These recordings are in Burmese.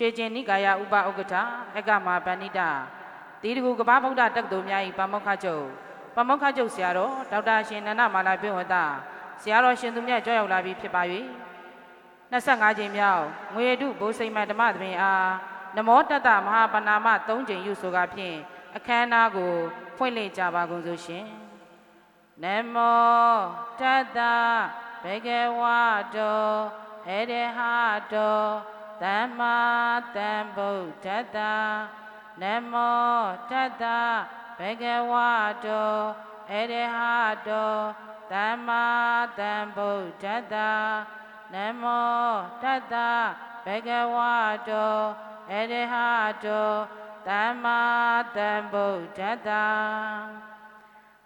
ရွှေကျင်နိကာယဥပဥက္ကဋ္ဌအကမာပဏိတတီတကူကပ္ပဗုဒ္ဓတက္ကသိုလ်များ၏ပါမောက္ခချုပ်ပါမောက္ခချုပ်ဆရာတော်ဒေါက်တာရှင်နန္ဒမာလာပြေဝတဆရာတော်ရှင်သူမြတ်ကြောက်ရောက်လာပြီဖြစ်ပါ၍25ကြိမ်မြောက်ငွေတုဘိုးစိမ့်မဓမ္မသဘင်အားနမောတတ္တမဟာပဏာမ3ကြိမ်ယူဆိုကာဖြင့်အခမ်းအနားကိုဖွင့်လှစ်ကြပါကုန်စို့ရှင်နမောတတ္တဘေကဝတောအရဟတော သမ္မာသမ္ဗုဒ္ဓတ္တနမောတတ္တဘေကဝတောအရဟတောသမ္မာသမ္ဗုဒ္ဓတ္တနမောတတ္တဘေကဝတောအရဟတောသမ္မာသမ္ဗုဒ္ဓတ္တ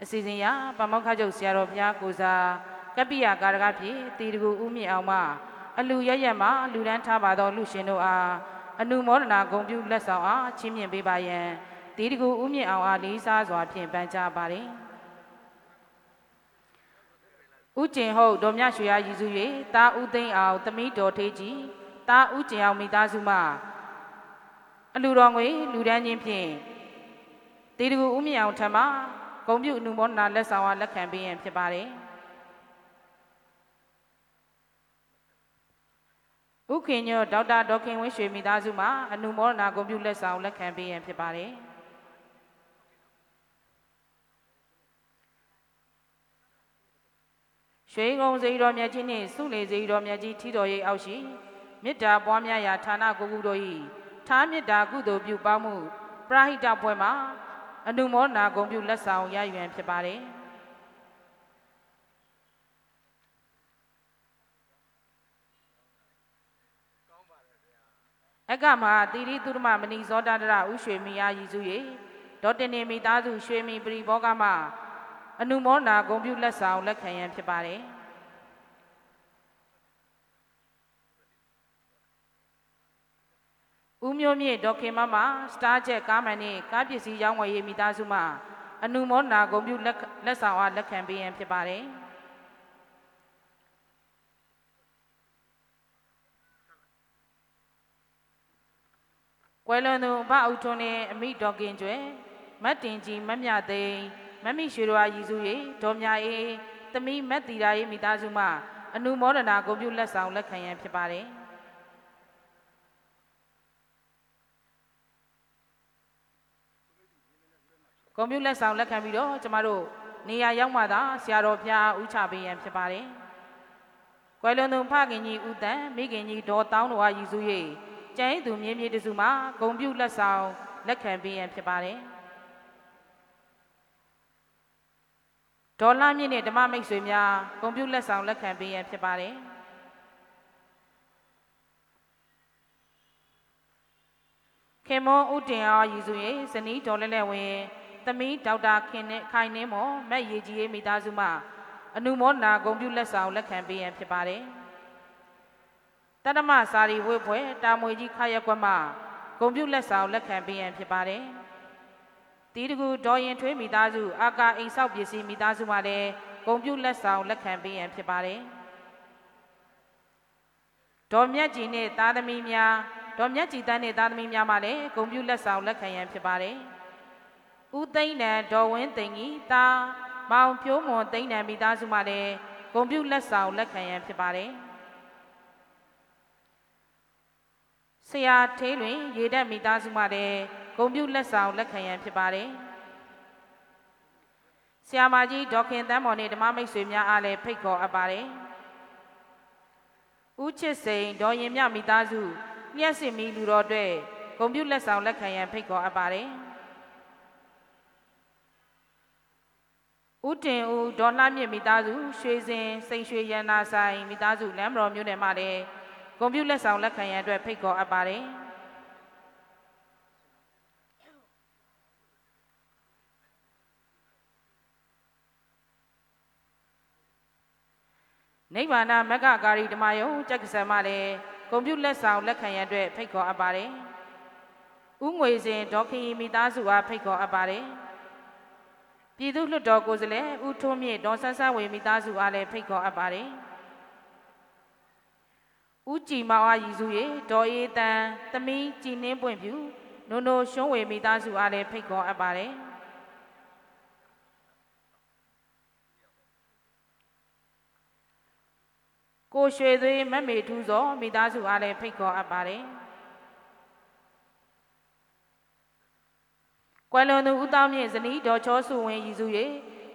အစီအစဉ်ရပမောက္ခချုပ်ဆရာတော်ဘုရားကိုစားကပ္ပိယကာရကဖြစ်တီတကူဥမြင့်အောင်မှ အလူရရက်မှာလူဒန်းထားပါသောလူရှင်တို့အားအနုမောဒနာဂုံပြုလက်ဆောင်အားချင်းမြင့်ပေးပါယံတီတကူဥမြင့်အောင်အားလေးစားစွာဖြင့်ပန်ကြားပါတယ်ဥကျင်ဟုတ်ဒေါ်မြရွှေရရည်စု၍တာဥသိမ့်အောင်သမီးတော်ထေးကြီးတာဥကျင်အောင်မိသားစုမှအလူတော်ငွေလူဒန်းချင်းဖြင့်တီတကူဥမြင့်အောင်ထမဂုံပြုအနုမောဒနာလက်ဆောင်အားလက်ခံပေးရန်ဖြစ်ပါတယ် ဥခင်ညောဒေါက်တာဒေါခင်ဝင်းရွှေမိသားစုမှအနုမောဒနာဂုဏ်ပြုလက်ဆောင်လက်ခံပေးရန်ဖြစ်ပါတယ်ရွှေကုံစေတော်မြတ်ကြီးနှင့်စုလေစေတော်မြတ်ကြီးထီတော်ရိပ်အောက်ရှိမေတ္တာပွားများရာဌာနကိုကုတို့၏ထားမေတ္တာကုသိုလ်ပြုပေါင်းမှုပရဟိတပွဲမှာအနုမောဒနာဂုဏ်ပြုလက်ဆောင်ရယူရန်ဖြစ်ပါတယ် အကမှာတိရိသုရမမဏိဇောတတရဥရွှေမီယာရည်စု၍ဒေါတင်နေမိသားစုရွှေမီပရိဘောကမအနုမောနာဂုံပြုလက်ဆောင်လက်ခံရန်ဖြစ်ပါတယ်ဦးမျိုးမြင့်ဒေါခင်မမစတားချက်ကားမန်နဲ့ကားပစ္စည်းရောင်းဝယ်ရေးမိသားစုမှအနုမောနာဂုံပြုလက်လက်ဆောင်အားလက်ခံပေးရန်ဖြစ်ပါတယ်။ ကွယ်လွန်သူဘအုပ်ထွန်းနှင့်အမိတော်ကင်ကျွဲမတ်တင်ကြီးမတ်မြသိန်းမတ်မိရွှေတော်ရည်စု၍ဒေါ်မြအေးသမီးမတ်တီရာရေးမိသားစုမှအနုမောဒနာဂုဏ်ပြုလက်ဆောင်လက်ခံရန်ဖြစ်ပါတယ်ကွန်ပျူလက်ဆောင်လက်ခံပြီးတော့ကျမတို့နေရာရောက်မှသာဆရာတော်ဘုရားဥချပေးရန်ဖြစ်ပါတယ်။ကွယ်လွန်သူဖခင်ကြီးဦးတန်မိခင်ကြီးဒေါ်တောင်းတော်ရည်စု၍ ကျန်းသူမြင်းမြေတစုမှာဂုံပြုလက်ဆောင်လက်ခံပေးရန်ဖြစ်ပါတယ်ဒေါ်လာမြင့်နဲ့ဓမ္မမိတ်ဆွေများဂုံပြုလက်ဆောင်လက်ခံပေးရန်ဖြစ်ပါတယ်ခင်မွန်ဥတင်အားရည်စု၍ဇနီးဒေါ်လဲလဲဝင်သမီးဒေါက်တာခင်နဲ့ခိုင်နှင်းမော်မက်ရီကြီးမိသားစုမှအနုမောနာဂုံပြုလက်ဆောင်လက်ခံပေးရန်ဖြစ်ပါတယ်။ တတမစာရီဝိဖွဲတာမွေကြီးခရက်ကွက်မှဂုံပြုလက်ဆောင်လက်ခံပေးရန်ဖြစ်ပါတယ်။တီးတကူဒေါ်ရင်ထွေးမိသားစုအာကာအိမ်ဆောက်ပစ္စည်းမိသားစုမှလည်းဂုံပြုလက်ဆောင်လက်ခံပေးရန်ဖြစ်ပါတယ်။ဒေါ်မြတ်ကြီးနဲ့သားသမီးများဒေါ်မြတ်ကြီးတန်းနဲ့သားသမီးများမှလည်းဂုံပြုလက်ဆောင်လက်ခံရန်ဖြစ်ပါတယ်။ဦးသိန်းနံဒေါ်ဝင်းသိန်းကြီးသားမောင်ဖြိုးမွန်သိန်းနံမိသားစုမှလည်းဂုံပြုလက်ဆောင်လက်ခံရန်ဖြစ်ပါတယ်။ဆ ရာထေးလွင်ရေတက်မိသားစုမှလည်းဂုံပြုလက်ဆောင်လက်ခံရန်ဖြစ်ပါတယ်ဆရာမကြီးဒေါခင်တန်းမော်နဲ့ဓမ္မမိတ်ဆွေများအားလည်းဖိတ်ခေါ်အပ်ပါတယ်ဦးချစ်စိန်ဒေါ်ရင်မြမိသားစုလျှက်စင်မီလူတော်အတွက်ဂုံပြုလက်ဆောင်လက်ခံရန်ဖိတ်ခေါ်အပ်ပါတယ်ဦးတင်ဦးဒေါ်လှမြင့်မိသားစုရွှေစင်စိန်ရွှေရန်နာဆိုင်မိသားစုလမ်းမတော်မြို့နယ်မှာလည်း ကွန်ပျူလက်ဆောင်လက်ခံရန်အတွက်ဖိတ်ခေါ်အပ်ပါတယ်နိဗ္ဗာန်မက္ခကာရီဓမ္မယုံကြက်ကစံမလည်းကွန်ပျူလက်ဆောင်လက်ခံရန်အတွက်ဖိတ်ခေါ်အပ်ပါတယ်။ဥငွေစဉ်ဒေါခင်ရီမိသားစုအားဖိတ်ခေါ်အပ်ပါတယ်။ပြည်သူ့လွှတ်တော်ကိုယ်စားလှယ်ဦးထွန်းမြင့်ဒေါ်ဆန်းဆန်းဝေမိသားစုအားလည်းဖိတ်ခေါ်အပ်ပါတယ်။ ဦးကြည်မောင်အားရည်စု၍ဒေါ်အေးတန်သမီးကြည်နှင်းပွင့်ဖြူနုံနိုရှုံးဝေမိသားစုအားလည်းဖိတ်ခေါ်အပ်ပါတယ်ကိုရွှေသွေးမမေထူးစောမိသားစုအားလည်းဖိတ်ခေါ်အပ်ပါတယ်ကွယ်လွန်သူဦးတောင်းမြင့်ဇနီးဒေါ်ချောစုဝင်းရည်စု၍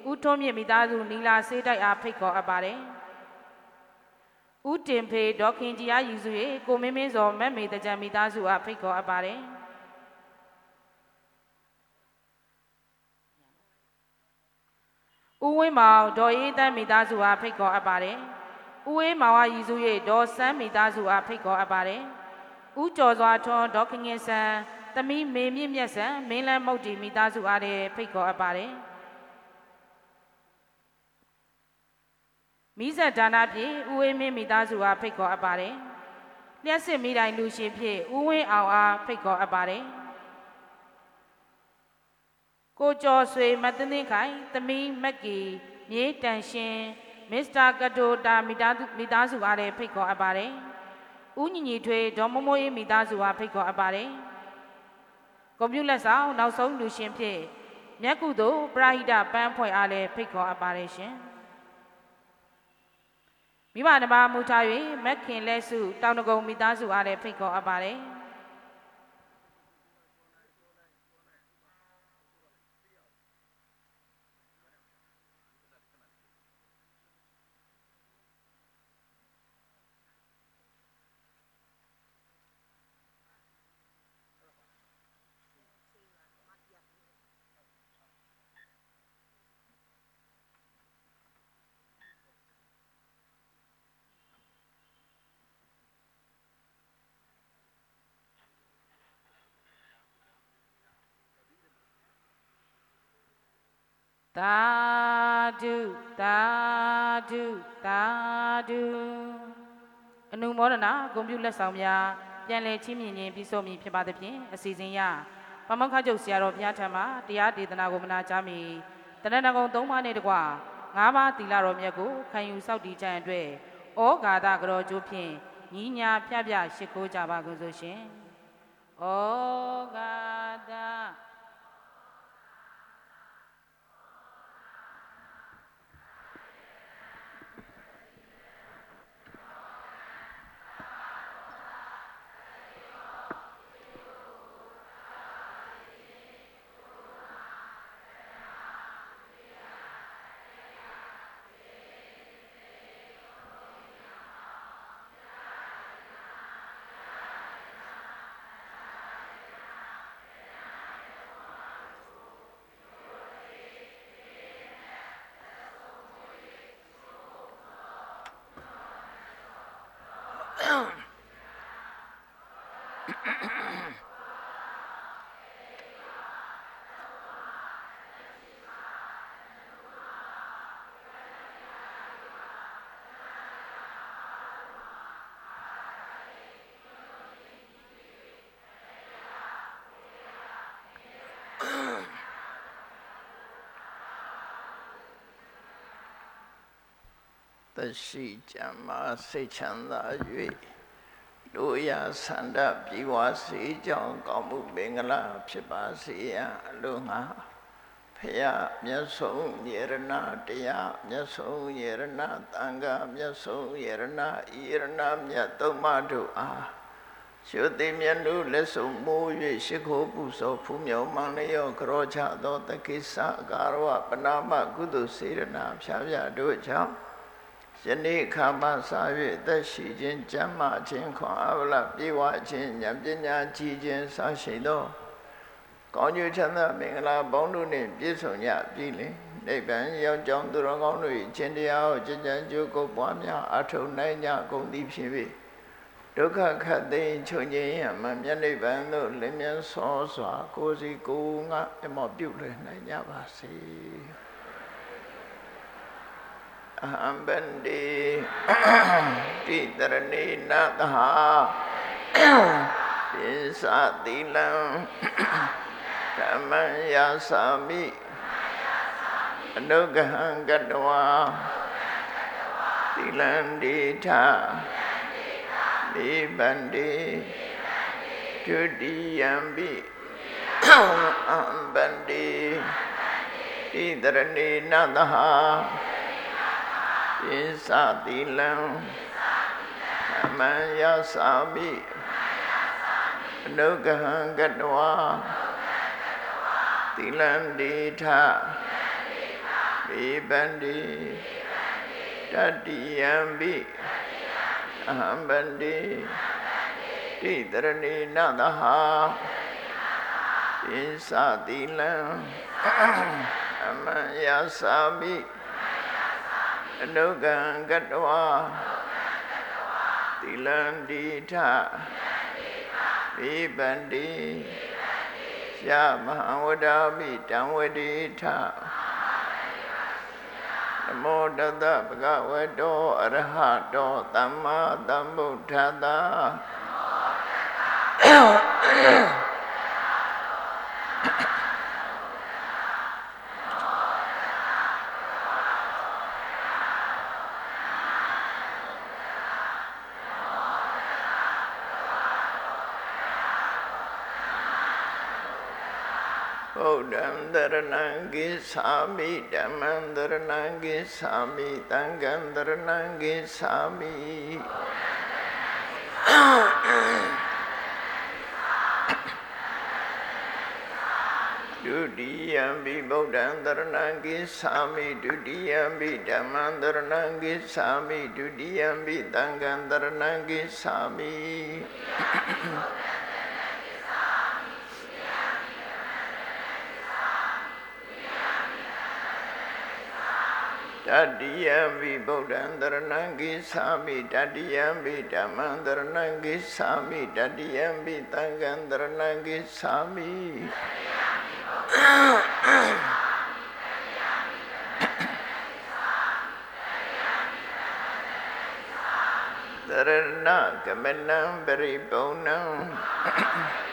ဦးထွန်းမြင့်မိသားစုနီလာစေးတိုက်အားဖိတ်ခေါ်အပ်ပါတယ် ဦးတင်ဖေဒေါခင်ကြီးအားရည်စု၍ကိုမင်းမင်းစောမက်မေတကြံမိသားစုအားဖိတ်ခေါ်အပ်ပါတယ်ဦးဝင်းမောင်ဒေါ်အေးတန်းမိသားစုအားဖိတ်ခေါ်အပ်ပါတယ်ဦးဝင်းမောင်အားရည်စု၍ဒေါ်စန်းမိသားစုအားဖိတ်ခေါ်အပ်ပါတယ်ဦးကျော်စွာထွန်းဒေါခင်ငင်ဆန်းသမီးမေမြင့်မြတ်ဆန်မင်းလန်းမုတ်တီမိသားစုအားလည်းဖိတ်ခေါ်အပ်ပါတယ် မိဆက်ဒါနာဖြင့်ဦးဝင်းမင်းမိသားစုအားဖိတ်ခေါ်အပ်ပါတယ်လျှက်စစ်မိတိုင်းလူရှင်ဖြင့်ဦးဝင်းအောင်အားဖိတ်ခေါ်အပ်ပါတယ်ကိုကျော်ဆွေမတန်းသိခိုင်သမီးမက်ကီမြေးတန်ရှင်မစ္စတာကတိုတာမိသားစုမိသားစုအားလည်းဖိတ်ခေါ်အပ်ပါတယ်ဦးညီညီထွေဒေါ်မမိုးအေးမိသားစုအားဖိတ်ခေါ်အပ်ပါတယ်ကွန်ပျူတာဆောင်နောက်ဆုံးလူရှင်ဖြင့်မြက်ကုသို့ပရာဟိတပန်းဖွဲ့အားလည်းဖိတ်ခေါ်အပ်ပါတယ်ရှင် မိဘနှမမူထား၍မက်ခင်လက်စုတောင်တကုံမိသားစုအားလည်းဖိတ်ခေါ်အပ်ပါတယ် သာဓုသာဓုသာဓုအနုမောဒနာဂုံပြုလက်ဆောင်များပြန်လည်ချင်းမြင်ခြင်းပြီးဆုံးမည်ဖြစ်ပါသဖြင့်အစီအစဉ်ရပမောက္ခချုပ်ဆရာတော်ဘုရားထံမှတရားဒေသနာကိုမနာကြားမီတဏ္ဍကုံ၃ပါးနဲ့တကွ၅ပါးသီလတော်မြတ်ကိုခံယူစောင့်တည်ကြံအတွက်ဩဃာတကတော်ကျိုးဖြင့်ညီညာဖြပြရှိခိုးကြပါကုန်စို့ရှင်ဩဃာတ သက်ရှိကြံမာစိတ်ချ မ်းသာ၍လူရဆန္ဒပြေဝစေကြောင်းကောင်းမှုမင်္ဂလာဖြစ်ပါစေရန်အလိုငါဖရာမြတ်ဆုံးယေရနာတရားမြတ်ဆုံးယေရနာတန်ခါမြတ်ဆုံးယေရနာယေရနာမြတ်သုံးပါးတို့အားရှုသိမြတ်တို့လက်ဆုံးမိုး၍ရှိခိုးပူဇော်ဖူးမြော်မှန်လျော့ကြောချသောတကိစ္စကာရဝပနာမကုသိုလ်စေရနာဖြာဖြာတို့ကြောင့် ယနေ့ခါမှစ၍သက်ရှိခြင်းကျမ်းမာခြင်းခွန်အဗလပြေဝခြင်းဉာဏ်ပညာကြီးခြင်းစရှိသောကောင်းကျိုးချမ်းသာမင်္ဂလာပေါင်းတို့နှင့်ပြည့်စုံကြပြီလေနိဗ္ဗာန်ရောက်ကြောင်းသူတော်ကောင်းတို့၏ခြင်းတရားကိုကျင့်ကြံကြိုးကုပ်ပွားများအထုံနိုင်ကြကုန်သည်ဖြစ်၍ဒုက္ခခတ်သိမ်းချုပ်ငြိမ်းရမှမြတ်နိဗ္ဗာန်သို့လင်းမြန်ဆောစွာကိုယ်စီကိုယ်ငါအမောပြုလွှဲနိုင်ကြပါစေ အဟံဗန္တိတိတရဏိနသဟာပိစသီလံဓမ္မယာသာမိအနုဂဟံကတဝါသီလံဒိဋ္ဌမနိဗ္ဗန္တိဒုတိယံပိအံဗန္တိဣတရဏေနသဟ ပိသတိလံအမံယသာမိအနုဂဟံကတဝါသီလံဒေထပိပန္တိတတိယံပိအဟံဗန္တိတိတရဏေနသဟပိသတိလံအမံယသာမိ အနုဂံကတဝါသီလံဒီထပိပန္တိယမဟဝဒာမိတံဝတိထနမောတတဗကဝတောအရဟတောသမ္မာသမ္ဗုဒ္ဓတ္တဗုဒ္ဓံတ ရဏံကိသာမိဓမ္မံတရဏံကိသာမိသံဃံ တရဏံကိသာမိဒုတိယံပိဗုဒ္ဓံတရဏံကိသာမိဒုတိယံပိဓမ္မံတရဏံကိသာမိဒုတိယံပိသံဃံတရဏံကိသာမိတတိယံပိဗုဒ္ဓံတရဏံကိသာမိတတိယံပိဓမ္မံတရဏံကိသာမိတတိယံပိသံဃံတရဏံကိသာမိတရဏကမနံပရိပုံဏံ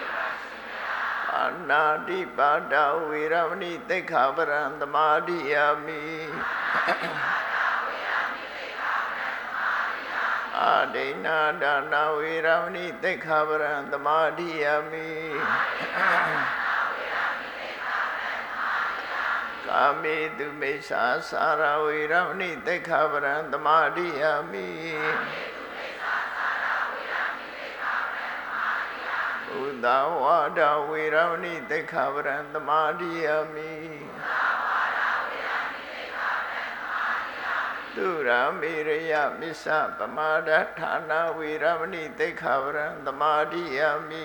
အာနာတိပါဒဝေရမဏိသိက္ခာပရံသမာဓိယာမိအာဒိနာဒါနာဝေရမဏိသိက္ခာပရံသမာဓိယာမိကာမေတုမိစ္ဆာစာရဝေရမဏိသိက္ခာပရံသမာဓိယာမိဥဒဝါဒဝေရမဏိသိက္ခာပရံသမာဓိယာမိ သူရာမေရယမစ္ဆပမာဒဌာနဝေရမဏိသိက္ခာပရံသမာဓိယာမိ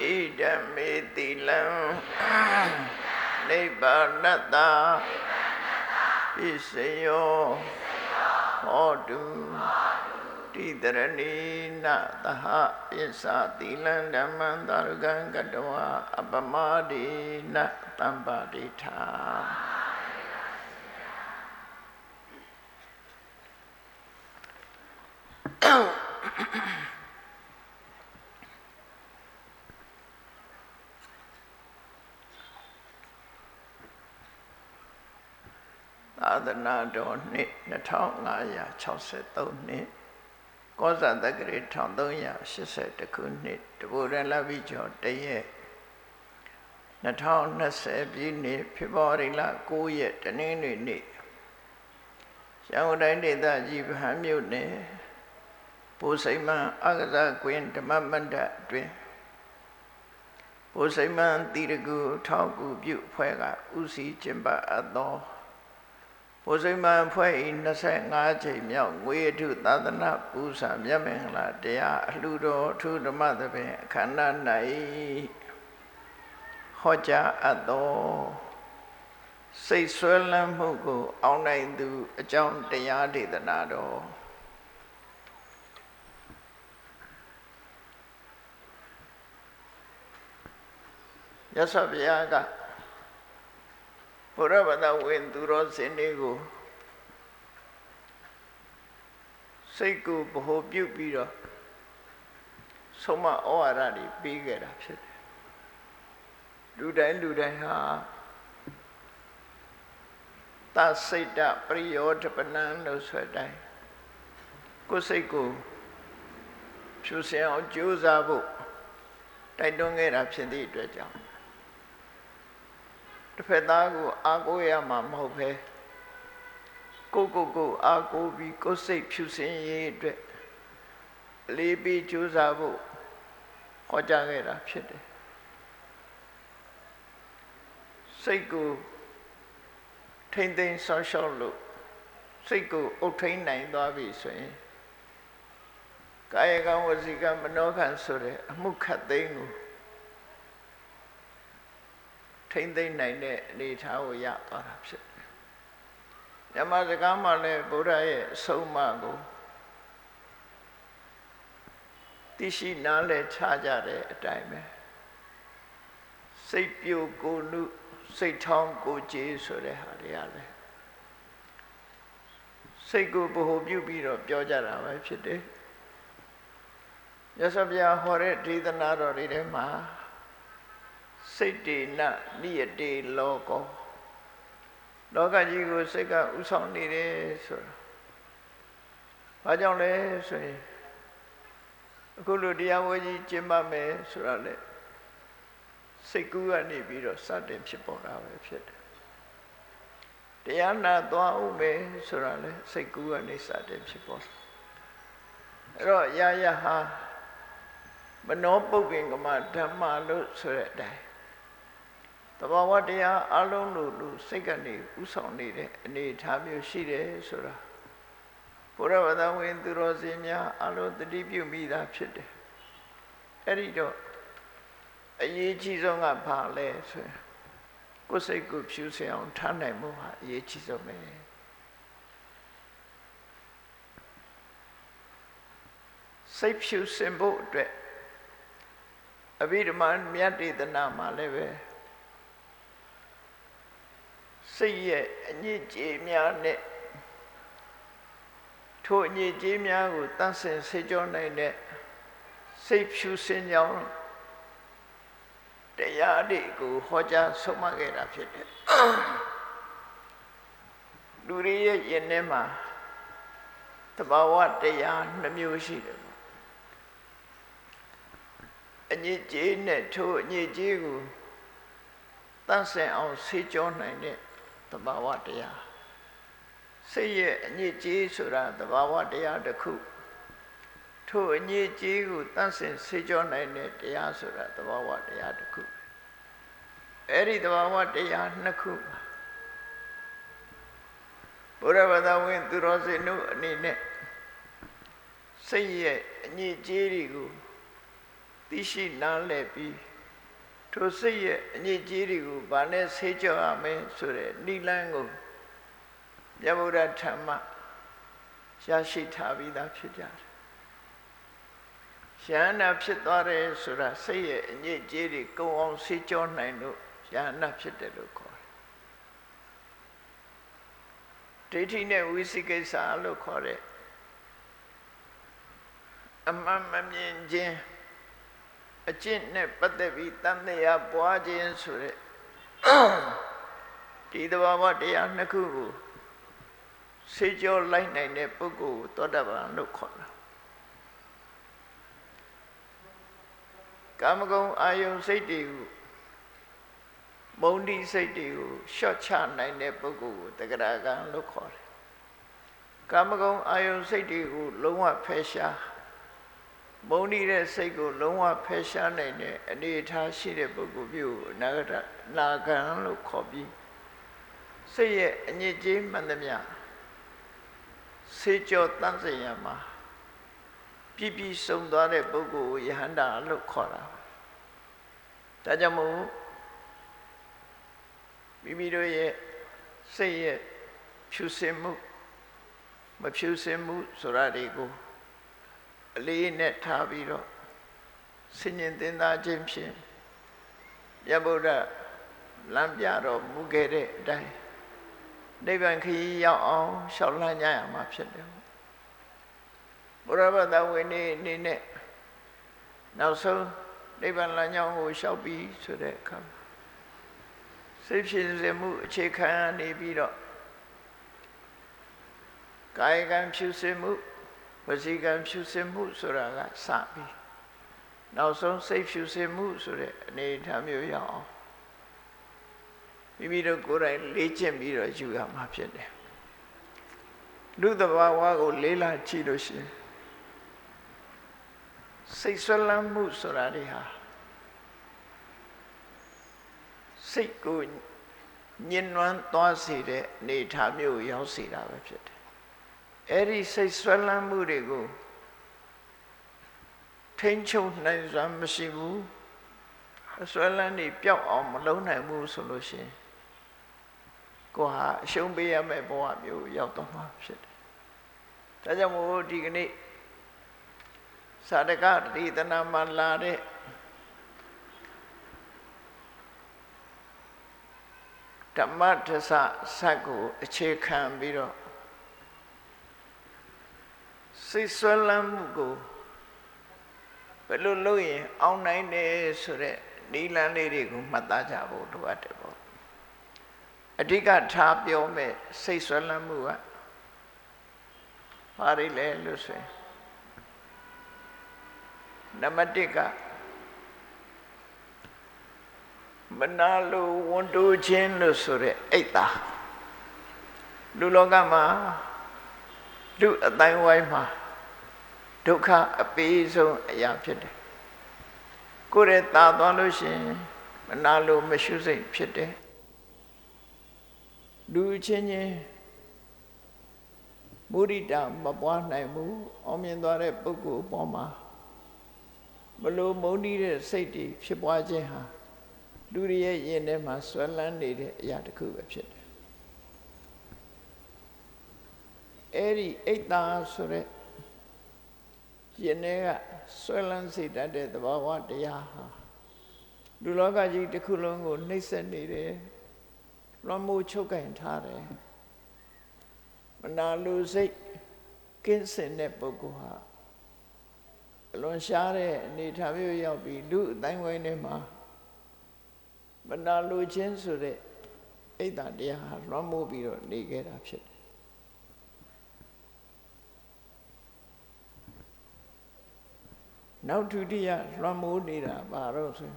ဣဒမေတိလံနိဗ္ဗာနတ္တပစ္စယော ဟောတုတိတရဏိနသဟပစ္စသီလံဓမ္မံသာရကံကတဝအပမဒိနတမ္ပါဒိထာ သာသနာတော်နှစ်2563နှစ်ကောဇာတက္ကရာ1380ခုနှစ်တဘူရလပိကျော်တရက်2020ပြည့်နှစ်ဖေဖော်ဝါရီလ9ရက်တနင်္ဂနွေနေ့ရန်ကုန်တိုင်းဒေသကြီးဗဟန်းမြို့နယ်ပူစိမ္မန်အကစားကွင်းဓမ္မမန္တအတွင်ပူစိမ္မန်တိရကုထောက်ကူပြုဖွဲ့ကဥစည်းကျင်းပအပ်သော ဘုဇိမံဖွဲ့ဤ25ချိန်မြောက်ငွေထုသာသနာပူဇာမြတ်မင်္ဂလာတရားအလှတော်အထုဓမ္မသဖြင့်အခန္ဓာ၌ဟောကြားအပ်သောစိတ်ဆွဲလန်းမှုကို အောင်းနိုင်သူ အကြောင်းတရားဒေသနာတော်ရသော်ဘုရားက ဘုရားဗဒဝင်သူတော်စင်တွေကိုစိတ်ကိုဗဟိုပြုတ်ပြီးတော့ဆုံးမဩဝါဒတွေပေးခဲ့တာဖြစ်တယ်လူတိုင်းလူတိုင်းဟာသစိတ်တပရိယောဓပနံလို့ဆိုတဲ့အတိုင်းကိုယ်စိတ်ကိုဖြူစင်အောင်ကြိုးစားဖို့တိုက်တွန်းခဲ့တာဖြစ်သည့်အတွက်ကြောင့် တစ်ဖက်သားကိုအာကိုရမှာမဟုတ်ပဲကိုကိုကိုအာကိုပြီးကိုယ်စိတ်ဖြူစင်ရေးအတွက်လေးပြီးကြိုးစားဖို့ဟောကြားခဲ့တာဖြစ်တယ်စိတ်ကိုထိမ့်သိမ်းဆောင်းရှောက်လို့စိတ်ကိုအုပ်ထိန်နိုင်သွားပြီဆိုရင်ကာယကံဝစီကံမနောကံဆိုတဲ့အမှုခတ်သိမ်းကို ထိမ့်သိမ်းနိုင်တဲ့အနေအထားကိုရသွားတာဖြစ်တယ်။ညမစကားမှလည်းဗုဒ္ဓရဲ့အဆုံးအမကိုသိရှိနားလည်ချကြတဲ့အတိုင်းပဲစိတ်ပြိုကိုနုစိတ်ထောင်းကိုကြေးဆိုတဲ့ဟာတွေကလည်းစိတ်ကိုဗဟုပြုပြီးတော့ပြောကြတာပဲဖြစ်တယ်ရသော်ပြဟောတဲ့ဒေသနာတော်တွေထဲမှာ စိတ်တေနနိယတေလောကောလောကကြီးကိုစိတ်ကဥဆောင်နေတယ်ဆိုတာဘာကြောင့်လဲဆိုရင်အခုလိုတရားဝဲကြီးကျင့်ပါမယ်ဆိုတာလေစိတ်ကူးကနေပြီးတော့စတင်ဖြစ်ပေါ်တာပဲဖြစ်တယ်တရားနာသွားဦးမယ်ဆိုတာလေစိတ်ကူးကနေစတင်ဖြစ်ပေါ်အဲ့တော့ရရဟာမနောပုပ္ပင်ကမဓမ္မလို့ဆိုတဲ့အတိုင်း တဘာဝတရားအလုံးလို့လို့စိတ်ကနေဥဆောင်နေတဲ့အနေအထားမျိုးရှိတယ်ဆိုတာဘုရားဗဒဝင်သူတော်စင်များအလုံးတတိပြုမိတာဖြစ်တယ်အဲ့ဒီတော့အရေးကြီးဆုံးကဘာလဲဆိုရင်ကိုယ်စိတ်ကိုဖြူစင်အောင်ထားနိုင်မှုဟာအရေးကြီးဆုံးပဲစိတ်ဖြူစင်ဖို့အတွက်အဘိဓမ္မာမြတ်ဒေသနာမှာလည်းပဲ စိတ်ရဲ့အညစ်အကြေးများနဲ့ထိုအညစ်အကြေးများကိုတန့်စင်ဆေးကြောနိုင်တဲ့စိတ်ဖြူစင်ကြောင်းတရားတွေကိုဟောကြားဆုံးမခဲ့တာဖြစ်တယ်လူတွေရဲ့ယင်ထဲမှာတဘာဝတရားနှမျိုးရှိတယ်အညစ်အကြေးနဲ့ထိုအညစ်အကြေးကိုတန့်စင်အောင်ဆေးကြောနိုင်တဲ့ တဘာဝတရားစိတ်ရဲ့အညစ်အကြေးဆိုတာတဘာဝတရားတစ်ခုထိုအညစ်အကြေးကိုတန့်စင်ဆေးကြောနိုင်တဲ့တရားဆိုတာတဘာဝတရားတစ်ခုအဲ့ဒီတဘာဝတရားနှစ်ခုဘုရားဘာသာဝင်သူတော်စင်တို့အနေနဲ့စိတ်ရဲ့အညစ်အကြေးတွေကိုသိရှိနားလည်ပြီး ထိုစိတ်ရဲ့အညစ်အကြေးတွေကိုဗာနဲ့ဆေးကြောရမယ်ဆိုတဲ့နိလန်းကိုမြတ်ဗုဒ္ဓဓမ္မရရှိထားပြီးသားဖြစ်ကြတယ်။ယန္နာဖြစ်သွားတယ်ဆိုတာစိတ်ရဲ့အညစ်အကြေးတွေကုံအောင်ဆေးကြောနိုင်လို့ယန္နာဖြစ်တယ်လို့ခေါ်တယ်။ဒိဋ္ဌိနဲ့ဝိသိကိစ္စလို့ခေါ်တဲ့အမှန်မမြင်ခြင်း အကျင့်နဲ့ပတ်သက်ပြီးတန်တရားပွားခြင်းဆိုတဲ့ဒီတဘာဝတရားနှစ်ခုကိုစေကြောလိုက်နိုင်တဲ့ပုဂ္ဂိုလ်ကိုသောတာပန်လို့ခေါ်တာကာမဂုဏ်အာယုန်စိတ်တွေကိုမုံဒီစိတ်တွေကိုရှော့ချနိုင်တဲ့ပုဂ္ဂိုလ်ကိုတဂရကံလို့ခေါ်တယ်ကာမဂုဏ်အာယုန်စိတ်တွေကိုလုံးဝဖယ်ရှား မုံနေတဲ့စိတ်ကိုလုံးဝဖယ်ရှားနိုင်တဲ့အနေအထားရှိတဲ့ပုဂ္ဂိုလ်မျိုးကိုနာဂတနာကံလို့ခေါ်ပြီးစိတ်ရဲ့အညစ်အကြေးမှန်သမျှစေကြောတန့်စင်ရမှာပြည့်ပြည့်စုံသွားတဲ့ပုဂ္ဂိုလ်ကိုယဟန္တာလို့ခေါ်တာဒါကြောင့်မို့မိမိတို့ရဲ့စိတ်ရဲ့ဖြူစင်မှုမဖြူစင်မှုဆိုတာတွေကို အလေးနဲ့ထားပြီးတော့ဆင်ញင်သင်သားခြင်းဖြင့်မြတ်ဗုဒ္ဓလမ်းပြတော်မူခဲ့တဲ့အတိုင်းနိဗ္ဗာန်ခရီးရောက်အောင်ရှောက်လန်းကြရမှာဖြစ်တယ်ဘုရားဗဒဝိနည်းအနေနဲ့နောက်ဆုံးနိဗ္ဗာန်လမ်းကြောင်းကိုရှောက်ပြီးဆိုတဲ့အခါစိတ်ဖြစ်စေမှုအခြေခံနေပြီးတော့ကာယကံဖြူစင်မှုဝ စီကံဖြူစင်မှုဆိုတာကစပြီးနောက်ဆုံးစိတ်ဖြူစင်မှုဆိုတဲ့အနေအထားမျိုးရအောင်မိမိတို့ကိုယ်တိုင်လေ့ကျင့်ပြီးတော့ယူရမှာဖြစ်တယ်လူတဘာဝကိုလေးလာကြည့်လို့ရှိရင်စိတ်ဆွလန်းမှုဆိုတာတွေဟာစိတ်ကိုညှဉ်းနှွမ်းသွားစေတဲ့အနေအထားမျိုးကိုရောက်စေတာပဲဖြစ်တယ် အဲ့ဒီစိတ်ဆွလန်းမှုတွေကိုထိန်းချုပ်နိုင်စွမ်းမရှိဘူးအဆွဲလန်းနေပျောက်အောင်မလုံးနိုင်ဘူးဆိုလို့ရှိရင်ကိုဟာအရှုံးပေးရမယ့်ဘဝမျိုးရောက်တော့မှာဖြစ်တယ်။ဒါကြောင့်မို့ဒီကနေ့စာတကတိတနာမှာလာတဲ့ဓမ္မတဆဆက်ကိုအခြေခံပြီးတော့ စိတ်ဆွဲလန်းမှုကိုဘယ်လိုလုပ်ရင်အောင်နိုင်တယ်ဆိုတဲ့နီလန်းလေးတွေကိုမှတ်သားကြဖို့လိုအပ်တယ်ပေါ့အဓိကထားပြောမဲ့စိတ်ဆွဲလန်းမှုကဘာတွေလဲလို့ဆိုရင်နံပါတ်1ကမနာလိုဝန်တိုးခြင်းလို့ဆိုတဲ့အိတ်တာလူလောကမှာလူအတိုင်းဝိုင်းမှာ ဒုက္ခအပေးဆုံးအရာဖြစ်တယ်ကိုယ်ရဲ့ตาသွားလို့ရှိရင်မနာလိုမရှုစိတ်ဖြစ်တယ်လူချင်းချင်းမုဒိတာမပွားနိုင်ဘူးအောင်မြင်သွားတဲ့ပုဂ္ဂိုလ်အပေါ်မှာဘလို့မုန်းတီးတဲ့စိတ်တွေဖြစ်ပွားခြင်းဟာလူတွေရဲ့ယင်ထဲမှာဆွဲလန်းနေတဲ့အရာတစ်ခုပဲဖြစ်တယ်အဲ့ဒီအိတ်တာဆိုတဲ့ ယင်ထဲကဆွဲလန်းစေတတ်တဲ့သဘာဝတရားဟာလူလောကကြီးတစ်ခုလုံးကိုနှိမ့်ဆက်နေတယ်လွန်မိုးချုပ်ကင်ထားတယ်မနာလူစိတ်ကင်းစင်တဲ့ပုဂ္ဂိုလ်ဟာအလွန်ရှားတဲ့အနေထားမျိုးရောက်ပြီးလူအတိုင်းဝိုင်းထဲမှာမနာလိုခြင်းဆိုတဲ့အိတ်တတရားဟာလွှမ်းမိုးပြီးတော့နေခဲ့တာဖြစ်တယ် နောက်ဒုတိယလွှမ်းမိုးနေတာဘာလို့ဆို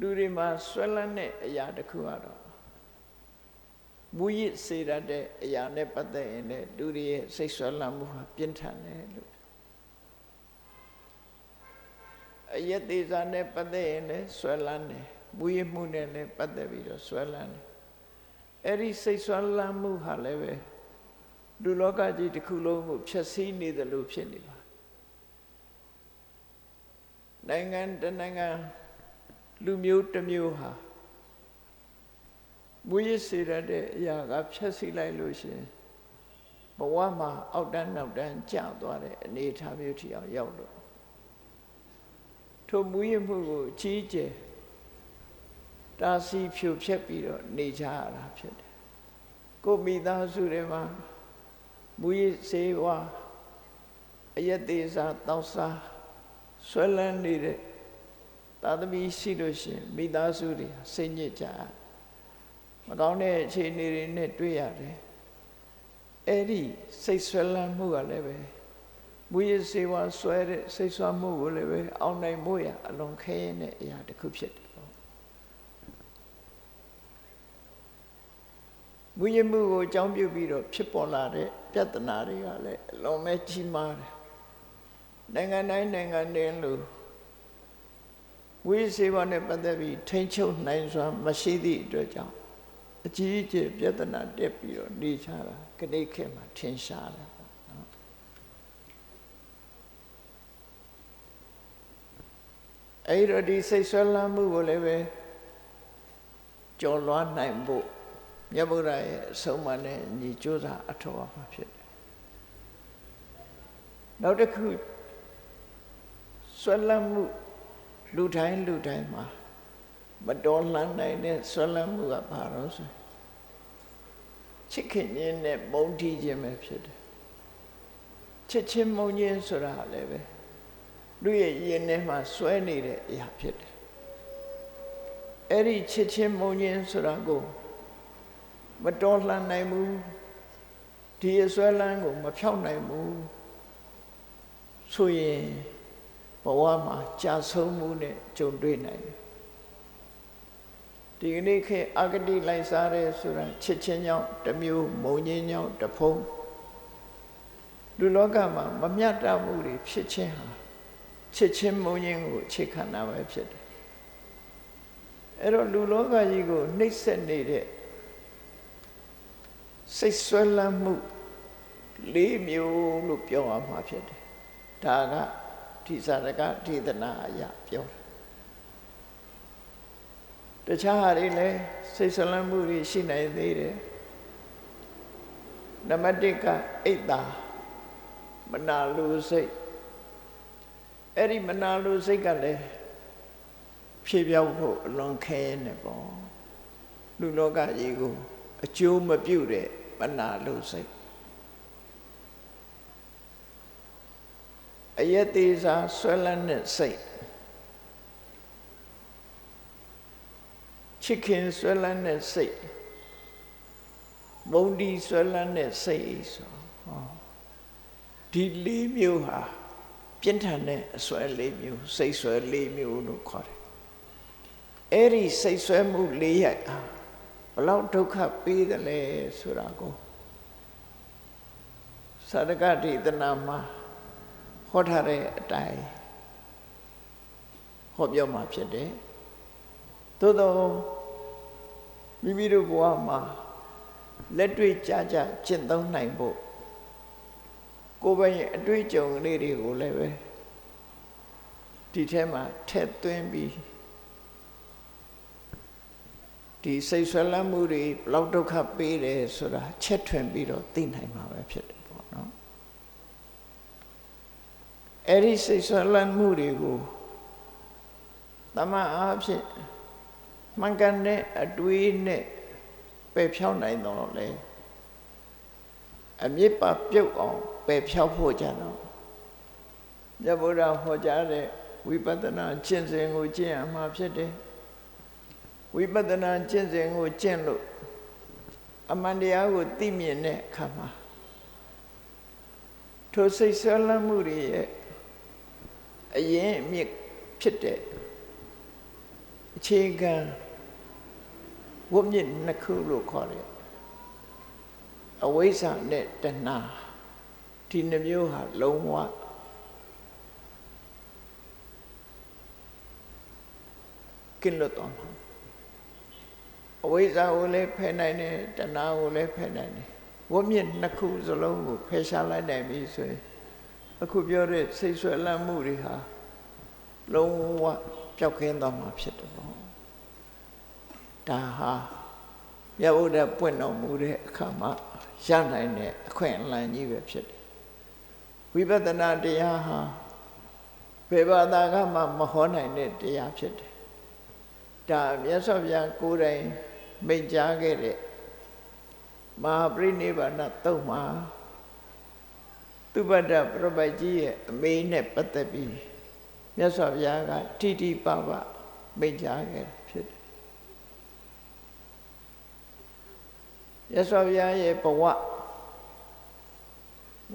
လူတွေမှာဆွဲလန်းတဲ့အရာတစ်ခုကတော့မူရစ်စေရတဲ့အရာနဲ့ပတ်သက်ရင်လည်းလူတွေရဲ့စိတ်ဆွဲလန်းမှုဟာပြင်းထန်တယ်လို့အယက်သေးစားနဲ့ပတ်သက်ရင်လည်းဆွဲလန်းတယ်မူရစ်မှုနဲ့လည်းပတ်သက်ပြီးတော့ဆွဲလန်းတယ်အဲ့ဒီစိတ်ဆွဲလန်းမှုဟာလည်းပဲ လူလောကကြီးတစ်ခုလုံးကိုဖျက်ဆီးနေတယ်လို့ဖြစ်နေပါနိုင်ငံတနိုင်ငံလူမျိုးတစ်မျိုးဟာမွေးရစေရတဲ့အရာကဖြတ်စီလိုက်လို့ရှင်ဘဝမှာအောက်တန်းနောက်တန်းကျသွားတဲ့အနေအထားမျိုးထိအောင်ရောက်လို့ထိုမွေးရမှုကိုကြီးကျယ်တာစီဖြူဖြက်ပြီးတော့နေကြရတာဖြစ်တယ်ကိုမိသားစုတွေမှာ မူရစေဝါအယက်သေးစားတောက်စားဆွဲလန်းနေတဲ့သာသမီရှိလို့ရှင်မိသားစုတွေစိတ်ညစ်ကြမကောင်းတဲ့အခြေအနေတွေနဲ့တွေ့ရတယ်အဲ့ဒီစိတ်ဆွဲလန်းမှုကလည်းပဲမူရစေဝါဆွဲတဲ့စိတ်ဆွမ်းမှုကိုလည်းပဲအောင်နိုင်ဖို့ရအလွန်ခဲရင်တဲ့အရာတစ်ခုဖြစ်တယ်ပေါ့ မူရမှုကိုအကြောင်းပြုပြီးတော့ဖြစ်ပေါ်လာတဲ့ပြဿနာတွေကလည်းအလွန်ပဲကြီးမားတယ်နိုင်ငံတိုင်းနိုင်ငံတွေလို့ဝိစေဝနဲ့ပတ်သက်ပြီးထိမ့်ချုပ်နိုင်စွာမရှိသည့်အတွက်ကြောင့်အကြီးအကျယ်ပြဿနာတက်ပြီးတော့နေချတာခဏခေတ်မှာထင်ရှားတယ်ပေါ့နော်အဲ့တော့ဒီစိတ်ဆွဲလန်းမှုကိုလည်းပဲကြော်လွှားနိုင်ဖို့ မြတ်ဗုဒ္ဓရဲ့အဆုံးအမနဲ့ညီကြိုးစားအထောက်အပံ့ဖြစ်တယ်နောက်တစ်ခုဆွဲလန်းမှုလူတိုင်းလူတိုင်းမှာမတော်လှန်နိုင်တဲ့ဆွဲလန်းမှုကဘာလို့ဆိုချစ်ခင်ခြင်းနဲ့မုန်းတီးခြင်းပဲဖြစ်တယ်ချစ်ချင်းမုန်းခြင်းဆိုတာလည်းပဲလူရဲ့ယင်ထဲမှာဆွဲနေတဲ့အရာဖြစ်တယ်အဲ့ဒီချစ်ချင်းမုန်းခြင်းဆိုတာကို မတော်လှန်နိုင်ဘူးဒီအစွဲလန်းကိုမဖြောက်နိုင်ဘူးဆိုရင်ဘဝမှာကြာဆုံးမှုနဲ့ကြုံတွေ့နိုင်တယ်ဒီကနေ့ခေတ်အဂတိလိုက်စားရဲဆိုတာချစ်ချင်းကြောင့်တစ်မျိုးမုံညင်းကြောင့်တစ်ဖုံးလူလောကမှာမမျှတမှုတွေဖြစ်ခြင်းဟာချစ်ချင်းမုံညင်းကိုအခြေခံတာပဲဖြစ်တယ်အဲ့တော့လူလောကကြီးကိုနှိပ်စက်နေတဲ့ စိတ်ဆွဲလန်းမှုလေးမျိုးလို့ပြောရမှာဖြစ်တယ်ဒါကဒီစာရကဒေသနာအရာပြောတယ်တခြားဟာတွေလည်းစိတ်ဆွဲလန်းမှုတွေရှိနိုင်သေးတယ်နံပါတ်1ကအိတ်တာမနာလိုစိတ်အဲ့ဒီမနာလိုစိတ်ကလည်းဖြည့်ပြောက်ဖို့အလွန်ခဲနေပေါ့လူလောကကြီးကိုအကျိုးမပြုတဲ့ မနာလိုစိတ်အယက်သေးစာဆွဲလန်းတဲ့စိတ်ချစ်ခင်ဆွဲလန်းတဲ့စိတ်မုန်းဒီဆွဲလန်းတဲ့စိတ်ဆိုဟောဒီလေးမျိုးဟာပြင်းထန်တဲ့အစွဲလေးမျိုးစိတ်ဆွဲလေးမျိုးလို့ခေါ်တယ်အဲ့ဒီစိတ်ဆွဲမှုလေးရိုက်ဟာ ဘလောက်ဒုက္ခပေးတယ်လဲဆိုတာကိုသရကတိတနာမှာဟောထားတဲ့အတိုင်းဟောပြောမှာဖြစ်တယ်သို့သောမိမိတို့ဘဝမှာလက်တွေ့ကြကြကျင့်သုံးနိုင်ဖို့ကိုယ်ပိုင်အတွေ့အကြုံလေးတွေကိုလည်းပဲဒီထဲမှာထည့်သွင်းပြီး ဒီစိတ်ဆွဲလန်းမှုတွေဘလောက်ဒုက္ခပေးတယ်ဆိုတာချက်ထွင်ပြီးတော့သိနိုင်မှာပဲဖြစ်တယ်ပေါ့နော်အဲ့ဒီစိတ်ဆွဲလန်းမှုတွေကိုတမန်အားဖြင့်မှန်ကန်တဲ့အတွေးနဲ့ပယ်ဖြောင်းနိုင်တော့လေအမြင့်ပါပြုတ်အောင်ပယ်ဖြောက်ဖို့ကြတော့မြတ်ဗုဒ္ဓဟောကြားတဲ့ဝိပဿနာကျင့်စဉ်ကိုကျင့်ရမှာဖြစ်တယ် ဝိပဿနာကျင့်စဉ်ကိုကျင့်လို့အမှန်တရားကိုသိမြင်တဲ့အခါမှာထိုစိတ်ဆွဲလန်းမှုတွေရဲ့အရင်အမြစ်ဖြစ်တဲ့အခြေခံဝိမြင့်နှစ်ခုလို့ခေါ်တယ်အဝိဇ္ဇာနဲ့တဏှာဒီနှမျိုးဟာလုံးဝကင်းလွတ်သွားမှာ အဝိဇ္ဇာကိုလည်းဖယ်နိုင်တယ်တဏှာကိုလည်းဖယ်နိုင်တယ်ဝိမြင့်နှစ်ခုစလုံးကိုဖယ်ရှားလိုက်နိုင်ပြီဆိုရင်အခုပြောတဲ့စိတ်ဆွဲလန်းမှုတွေဟာလုံးဝပျောက်ကင်းသွားမှာဖြစ်တယ်ပေါ့ဒါဟာမြတ်ဗုဒ္ဓပွင့်တော်မူတဲ့အခါမှာရနိုင်တဲ့အခွင့်အလမ်းကြီးပဲဖြစ်တယ်ဝိပဿနာတရားဟာဘယ်ဘာသာကမှမဟောနိုင်တဲ့တရားဖြစ်တယ်ဒါမြတ်စွာဘုရားကိုယ်တိုင် မိန့်ကြားခဲ့တဲ့မဟာပရိနိဗ္ဗာန်သုတ်မှာသူပတ္တပြပ္ပကြီးရဲ့အမေနဲ့ပတ်သက်ပြီးမြတ်စွာဘုရားကတိတိပပမိန့်ကြားခဲ့ဖြစ်တယ်မြတ်စွာဘုရားရဲ့ဘဝ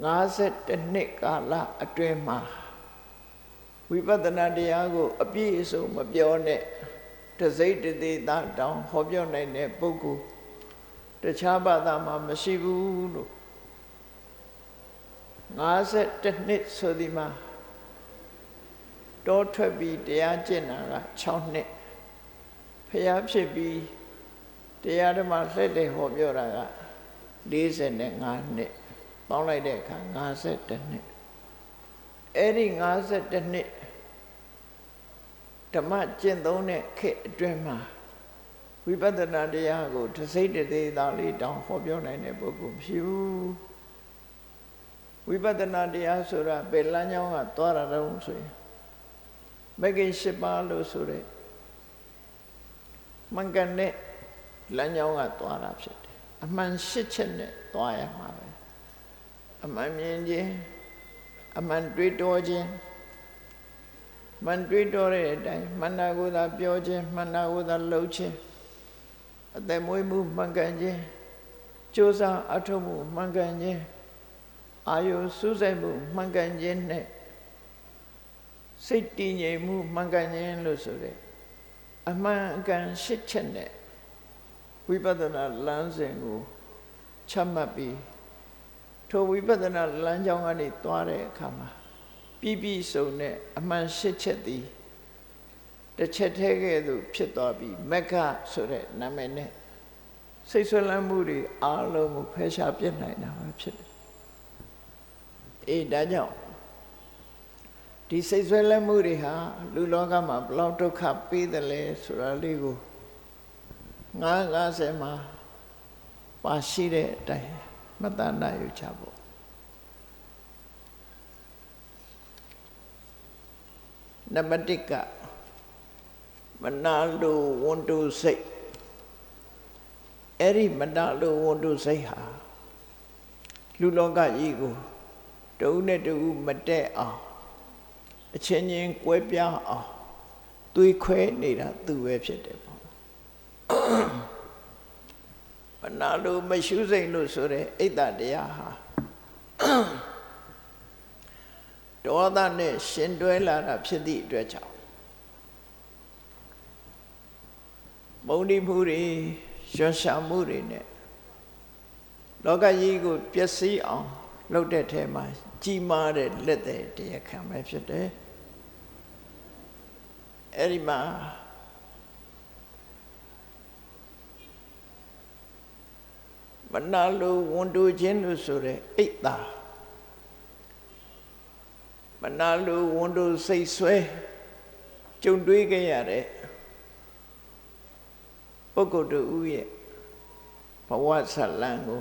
52နှစ်ကာလအတွင်းမှာဝိပဿနာတရားကို အပြည့်အစုံမပြောနဲ့ တစိတ်တသေးသားတောင်ဟောပြောနိုင်တဲ့ပုဂ္ဂိုလ်တခြားဘာသာမှာမရှိဘူးလို့52နှစ်ဆိုဒီမှာတောထွက်ပြီးတရားကျင့်တာက6နှစ်ဖျားဖြစ်ပြီးတရားဓမ္မလက်တဲ့ဟောပြောတာက45နှစ်ပေါင်းလိုက်တဲ့အခါ52နှစ်အဲ့ဒီ52နှစ် ဓမ္မကျင့်သုံးတဲ့ခေတ်အတွင်းမှာဝိပဿနာတရားကိုတစိမ့်တသေးသားလေးတောင်ဟောပြောနိုင်တဲ့ပုဂ္ဂိုလ်မရှိဘူးဝိပဿနာတရားဆိုတာဘယ်လမ်းကြောင်းကသွားတာတုံးဆိုရင်မဂ္ဂင်၈ပါးလို့ဆိုတဲ့မှန်ကန်တဲ့လမ်းကြောင်းကသွားတာဖြစ်တယ်အမှန်ရှစ်ချက်နဲ့သွားရမှာပဲအမှန်မြင်ခြင်းအမှန်တွေးတောခြင်း မှန်တွေးတောတဲ့အတိုင်းမှန်တာကိုသာပြောခြင်းမှန်တာကိုသာလုပ်ခြင်းအသက်မွေးမှုမှန်ကန်ခြင်းကြိုးစားအထောက်မှုမှန်ကန်ခြင်းအာယုစူးစိုက်မှုမှန်ကန်ခြင်းနဲ့စိတ်တည်ငြိမ်မှုမှန်ကန်ခြင်းလို့ဆိုတဲ့အမှန်အကန်ရှစ်ချက်နဲ့ဝိပဿနာလမ်းစဉ်ကိုချမှတ်ပြီးထိုဝိပဿနာလမ်းကြောင်းကနေသွားတဲ့အခါမှာ ပြီးပြီးစုံတဲ့အမှန်ရှစ်ချက်သည်တစ်ချက်တည်းကဲ့သို့ဖြစ်သွားပြီးမက္ခဆိုတဲ့နာမည်နဲ့စိတ်ဆွလန်းမှုတွေအားလုံးကိုဖယ်ရှားပြစ်နိုင်တာပဲဖြစ်တယ်အေးဒါကြောင့်ဒီစိတ်ဆွဲလန်းမှုတွေဟာလူလောကမှာဘလောက်ဒုက္ခပေးတယ်လဲဆိုတာလေးကို950မှာပါရှိတဲ့အတိုင်းမတန်နိုင်ယူချဖို့ နံပါတ်1ကမနာလိုဝန်တုစိတ်အဲ့ဒီမနာလိုဝန်တုစိတ်ဟာလူလောကကြီးကိုတဦးနဲ့တဦးမတက်အောင်အချင်းချင်းကွဲပြားအောင်သွေးခွဲနေတာသူပဲဖြစ်တယ်ပေါ့မနာလိုမရှုစိတ်လို့ဆိုတဲ့အိတ်တတရားဟာ ဒေါသနဲ့ရှင်တွဲလာတာဖြစ်သည့်အတွက်ကြောင့်မုန်ဒီမှုတွေရွှန်ရှာမှုတွေနဲ့လောကကြီးကိုပျက်စီးအောင်လုပ်တဲ့ထဲမှာကြီးမားတဲ့လက်တဲ့တရားခံပဲဖြစ်တယ်အဲ့ဒီမှာမနာလိုဝန်တိုခြင်းလို့ဆိုတဲ့အိတ်တာ မနာလိုဝန်တိုစိတ်ဆွဲကြုံတွေးခဲ့ရတဲ့ပုဂ္ဂိုလ်တူရဲ့ဘဝဆက်လန်းကို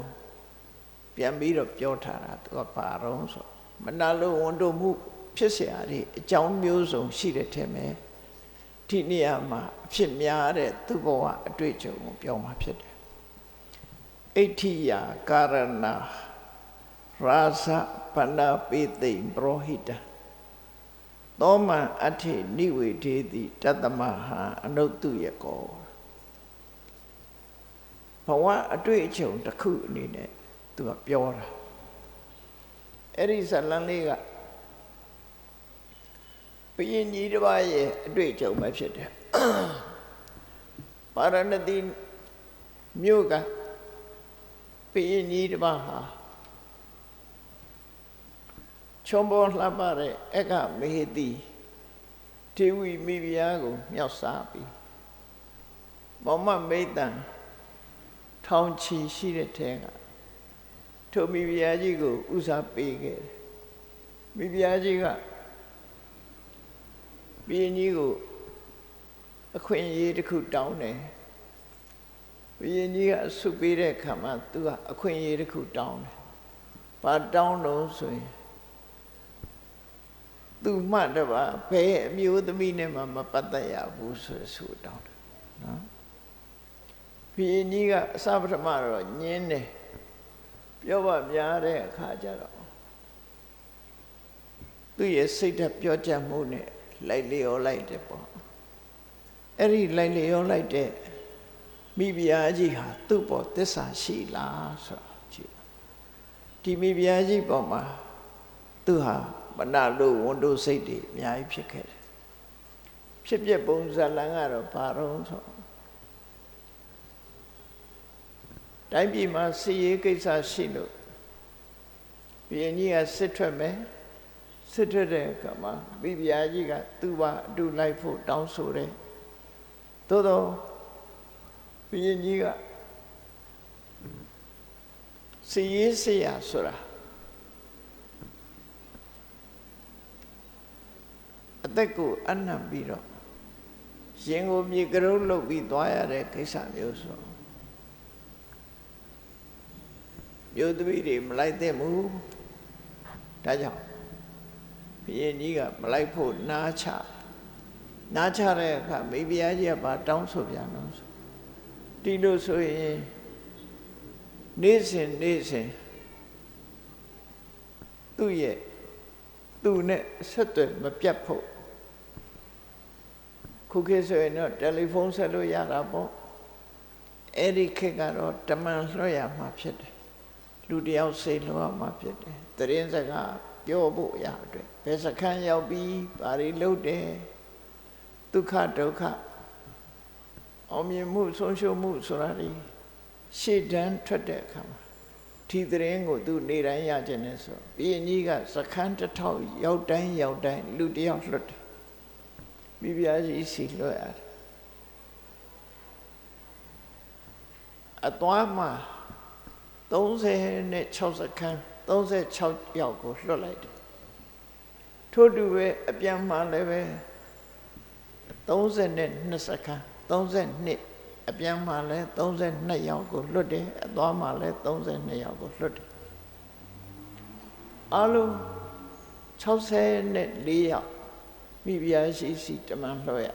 ပြန်ပြီးတော့ပြောထားတာသူကပါတော့ဆိုမနာလိုဝန်တိုမှုဖြစ်เสียရည်အကြောင်းမျိုးစုံရှိတဲ့ထဲမှာဒီနေရာမှာအဖြစ်များတဲ့သူ့ဘဝအတွေ့အကြုံကိုပြောမှာဖြစ်တယ်အဋ္ဌိယကာရဏရာဇပဏပိသိပရောဟိတ သောမံအဋ္ဌိနိဝေဒေတိတတမဟာအနုတ္တုယကောဘဝအတွေ့အကြုံတစ်ခုအနေနဲ့သူကပြောတာအဲ့ဒီဇလန်လေးကဘုရင်ကြီးတစ်ပါးရဲ့အတွေ့အကြုံပဲဖြစ်တယ်ပါရဏတိမြို့ကဘုရင်ကြီးတစ်ပါးဟာ ချွန်ပေါ်လှပတဲ့အကမေဟတိဒေဝီမိဖုရားကိုမြောက်စားပြီးမောမမိတ်တန်ထောင်ချီရှိတဲ့ထဲကထိုမိဖုရားကြီးကိုဥစားပေးခဲ့တယ်မိဖုရားကြီးကဘုရင်ကြီးကိုအခွင့်အရေးတစ်ခုတောင်းတယ်ဘုရင်ကြီးကအဆုပေးတဲ့အခါမှာသူကအခွင့်အရေးတစ်ခုတောင်းတယ်ဘာတောင်းလို့ဆိုရင် သူမှတ်တော့ဘယ်အမျိုးသမီးနဲ့မှမပတ်သက်ရဘူးဆိုဆိုတောင်းတယ်နော်ဘုရင်ကြီးကအစပထမတော့ညင်းတယ်ပြောပါများတဲ့အခါကျတော့သူ့ရဲ့စိတ်ဓာတ်ပြောကြမှုနဲ့လိုက်လျောလိုက်တယ်ပေါ့အဲ့ဒီလိုက်လျောလိုက်တဲ့မိဖုရားကြီးဟာသူ့ပေါ်သစ္စာရှိလားဆိုတော့ကြည့်ဒီမိဖုရားကြီးပေါ်မှာသူဟာ မနာလို့ဝန်တို့စိတ်တွေအများကြီးဖြစ်ခဲ့တယ်ဖြစ်ပြပုံဇာလံကတော့ဘာတော့ဆိုတိုင်းပြည်မှာစီရေးကိစ္စရှိလို့ဘုရင်ကြီးကစစ်ထွက်မယ်စစ်ထွက်တဲ့အခါမှာမိဖုရားကြီးကသူ့ဘာအတူလိုက်ဖို့တောင်းဆိုတယ်သို့တော့ဘုရင်ကြီးကစီရေးစရာဆိုတာ အသက်ကိုအနံ့ပြီးတော့ရင်ကိုမြေကရုံးလုပ်ပြီးသွားရတဲ့ကိစ္စမျိုးဆိုမျိုးသမီးတွေမလိုက်သင့်ဘူးဒါကြောင့်ဘုရင်ကြီးကမလိုက်ဖို့နားချနားချတဲ့အခါမိဖုရားကြီးကဘာတောင်းဆိုပြန်လို့ဆိုဒီလိုဆိုရင်နေ့စဉ်နေ့စဉ်သူ့ရဲ့သူနဲ့ဆက်သွယ်မပြတ်ဖို့ ခုခေတ်ဆိုရင်တော့တယ်လီဖုန်းဆက်လို့ရတာပေါ့အဲ့ဒီခေတ်ကတော့တမန်လွှတ်ရမှာဖြစ်တယ်လူတယောက်စိတ်လွှတ်ရမှာဖြစ်တယ်တရင်စကားပြောဖို့ရအတွက်ဘယ်စခန်းရောက်ပြီးဘာတွေလုပ်တယ်ဒုက္ခဒုက္ခအောင်မြင်မှုဆုံးရှုံးမှုဆိုတာဒီရှေ့တန်းထွက်တဲ့အခါမှာဒီသတင်းကိုသူနေတိုင်းရခြင်းနဲ့ဆိုဘီရင်ကြီးကစခန်းတစ်ထောက်ရောက်တိုင်းရောက်တိုင်းလူတယောက်လွတ်တယ် မိဖုရားကြီးစီလွတ်ရတယ်အသွားမှာ36စခန်း36ယောက်ကိုလွတ်လိုက်တယ်ထို့တူပဲအပြန်မှလည်းပဲ32စခန်း32အပြန်မှာလဲ32ယောက်ကိုလွတ်တယ်အသွားမှာလဲ32ယောက်ကိုလွတ်တယ်အလုံး64ယောက် မိဖုရားရှိရှိတမန်လွှတ်ရ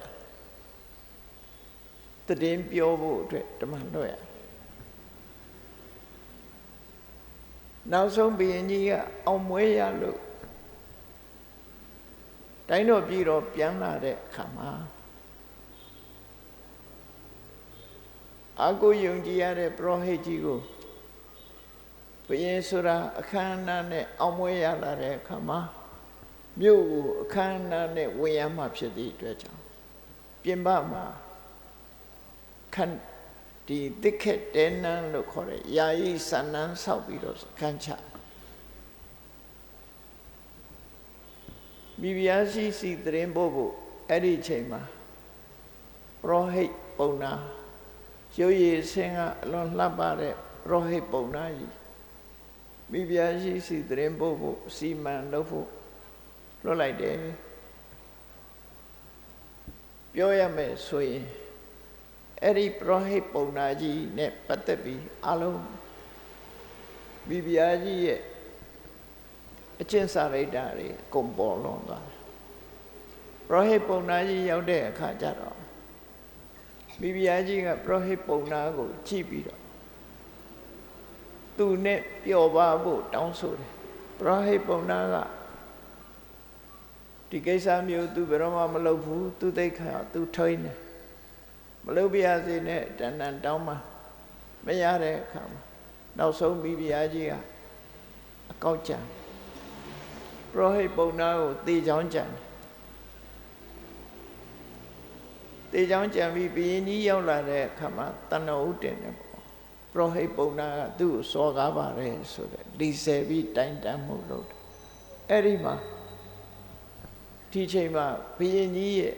တည်င်းပြောဖို့အတွက်တမန်လွှတ်ရနောက်ဆုံးဘုရင်ကြီးကအောင်မွေးရလို့တိုင်းတော်ပြည်တော်ပြန်လာတဲ့အခါမှာအာကိုယုံကြည်ရတဲ့ပရောဟိတ်ကြီးကိုဘုရင်ဆိုတာအခမ်းအနားနဲ့အောင်မွေးရလာတဲ့အခါမှာ မြို့ကိုအခမ်းအနားနဲ့ဝင်ရမှဖြစ်သည့်အတွက်ကြောင့်ပြင်ပမှာခန့်ဒီတိခက်တဲနန်းလို့ခေါ်တဲ့ယာယီဆန္နန်းဆောက်ပြီးတော့ခန့်ချမိဖုရားရှိစီသတင်းပို့ဖို့အဲ့ဒီချိန်မှာပရောဟိတ်ပုံနာရုပ်ရည်ဆင်းကအလွန်လှပတဲ့ရောဟိတ်ပုံနာကြီးမိဖုရားရှိစီသတင်းပို့ဖို့စီမံလုပ်ဖို့ လွတ်လိုက်တယ်ပြောရမယ်ဆိုရင်အဲ့ဒီပရောဟိတ်ပုံနာကြီးနဲ့ပတ်သက်ပြီးအလုံးမိဖုရားကြီးရဲ့အကျင့်စာရိတ္တတွေအကုန်ပေါ်လွန်သွားတယ်ပရောဟိတ်ပုံနာကြီးရောက်တဲ့အခါကျတော့မိဖုရားကြီးကပရောဟိတ်ပုံနာကိုကြည့်ပြီးတော့သူနဲ့ပျော်ပါဖို့တောင်းဆိုတယ်ပရောဟိတ်ပုံနာက ဒီကိစ္စမျိုးသူဘယ်တော့မှမလုပ်ဘူးသူသိခါသူထိန်းတယ်မလုပ်ပြရစေနဲ့တဏ္ဍန်တောင်းမှမရတဲ့အခါမှာနောက်ဆုံးမိဖုရားကြီးကအကောက်ကြံပရောဟိတ်ပုံနာကိုတေချောင်းကြံတယ်တေချောင်းကြံပြီးဘုရင်ကြီးရောက်လာတဲ့အခါမှာတဏ္ဍဥတင်တယ်ပေါ့ပရောဟိတ်ပုံနာကသူ့ကိုစော်ကားပါတယ်ဆိုတဲ့လီဆယ်ပြီးတိုင်တန်းမှုလုပ်တယ်အဲ့ဒီမှာ ဒီချိန်မှာဘုရင်ကြီးရဲ့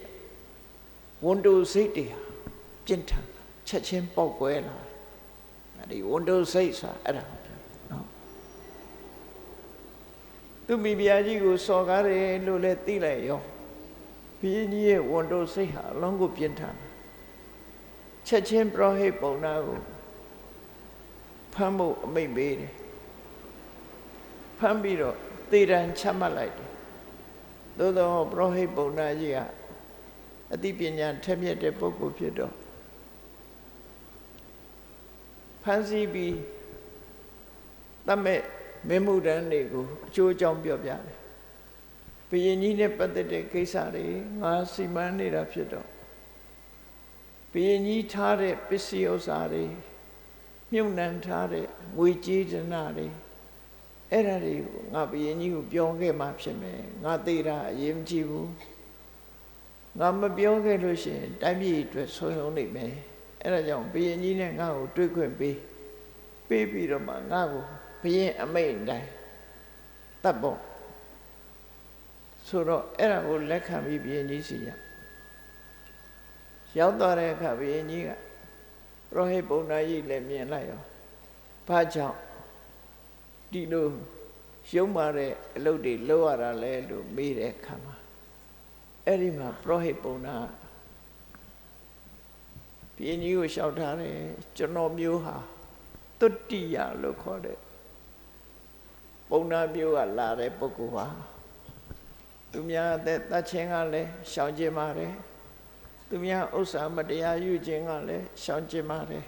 ဝန်တိုစိတ်တွေဟာပြင်းထန်ချက်ချင်းပေါက်ကွဲလာအဲ့ဒီဝန်တိုစိတ်ဆိုတာအဲ့ဒါနော်သူမိဖုရားကြီးကိုစော်ကားတယ်လို့လည်းသိလိုက်ရောဘုရင်ကြီးရဲ့ဝန်တိုစိတ်ဟာအလုံးကိုပြင်းထန်ချက်ချင်းပရောဟိတ်ပုံနာကိုဖမ်းဖို့အမိန့်ပေးတယ်ဖမ်းပြီးတော့သေတံချမှတ်လိုက်တယ် သို့သောပရောဟိတ်ပုံနာကြီးကအသိပညာထက်မြက်တဲ့ပုဂ္ဂိုလ်ဖြစ်တော့ဖန်စီပြီးတတ်မဲ့မင်းမှုတန်းတွေကိုအကျိုးအကြောင်းပြောပြတယ်ဘုရင်ကြီးနဲ့ပတ်သက်တဲ့ကိစ္စတွေငါစီမံနေတာဖြစ်တော့ဘုရင်ကြီးထားတဲ့ပစ္စည်းဥစ္စာတွေမြုပ်နှံထားတဲ့ငွေကြေးဒနာတွေ အဲ့ဒါတွေကိုငါဘုရင်ကြီးကိုပြောခဲ့မှဖြစ်မယ်ငါသိတာအရေးမကြီးဘူးငါမပြောခဲ့လို့ရှိရင်တိုင်းပြည်အတွက်ဆုံးရှုံးနေမယ်အဲ့ဒါကြောင့်ဘုရင်ကြီးနဲ့ငါ့ကိုတွေ့ခွင့်ပေးပေးပြီးတော့မှငါ့ကိုဘုရင်အမိန့်တိုင်းတတ်ဖို့ဆိုတော့အဲ့ဒါကိုလက်ခံပြီးဘုရင်ကြီးစီရရောက်သွားတဲ့အခါဘုရင်ကြီးကပရောဟိတ်ပုံနာကြီးလည်းမြင်လိုက်ရောဘာကြောင့် ဒီလိုရုံမာတဲ့အလုပ်တွေလုပ်ရတာလဲလို့မေးတဲ့အခါမှာအဲ့ဒီမှာပရောဟိတ်ပုံနာဘုရင်ကြီးကိုလျှောက်ထားတယ်ကျွန်တော်မျိုးဟာတုတ္တိယလို့ခေါ်တဲ့ပုံနာမျိုးကလာတဲ့ပုဂ္ဂိုလ်ပါသူများအသက်တတ်ခြင်းကလည်းရှောင်ကျင်ပါတယ်သူများဥစ္စာမတရားယူခြင်းကလည်းရှောင်ကျင်ပါတယ်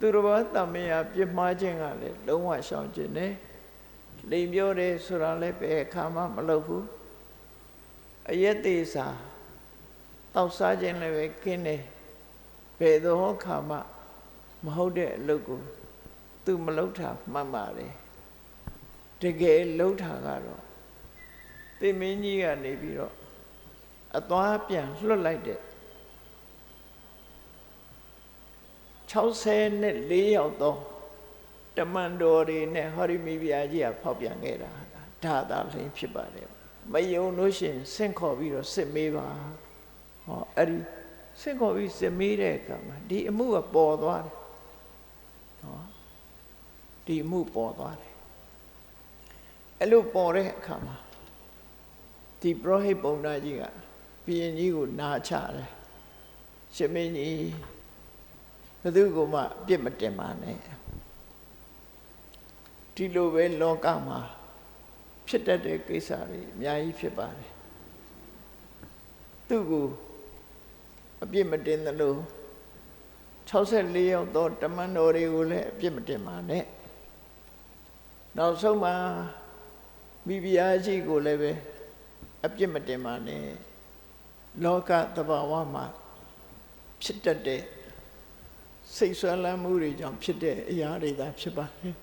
သူတော်ဘာတမယပြစ်မှားခြင်းကလည်းလုံးဝရှောင်ကျင်တယ်လိမ်ပြောတယ်ဆိုတာလည်းဘယ်အခါမှမလုပ်ဘူးအယက်သေးစာတောက်စားခြင်းလည်းပဲခင်းတယ်ဘယ်သောခါမှမဟုတ်တဲ့အလုပ်ကိုသူမလုပ်တာမှန်ပါတယ်တကယ်လုပ်တာကတော့သင်မင်းကြီးကနေပြီးတော့အသွားပြန်လွတ်လိုက်တဲ့ 60နဲ့4ယောက်သောတမန်တော်တွေနဲ့ဟောရိမိဗျာကြီးကဖောက်ပြန်ခဲ့တာဒါသာလင်းဖြစ်ပါတယ်မယုံလို့ရှိရင်ဆင့်ခေါ်ပြီးတော့စစ်မေးပါဟောအဲ့ဒီဆင့်ခေါ်ပြီးစစ်မေးတဲ့အခါမှာဒီအမှုကပေါ်သွားတယ်ဟောဒီအမှုပေါ်သွားတယ်အဲ့လိုပေါ်တဲ့အခါမှာဒီပရောဟိတ်ပုံနာကြီးကဘုရင်ကြီးကိုနာချတယ်ရှင်မင်းကြီး ဘယ်သူကမှပြစ်မတင်ပါနဲ့ဒီလိုပဲလောကမှာဖြစ်တတ်တဲ့ကိစ္စတွေအများကြီးဖြစ်ပါတယ်သူ့ကိုအပြစ်မတင်သလို64ရောက်သောတမန်တော်တွေကိုလည်းအပြစ်မတင်ပါနဲ့နောက်ဆုံးမှာမိဖုရားရှိကိုလည်းပဲအပြစ်မတင်ပါနဲ့လောကသဘာဝမှာဖြစ်တတ်တဲ့ စိတ်ဆွမ်းလန်းမှုတွေကြောင့်ဖြစ်တဲ့အရာတွေသာဖြစ်ပါတယ်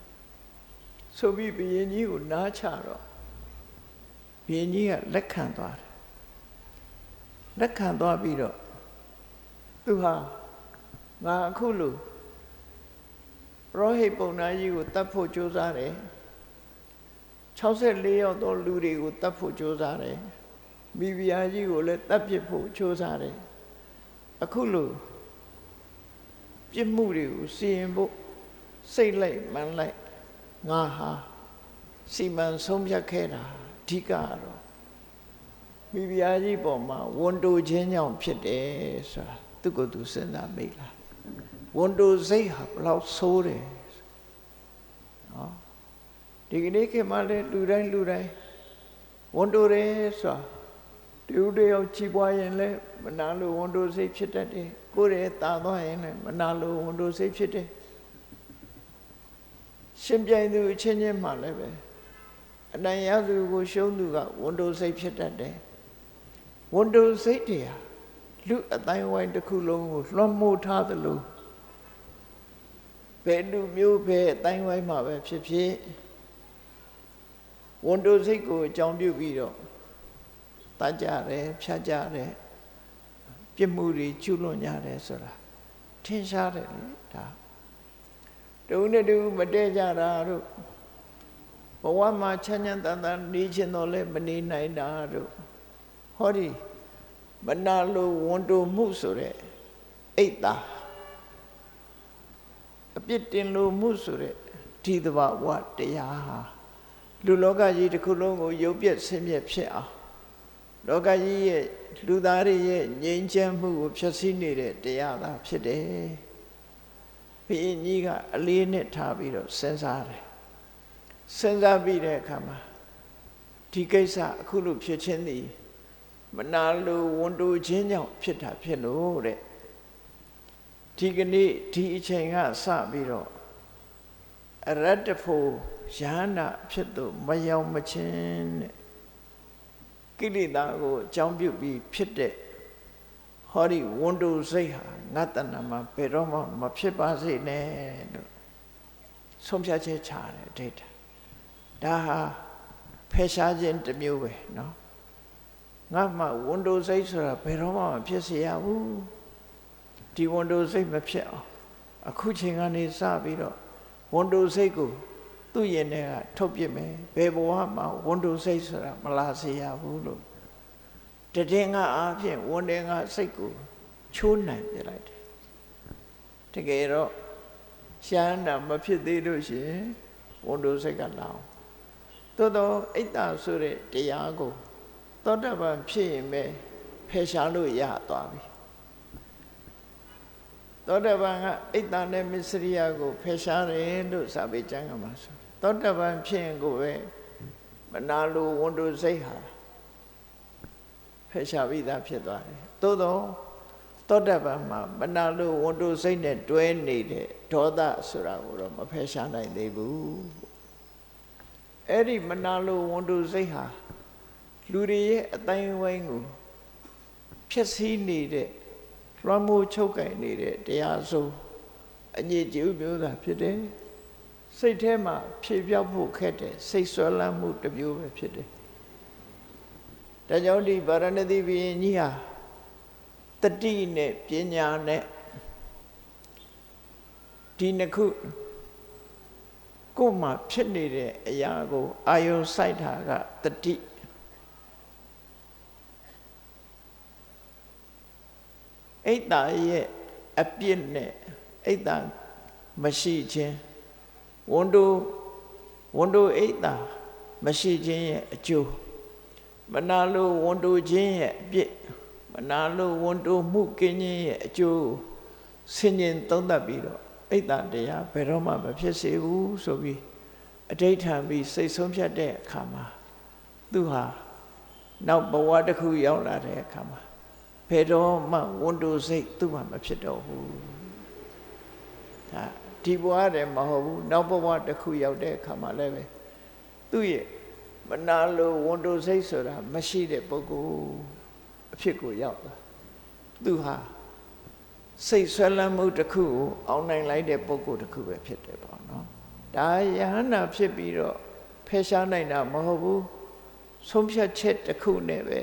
ဆိုပြီးဘုရင်ကြီးကိုနားချတော့ဘုရင်ကြီးကလက်ခံသွားတယ်လက်ခံသွားပြီးတော့သူဟာငါအခုလို့ပရောဟိတ်ပုံနာကြီးကိုတတ်ဖို့ကြိုးစားတယ်64ရောက်သောလူတွေကိုတတ်ဖို့ကြိုးစားတယ်မိဖုရားကြီးကိုလည်းတတ်ပစ်ဖို့ကြိုးစားတယ်အခုလို့ ပြစ်မှုတွေကိုစီရင်ဖို့စိတ်လိုက်မှန်လိုက်ငါဟာစီမံဆုံးဖြတ်ခဲ့တာအဓိကကတော့မိဖုရားကြီးပေါ်မှာဝန်တိုခြင်းကြောင့်ဖြစ်တယ်ဆိုတာသူကသူစဉ်းစားမိလားဝန်တိုစိတ်ဟာဘလောက်ဆိုးတယ်နော်ဒီကနေ့ခေတ်မှာလည်းလူတိုင်းလူတိုင်းဝန်တိုတယ်ဆိုတာတူတယောက်ချီးပွားရင်လည်းမနာလို့ဝန်တိုစိတ်ဖြစ်တတ်တယ် ကိုယ်ရဲ့တာသွားရင်လည်းမနာလို့ဝန်တိုစိတ်ဖြစ်တယ်ရှင်ပြိုင်သူအချင်းချင်းမှလည်းပဲအနိုင်ရသူကိုရှုံးသူကဝန်တိုစိတ်ဖြစ်တတ်တယ်ဝန်တိုစိတ်တွေဟာလူအတိုင်းဝိုင်းတစ်ခုလုံးကိုလွှမ်းမိုးထားသလိုဘယ်လူမျိုးပဲအတိုင်းဝိုင်းမှာပဲဖြစ်ဖြစ်ဝန်တိုစိတ်ကိုအကြောင်းပြုပြီးတော့တတ်ကြတယ်ဖြတ်ကြတယ် ပြစ်မှုတွေကျุလွန်ကြတယ်ဆိုတာထင်ရှားတယ်လေဒါတူနဲ့တူမတည့်ကြတာတို့ဘဝမှာချမ်းချမ်းသာသာနေခြင်းတော့လဲမနေနိုင်တာတို့ဟောဒီမနာလိုဝန်တိုမှုဆိုတဲ့အိတ်တာအပြစ်တင်လိုမှုဆိုတဲ့ဒီတဘာဝတရားဟာလူလောကကြီးတစ်ခုလုံးကိုရုပ်ပြက်ဆင်းရဲဖြစ်အောင်လောကကြီးရဲ့ လူသားတွေရဲ့ငြိမ်းချမ်းမှုကိုဖျက်ဆီးနေတဲ့တရားသာဖြစ်တယ်ဘုရင်ကြီးကအလေးနဲ့ထားပြီးတော့စဉ်းစားတယ်စဉ်းစားပြီးတဲ့အခါမှာဒီကိစ္စအခုလို့ဖြစ်ချင်းသည်မနာလိုဝန်တိုခြင်းကြောင့်ဖြစ်တာဖြစ်လို့တဲ့ဒီကနေ့ဒီအချိန်ကစပြီးတော့အရတ္တဖို့ယန္နာဖြစ်သူမရောက်မချင်းတဲ့ ကိလေသာကိုအကြောင်းပြုပြီးဖြစ်တဲ့ဟောဒီဝန်တိုစိတ်ဟာငါတဏ္ဍမှာဘယ်တော့မှမဖြစ်ပါစေနဲ့လို့ဆုံးဖြတ်ချက်ချတယ်ဒိဋ္ဌဒါဟာဖယ်ရှားခြင်းတစ်မျိုးပဲเนาะငါမှဝန်တိုစိတ်ဆိုတာဘယ်တော့မှမဖြစ်စေရဘူးဒီဝန်တိုစိတ်မဖြစ်အောင်အခုချိန်ကနေစပြီးတော့ဝန်တိုစိတ်ကို သူ့ရင်ထဲကထုတ်ပြစ်မယ်ဘယ်ဘဝမှာဝန်တိုစိတ်ဆိုတာမလာစေရဘူးလို့တည်င်းကအားဖြင့်ဝန်တင်ကစိတ်ကိုချိုးနိုင်ပြလိုက်တယ်တကယ်တော့ရှားတာမဖြစ်သေးလို့ရှိရင်ဝန်တိုစိတ်ကလောင်သို့တော့အိတ်တာဆိုတဲ့တရားကိုသောတပန်ဖြစ်ရင်ပဲဖယ်ရှားလို့ရသွားပြီသောတပန်ကအိတ်တာနဲ့မစ္စရိယကိုဖယ်ရှားတယ်လို့စာပေကျမ်းကမှာဆို သောတပန်ဖြစ်ရင်ကိုပဲမနာလိုဝန်တိုစိတ်ဟာဖယ်ရှားပြီးသားဖြစ်သွားတယ်သို့တော့သောတပန်မှာမနာလိုဝန်တိုစိတ်နဲ့တွဲနေတဲ့ဒေါသဆိုတာကိုတော့မဖယ်ရှားနိုင်သေးဘူးအဲ့ဒီမနာလိုဝန်တိုစိတ်ဟာလူတွေရဲ့အတိုင်းဝိုင်းကိုဖြစ်စည်းနေတဲ့လွှမ်းမိုးချုပ်ကင်နေတဲ့တရားစိုးအညစ်အကြေးမျိုးသာဖြစ်တယ် စိတ်ထဲမှာဖြေပြောက်ဖို့ခက်တယ်စိတ်ဆွဲလန်းမှုတစ်မျိုးပဲဖြစ်တယ်ဒါကြောင့်ဒီဗာရဏသီဘုရင်ကြီးဟာတတိနဲ့ပညာနဲ့ဒီနှစ်ခုကိုယ်မှာဖြစ်နေတဲ့အရာကိုအာယုံစိုက်တာကတတိအိတ်တာရဲ့အပြစ်နဲ့အိတ်တာမရှိခြင်း ဝန်တိုဝန်တိုအိတ်တာမရှိခြင်းရဲ့အကျိုးမနာလိုဝန်တိုခြင်းရဲ့အပြစ်မနာလိုဝန်တိုမှုကင်းခြင်းရဲ့အကျိုးဆင်ញင်သုံးသပ်ပြီးတော့အိတ်တာတရားဘယ်တော့မှမဖြစ်စေဘူးဆိုပြီးအဋိဋ္ဌံပြီးစိတ်ဆုံးဖြတ်တဲ့အခါမှာသူဟာနောက်ဘဝတစ်ခုရောက်လာတဲ့အခါမှာဘယ်တော့မှဝန်တိုစိတ်သူ့မှာမဖြစ်တော့ဘူးဒါ ဒီဘဝတည်းမဟုတ်ဘူးနောက်ဘဝတစ်ခုရောက်တဲ့အခါမှာလည်းပဲသူ့ရဲ့မနာလိုဝန်တိုစိတ်ဆိုတာမရှိတဲ့ပုဂ္ဂိုလ်အဖြစ်ကိုရောက်လာသူဟာစိတ်ဆွဲလန်းမှုတစ်ခုကိုအောင်နိုင်လိုက်တဲ့ပုဂ္ဂိုလ်တစ်ခုပဲဖြစ်တယ်ပေါ့နော်ဒါယဟန္တာဖြစ်ပြီးတော့ဖယ်ရှားနိုင်တာမဟုတ်ဘူးဆုံးဖြတ်ချက်တစ်ခုနဲ့ပဲ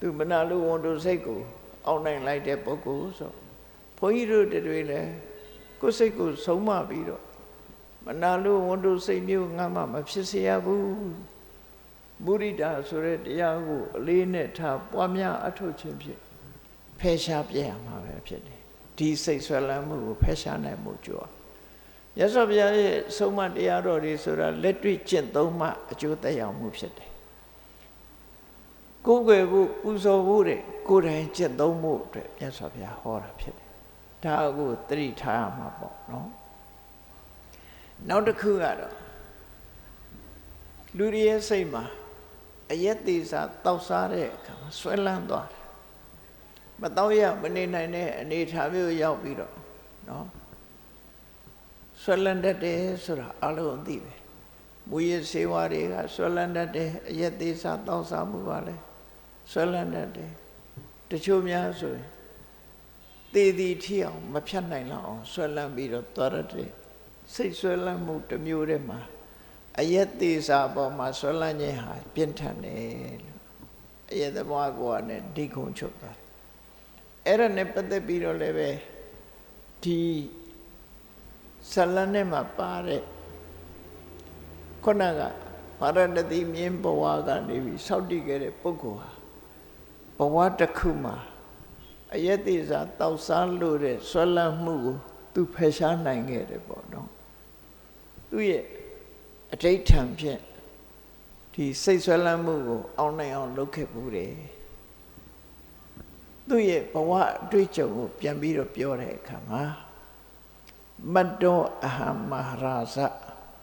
သူမနာလိုဝန်တိုစိတ်ကိုအောင်နိုင်လိုက်တဲ့ပုဂ္ဂိုလ်ဆိုဘုန်းကြီးတို့တွေလည်း ကိုယ်စိတ်ကိုဆုံးမပြီးတော့မနာလိုဝန်တိုစိတ်မျိုးငါမှမဖြစ်စေရဘူးမုရိဒာဆိုတဲ့တရားကိုအလေးနဲ့ထားပွားများအထုတ်ခြင်းဖြင့်ဖယ်ရှားပြရမှာပဲဖြစ်တယ်ဒီစိတ်ဆွဲလန်းမှုကိုဖယ်ရှားနိုင်မှုကြွားရသော်ဘုရားရဲ့ဆုံးမတရားတော်တွေဆိုတာလက်တွေ့ကျင့်သုံးမှအကျိုးသက်ရောက်မှုဖြစ်တယ်ကိုယ်ွယ်ဖို့ပူဇော်ဖို့တဲ့ကိုယ်တိုင်ကျင့်သုံးမှုအတွက်မြတ်စွာဘုရားဟောတာဖြစ်တယ် ဒါကိုသတိထားရမှာပေါ့နော်နောက်တစ်ခုကတော့လူတွေရဲ့စိတ်မှာအယက်သေးစာတောက်စားတဲ့အခါမှာဆွဲလန်းသွားတယ်မတော့ရမနေနိုင်တဲ့အနေထားမျိုးရောက်ပြီးတော့နော်ဆွဲလန်းတတ်တယ်ဆိုတာအလုံးသိပဲမူရစေဝါတွေကဆွဲလန်းတတ်တယ်အယက်သေးစာတောက်စားမှုပါလဲဆွဲလန်းတတ်တယ်တချို့များဆိုရင် တည်တည်ထီအောင်မဖြတ်နိုင်လောက်အောင်ဆွဲလန်းပြီးတော့သွားရတယ်စိတ်ဆွဲလန်းမှုတစ်မျိုးတည်းမှာအယက်သေးစာပေါ်မှာဆွဲလန်းခြင်းဟာပြင်းထန်တယ်လို့အယက်သဘောကောနဲ့ဒီခုံချုပ်တာအဲ့ဒါနဲ့ပတ်သက်ပြီးတော့လည်းပဲဒီဇလန်နဲ့မှာပါတဲ့ခုနကဘာရဏတိမြင်းဘဝကနေပြီးစောင့်တည်ခဲ့တဲ့ပုဂ္ဂိုလ်ဟာဘဝတစ်ခုမှာ အယက်သေးစာတောက်စားလို့တဲ့ဆွဲလန်းမှုကိုသူဖယ်ရှားနိုင်ခဲ့တယ်ပေါ့နော်သူ့ရဲ့အဋိဋ္ဌံဖြင့်ဒီစိတ်ဆွဲလန်းမှုကိုအောင်နိုင်အောင်လုပ်ခဲ့မှုတယ်သူ့ရဲ့ဘဝအတွေ့အကြုံကိုပြန်ပြီးတော့ပြောတဲ့အခါမှာမတ္တောအဟံမဟာရာဇ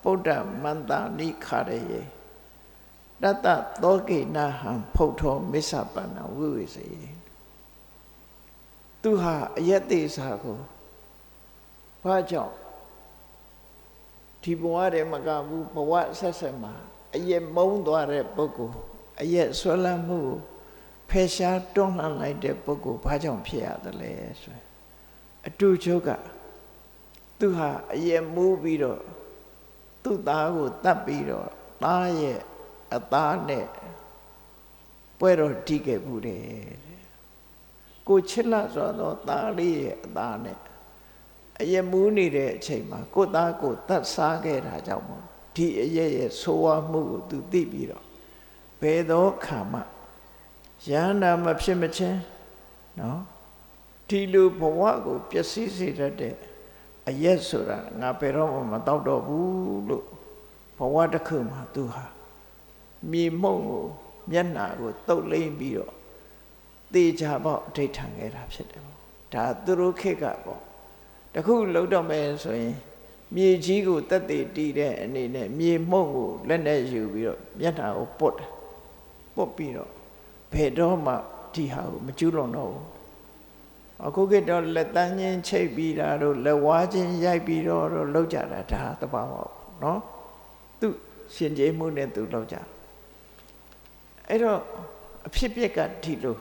ဗုဒ္ဓမန္တာနိခရယေတတသောကိနဟံဖုတ်ထောမစ္ဆပန္နဝိဝေစေ သူဟာအယက်သေးစာကိုဘာကြောင့်ဒီဘဝတည်းမကဘူးဘဝဆက်ဆက်မှာအယက်မုံသွားတဲ့ပုဂ္ဂိုလ်အယက်ဆွဲလန်းမှုဖယ်ရှားတွန်းလှန်လိုက်တဲ့ပုဂ္ဂိုလ်ဘာကြောင့်ဖြစ်ရသလဲဆိုအတူချုပ်ကသူဟာအယက်မူးပြီးတော့သူ့သားကိုတတ်ပြီးတော့သားရဲ့အသားနဲ့ပွဲတော်တီးခဲ့ဘူးတယ် ကိုချစ်လဆိုတော့သားလေးရဲ့အသားနဲ့အယမူးနေတဲ့အချိန်မှာကိုသားကိုတတ်စားခဲ့တာကြောင့်မို့ဒီအယရဲ့ဆိုးဝါးမှုကိုသူသိပြီးတော့ဘယ်သောခါမှယန္တာမဖြစ်မချင်းနော်ဒီလိုဘဝကိုပျက်စီးစေတတ်တဲ့အရက်ဆိုတာငါဘယ်တော့မှမတော့တော့ဘူးလို့ဘဝတစ်ခုမှာသူဟာမြေမှုန့်ကိုမျက်နာကိုတုတ်လိမ့်ပြီးတော့ တေချာပေါ့အဋိဋ္ဌံခဲ့တာဖြစ်တယ်ပေါ့ဒါသူတို့ခေတ်ကပေါ့တခုလုံးတော့မယ်ဆိုရင်မြေကြီးကိုတက်တည်တည်တဲ့အနေနဲ့မြေမှုန့်ကိုလက်နဲ့ယူပြီးတော့မျက်နှာကိုပုတ်ပုတ်ပြီးတော့ဘယ်တော့မှဒီဟာကိုမကျူးလွန်တော့ဘူးအခုကတော့လက်တန်းချင်းချိတ်ပြီးတာတို့လက်ဝါးချင်းရိုက်ပြီးတော့လောက်ကြတာဒါတဘာဝเนาะသူရှင်ကျေးမှုနဲ့သူလောက်ကြအဲ့တော့အဖြစ်ပြက်ကဒီလို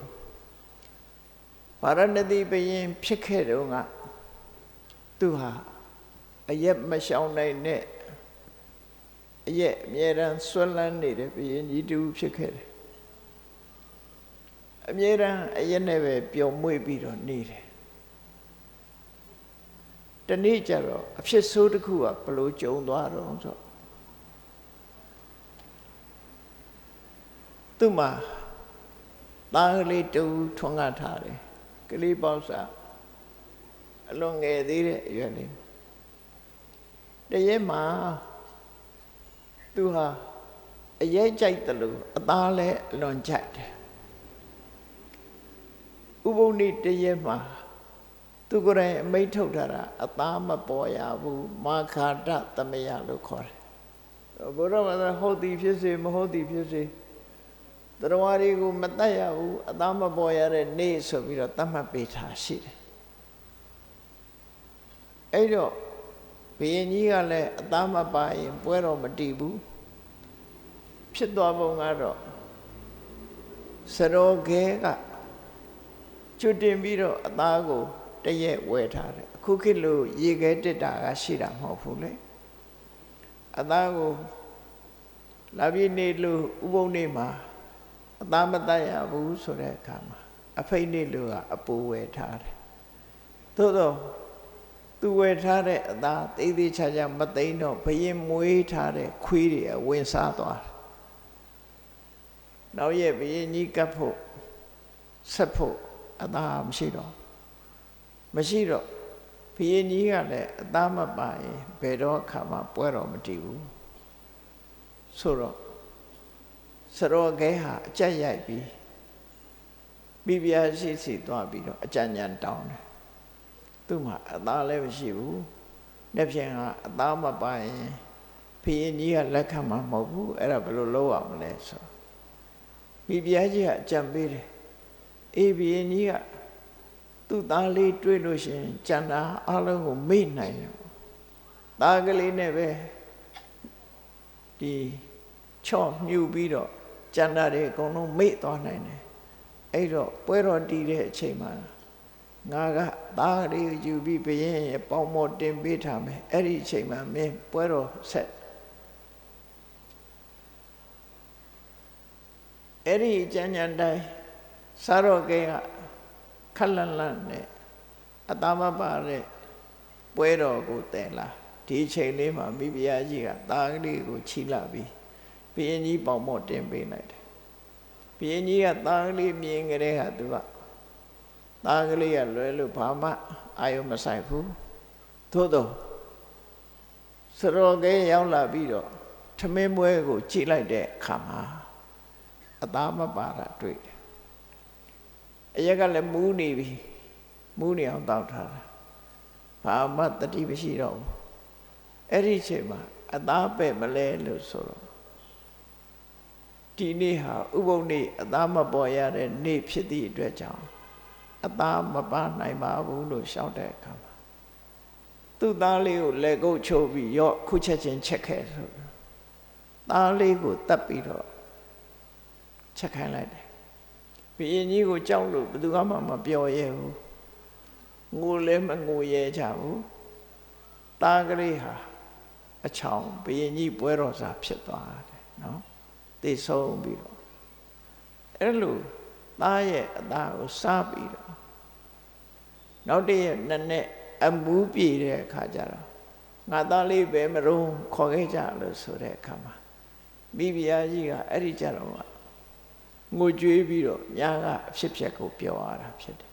ဗာရဏသီဘယင်ဖြစ်ခဲ့တော့ကသူသူဟာအရက်မရှောင်နိုင်တဲ့အရက်အမြဲတမ်းဆွလန်းနေတဲ့ဘုရင်ကြီးတူဖြစ်ခဲ့တယ်အမြဲတမ်းအရက်နဲ့ပဲပျော်မွေ့ပြီးတော့နေတယ်တနေ့ကျတော့အဖြစ်ဆိုးတစ်ခုကဘလို့ကြုံသွားတော့ဆိုသူ့မှာသားကလေးတူထွန်းကားထားတယ် ကလေးပေါက်စားအလွန်ငယ်သေးတဲ့အရွယ်လေးတရက်မှာသူဟာအရေးကြိုက်တယ်လို့အသားလည်းအလွန်ကြိုက်တယ်ဥပုံနေတရက်မှာသူကိုယ်တိုင်အမိတ်ထုတ်ထားတာအသားမပေါ်ရဘူးမာခာတသမယလို့ခေါ်တယ်ဘုရားမဟုတ်သည်ဖြစ်စေမဟုတ်သည်ဖြစ်စေ တရားတွေကိုမတတ်ရဘူးအသားမပေါ်ရတဲ့နေ့ဆိုပြီးတော့တတ်မှတ်ပေးထားရှိတယ်အဲ့တော့ဘုရင်ကြီးကလည်းအသားမပါရင်ပွဲတော်မတည်ဘူးဖြစ်သွားပုံကတော့စရောခဲကကျွတ်တင်ပြီးတော့အသားကိုတရက်ဝယ်ထားတယ်အခုခေတ်လိုရေခဲတက်တာကရှိတာမဟုတ်ဘူးလေအသားကိုလာပြည့်နေလို့ဥပုံနေမှာ အသားမတတ်ရဘူးဆိုတဲ့အခါမှာအဖိတ်နေလို့ကအပူဝယ်ထားတယ်သို့တော့သူဝယ်ထားတဲ့အသားသေးသေးချာချာမသိမ်းတော့ဘရင်မွေးထားတဲ့ခွေးတွေဝင်စားသွားတယ်နောက်ရက်ဘရင်ကြီးကပ်ဖို့ဆက်ဖို့အသားမရှိတော့မရှိတော့ဘုရင်ကြီးကလည်းအသားမပါရင်ဘယ်တော့အခါမှပွဲတော်မတည်ဘူးဆိုတော့ စရောခဲဟာအကြက်ရိုက်ပြီးပြပြရှိရှိသွားပြီးတော့အကြံဉာဏ်တောင်းတယ်သူ့မှာအသားလည်းမရှိဘူးလက်ဖြင့်ကအသားမပါရင်ဘုရင်ကြီးကလက်ခံမှာမဟုတ်ဘူးအဲ့ဒါဘယ်လိုလုပ်ရမလဲဆိုပြပြကြီးကအကြံပေးတယ်အေးဘုရင်ကြီးကသူ့သားလေးတွေ့လို့ရှိရင်ကြံတာအလုံးကိုမေ့နိုင်တယ်သားကလေးနဲ့ပဲဒီချော့မြူပြီးတော့ ကြံတာတွေအကုန်လုံးမေ့သွားနိုင်တယ်အဲ့တော့ပွဲတော်တည်တဲ့အချိန်မှာငါကသားလေးကိုယူပြီးဘရင်ရဲ့ပေါင်မော်တင်ပေးထားမယ်အဲ့ဒီအချိန်မှာမင်းပွဲတော်ဆက်အဲ့ဒီကြံကြံတိုင်းစားတော့ကဲကခက်လန့်လန့်နဲ့အသားမပါတဲ့ပွဲတော်ကိုတဲလာဒီအချိန်လေးမှာမိဖုရားကြီးကသားကလေးကိုချီလာပြီး ဘုရင်ကြီးပေါင်မော့တင်ပေးလိုက်တယ်ဘုရင်ကြီးကသားကလေးမြင်ကြတဲ့ဟာသူကသားကလေးကလွယ်လို့ဘာမှအာယုမဆိုင်ဘူးသို့တော့စရောကဲရောက်လာပြီးတော့ထမင်းပွဲကိုကြည့်လိုက်တဲ့အခါမှာအသားမပါတာတွေ့တယ်အရက်ကလည်းမူးနေပြီမူးနေအောင်တောက်ထားတာဘာမှတတိမရှိတော့ဘူးအဲ့ဒီအချိန်မှာအသားပဲ့မလဲလို့ဆိုတော့ ဒီနေ့ဟာဥပုံနေ့အသားမပေါ်ရတဲ့နေ့ဖြစ်သည့်အတွက်ကြောင့်အသားမပါနိုင်ပါဘူးလို့ရှောက်တဲ့အခါမှာသူ့သားလေးကိုလက်ကုပ်ချိုးပြီးရော့ခုချက်ချင်းချက်ခဲ့ဆိုသားလေးကိုတတ်ပြီးတော့ချက်ခိုင်းလိုက်တယ်ဘုရင်ကြီးကိုကြောက်လို့ဘယ်သူမှမပြောရဲဘူးငိုလည်းမငိုရဲကြဘူးသားကလေးဟာအချောင်ဘုရင်ကြီးပွဲတော်စာဖြစ်သွားတယ်နော် သိဆုံးပြီးတော့အဲ့လိုသားရဲ့အသားကိုစားပြီးတော့နောက်တည့်ရက်နှစ်နဲ့အမူးပြေတဲ့အခါကျတော့ငါသားလေးပဲမရုံခေါ်ခဲ့ကြလို့ဆိုတဲ့အခါမှာမိဖုရားကြီးကအဲ့ဒီကြတော့ငိုကြွေးပြီးတော့ညာကအဖြစ်ဖြစ်ကိုပြောရတာဖြစ်တယ်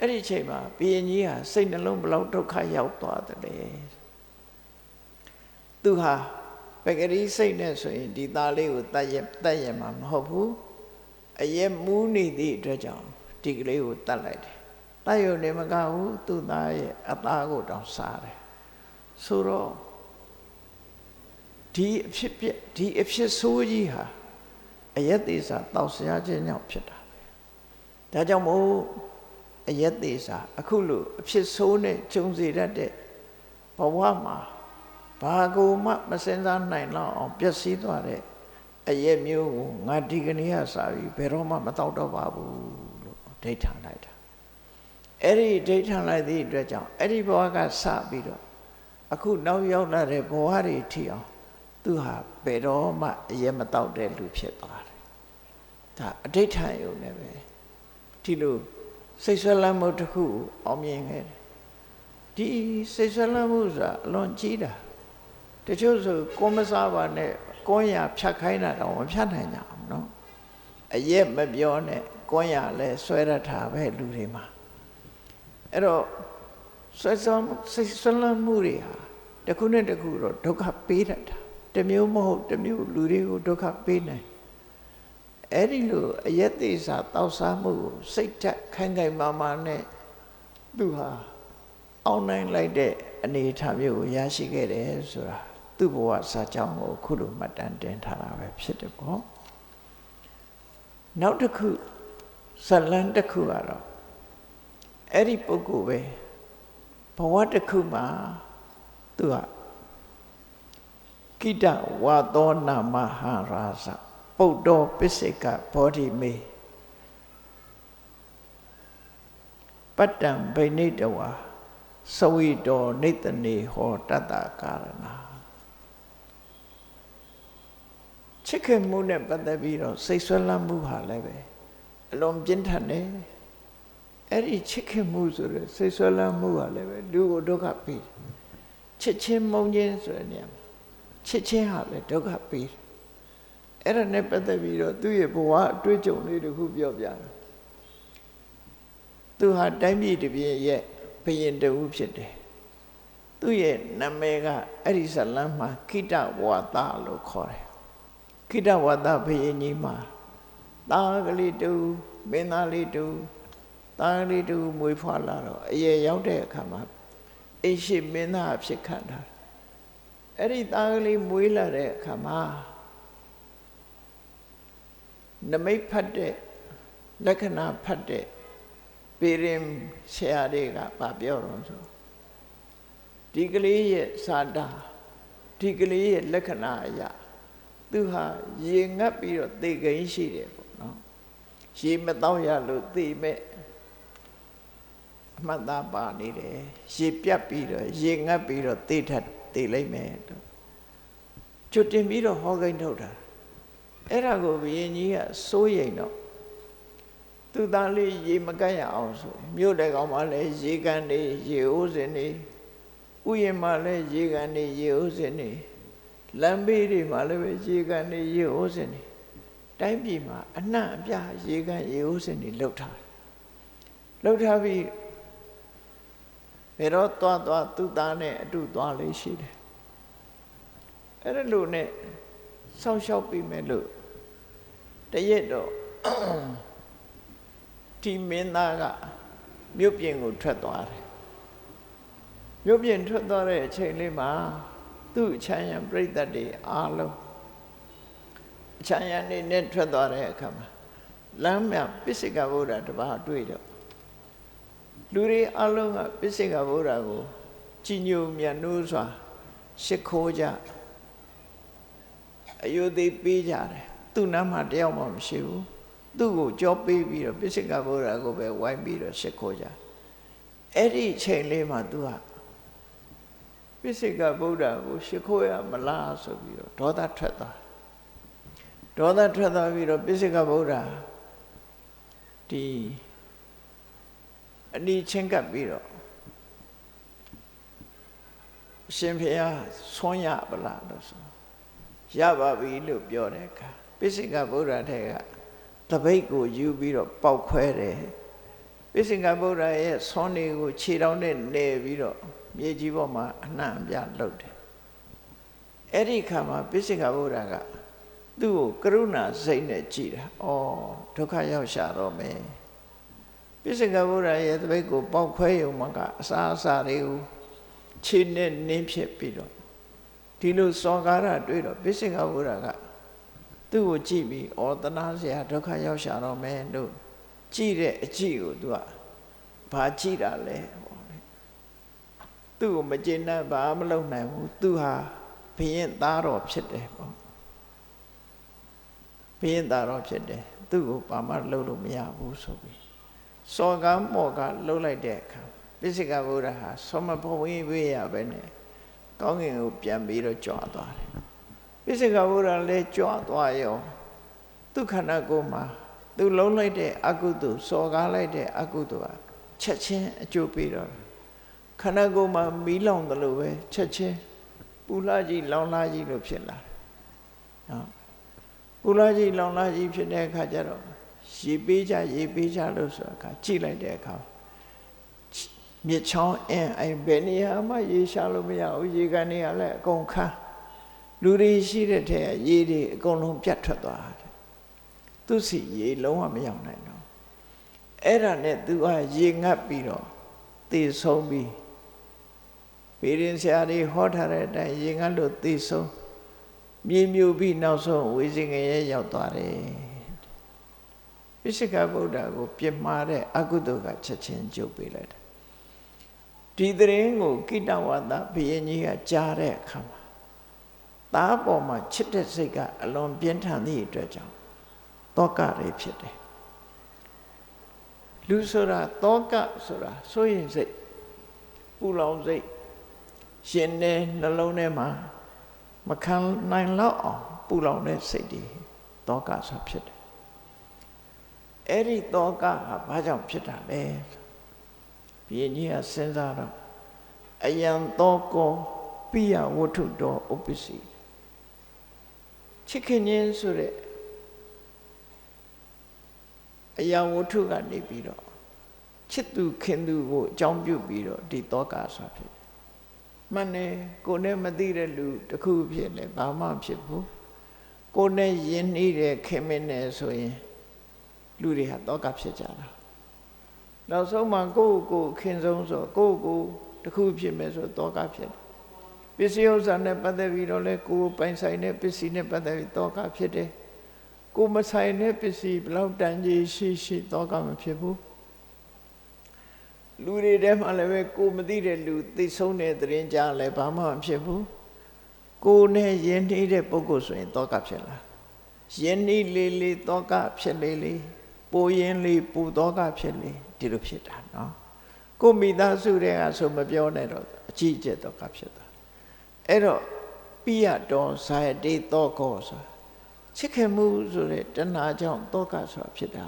အဲ့ဒီအချိန်မှာဘုရင်ကြီးဟာစိတ်နှလုံးဘလောက်ဒုက္ခရောက်သွားတယ်သူဟာ ပဂရီစိတ်နဲ့ဆိုရင်ဒီသားလေးကိုတတ်ရတတ်ရမှာမဟုတ်ဘူးအရက်မူးနေသည့်အတွက်ကြောင့်ဒီကလေးကိုတတ်လိုက်တယ်တတ်ရုံနဲ့မကဘူးသူ့သားရဲ့အသားကိုတောင်စားတယ်ဆိုတော့ဒီအဖြစ်ပြဒီအဖြစ်ဆိုးကြီးဟာအယက်သေးစာတောက်ဆရာခြင်းကြောင့်ဖြစ်တာပဲဒါကြောင့်မို့အယက်သေးစာအခုလိုအဖြစ်ဆိုးနဲ့ဂျုံစေတတ်တဲ့ဘဝမှာ ဘာကိုမှမစင်စားနိုင်တော့အောင်ပျက်စီးသွားတဲ့အရက်မျိုးကိုငါဒီကနေ့ကစာပြီးဘယ်တော့မှမတော့တော့ပါဘူးလို့ဒိဋ္ဌာန်လိုက်တာအဲ့ဒီဒိဋ္ဌံလိုက်သည့်အတွက်ကြောင့်အဲ့ဒီဘဝကစပြီးတော့အခုနောက်ရောက်လာတဲ့ဘဝတွေထီအောင်သူဟာဘယ်တော့မှအယမတောက်တဲ့လူဖြစ်သွားတယ်ဒါအဋိဋ္ဌံယုံနေပဲဒီလိုစိတ်ဆွဲလမ်းမှုတစ်ခုအောင်မြင်ခဲ့တယ်ဒီစိတ်ဆွဲလမ်းမှုဆိုတာအလွန်ကြီးတာ တချို့ဆိုကိုမစားပါနဲ့ကိုင်းရဖြတ်ခိုင်းတာတော့မဖြတ်နိုင်ကြအောင်နော်အရက်မပြောနဲ့ကိုင်းရလဲဆွဲရထားပဲလူတွေမှာအဲ့တော့ဆွဲဆောင်စိတ်ဆွဲလမ်းမှုတွေဟာတခုနဲ့တခုတော့ဒုက္ခပေးတတ်တာတမျိုးမဟုတ်တမျိုးလူတွေကိုဒုက္ခပေးနိုင်အဲ့ဒီလိုအယက်သေးစာတောက်စားမှုကိုစိတ်ဓာတ်ခိုင်ခိုင်မာမာနဲ့သူဟာအောင်နိုင်လိုက်တဲ့အနေအထားမျိုးကိုရရှိခဲ့တယ်ဆိုတာ သူ့ဘဝစာကြောင်းကိုခုလိုမှတ်တမ်းတင်ထားတာပဲဖြစ်တယ်ပေါ့နောက်တစ်ခုဇလန်တစ်ခုကတော့အဲ့ဒီပုဂ္ဂိုလ်ပဲဘဝတစ်ခုမှာသူကကိတဝါသောနာမဟာရာဇပုတ်တော်ပစ္စေကဘောဓိမေပတ္တံဗိနိတဝါသဝိတောနေတနေဟောတတ္တကာရဏ ချစ်ခင်မှုနဲ့ပတ်သက်ပြီးတော့စိတ်ဆွဲလမ်းမှုဟာလည်းပဲအလွန်ပြင်းထန်တယ်အဲ့ဒီချစ်ခင်မှုဆိုတဲ့စိတ်ဆွဲလမ်းမှုဟာလည်းပဲလူကိုဒုက္ခပေးချစ်ချင်းမုန်းခြင်းဆိုတဲ့နေရာမှာချစ်ချင်းဟာလည်းဒုက္ခပေးတယ်အဲ့ဒါနဲ့ပတ်သက်ပြီးတော့သူ့ရဲ့ဘဝအတွေ့အကြုံလေးတခုပြောပြတယ်သူဟာတိုင်းပြည်တစ်ပြည်ရဲ့ဘယင်တူဖြစ်တယ်သူ့ရဲ့နာမည်ကအဲ့ဒီဇလန်းမှာခိတဝါဒလို့ခေါ်တယ် ခိတဝါဒဘယင်ကြီးမှာသားကလေးတူမင်းသားလေးတူသားကလေးတူမွေးဖွားလာတော့အရေရောက်တဲ့အခါမှာအိရှိမင်းသားဖြစ်ခံတာအဲ့ဒီသားကလေးမွေးလာတဲ့အခါမှာနမိတ်ဖတ်တဲ့လက္ခဏာဖတ်တဲ့ပေရင်ဆရာတွေကဗာပြောတော့ဆိုဒီကလေးရဲ့စာတာဒီကလေးရဲ့လက္ခဏာအရာ သူဟာရေငတ်ပြီးတော့သေကိန်းရှိတယ်ပေါ့နော်ရေမတော့ရလို့သေမဲ့အမှတ်သားပါနေတယ်ရေပြတ်ပြီးတော့ရေငတ်ပြီးတော့သေထက်သေလိုက်မယ်ကျွတ်တင်ပြီးတော့ဟောကိန်းထုတ်တာအဲ့ဒါကိုဘုရင်ကြီးကစိုးရိမ်တော့သူသားလေးရေမကတ်ရအောင်ဆိုမြို့တဲ့ကောင်မှလည်းရေကန်နေရေအိုးစင်နေဥယျာဉ်မှလည်းရေကန်နေရေအိုးစင်နေ လမ်းဘေးတွေမှလည်းပဲရေကန်နေရေအိုးစင်နေတိုင်းပြည်မှာအနှံ့အပြားရေကန်ရေအိုးစင်နေလှုပ်ထားလှုပ်ထားပြီးဘယ်တော့သွားသွားသူ့သားနဲ့အတူသွားလေးရှိတယ်အဲ့ဒါလို့နဲ့ဆောင်းလျှောက်ပြီးမယ်လို့တရက်တော့ဒီမင်းသားကမြို့ပြင်ကိုထွက်သွားတယ်မြို့ပြင်ထွက်သွားတဲ့အချိန်လေးမှာ သူ့အချမ်းရံပြိတ္တတွေအားလုံးအချမ်းရံနေနဲ့ထွက်သွားတဲ့အခါမှာလမ်းမြပစ္စေကဗုဒ္ဓတပါးတွေ့တော့လူတွေအလုံးကပစ္စေကဗုဒ္ဓကိုကြည်ညိုမြတ်နိုးစွာရှ िख ိုးကြအယုသိပေးကြတယ်သူ့နားမှာတယောက်မှမရှိဘူးသူ့ကိုကြောပေးပြီးတော့ပိစိကဗုဒ္ဓကိုပဲဝိုင်းပြီးတော့ရှ िख ိုးကြအဲ့ဒီချိန်လေးမှာသူက ပိစိကဗုဒ္ဓကိုရှ िख ိုးရမလားဆိုပြီးတော့ဒေါသထွက်သွားဒေါသထွက်သွားပြီးတော့ပိစိကဗုဒ္ဓဒီအနီးချင်းကပ်ပြီးတော့ရှင်ဖေဟာဆွမ်းရပလားလို့ဆိုရပါပြီလို့ပြောတဲ့အခါပိစိကဗုဒ္ဓထဲကတပိတ်ကိုယူပြီးတော့ပောက်ခွဲတယ်ပိစိကဗုဒ္ဓရဲ့ဆွမ်းတွေကိုခြေထောက်နဲ့နေပြီးတော့ မြေကြီးပေါ်မှာအနှံ့အပြလှုပ်တယ်အဲ့ဒီခါမှာပိစိကဗုဒ္ဓကသူ့ကိုကရုဏာစိတ်နဲ့ကြည်တာဩဒုက္ခရောက်ရှာတော့မယ်ပိစိကဗုဒ္ဓရဲ့တပိတ်ကိုပောက်ခွဲရုံမှာကအစာအစာတွေကိုခြေနဲ့နင်းဖြစ်ပြီးတော့ဒီလိုစောကာရတွေ့တော့ပိစိကဗုဒ္ဓကသူ့ကိုကြည့်ပြီးဩတနာစရာဒုက္ခရောက်ရှာတော့မယ်လို့ကြည့်တဲ့အကြည့်ကိုသူကဘာကြည့်တာလဲ သူ့ကိုမကျေနပ်ဘာမလုပ်နိုင်ဘူးသူဟာဘုရင်သားတော်ဖြစ်တယ်ပေါ့ဘုရင်သားတော်ဖြစ်တယ်သူ့ကိုဘာမှလုပ်လို့မရဘူးဆိုပြီးစောကမောကလှုပ်လိုက်တဲ့အခါပိစိကဗုဒ္ဓဟာသောမဘဝေးဝေးရပဲနဲ့ကောင်းကင်ကိုပြန်ပြီးတော့ကြွသွားတယ်ပိစိကဗုဒ္ဓလည်းကြွသွားရောသူခန္ဓာကိုယ်မှာသူလုံးလိုက်တဲ့အကုသိုလ်စော်ကားလိုက်တဲ့အကုသိုလ်ဟာချက်ချင်းအကျိုးပေးတော့ ခန္ဓာကိုယ်မှာမီးလောင်တယ်လို့ပဲချက်ချင်းပူလာကြီးလောင်လာကြီးလို့ဖြစ်လာတယ်နော်ပူလာကြီးလောင်လာကြီးဖြစ်တဲ့အခါကျတော့ရေပေးကြရေပေးကြလို့ဆိုအခါကြည့်လိုက်တဲ့အခါမြစ်ချောင်းအင်းအဲ့ဘယ်နေရာမှရေရှာလို့မရဘူးရေကန်နေရလဲအကုန်ခန်းလူတွေရှိတဲ့ထဲကရေတွေအကုန်လုံးပြတ်ထွက်သွားတယ်သူစီရေလုံးဝမရောက်နိုင်တော့အဲ့ဒါနဲ့သူကရေငတ်ပြီးတော့သေဆုံးပြီး ပေရင်ဆရာတွေဟောထားတဲ့အတိုင်းရေငတ်လို့သေဆုံးမြေမြူပြီးနောက်ဆုံးဝိဇင်ငရဲရောက်သွားတယ်ပိစိကဗုဒ္ဓကို ပြစ်မှားတဲ့အကုသိုလ်ကချက်ချင်းကျုပ်ပေးလိုက်တယ်ဒီသတင်းကိုကိတဝါဒဘုရင်ကြီးကကြားတဲ့အခါမှာသားပေါ်မှာချစ်တဲ့စိတ်ကအလွန်ပြင်းထန်သည့်အတွက်ကြောင့်တောကတွေဖြစ်တယ်လူဆိုတာတောကဆိုတာစိုးရင်စိတ်ပူလောင်စိတ် ရှင်နေနှလုံးထဲမှာမခံနိုင်တော့အောင်ပူလောင်တဲ့စိတ်တွေတောကဆိုဖြစ်တယ်အဲ့ဒီတောကဟာဘာကြောင့်ဖြစ်တာလဲဘုရင်ကြီးကစဉ်းစားတော့အယံတောကောပိယဝတ္ထုတော်ဥပ္ပစီချစ်ခင်ခြင်းဆိုတဲ့အယံဝတ္ထုကနေပြီးတော့ချစ်သူခင်သူကိုအကြောင်းပြုပြီးတော့ဒီတောကဆိုဖြစ်တယ် မှန်တယ်ကိုနဲ့မသိတဲ့လူတခုဖြစ်လဲဘာမှဖြစ်ဘူးကိုနဲ့ယဉ်နှီးတဲ့ခင်မင်းနဲ့ဆိုရင်လူတွေဟာတောကဖြစ်ကြတာနောက်ဆုံးမှကိုယ့်ကိုခင်ဆုံးဆိုကိုယ့်ကိုတခုဖြစ်မယ်ဆိုတောကဖြစ်တယ်ပစ္စည်းဥစ္စာနဲ့ပတ်သက်ပြီးတော့လဲကိုယ်ပိုင်ဆိုင်တဲ့ပစ္စည်းနဲ့ပတ်သက်ပြီးတောကဖြစ်တယ်ကိုမဆိုင်တဲ့ပစ္စည်းဘလောက်တန်ကြီးရှိရှိတောကမဖြစ်ဘူး လူတွေထဲမှာလည်းပဲကိုမသိတဲ့လူသိဆုံးတဲ့သတင်းကြားလည်းဘာမှမဖြစ်ဘူးကိုနဲ့ယဉ်နေတဲ့ပုဂ္ဂိုလ်ဆိုရင်တောကဖြစ်လာယဉ်နေလေးလေးတောကဖြစ်လေးလေးပူရင်လေးပူတောကဖြစ်လေးဒီလိုဖြစ်တာနော်ကိုမိသားစုတွေကဆိုမပြောနဲ့တော့အကြည့်အကျက်တောကဖြစ်တာအဲ့တော့ပိယတော်ဇာယတေတောကောဆိုချစ်ခင်မှုဆိုတဲ့တဏှာကြောင့်တောကဆိုတာဖြစ်တာ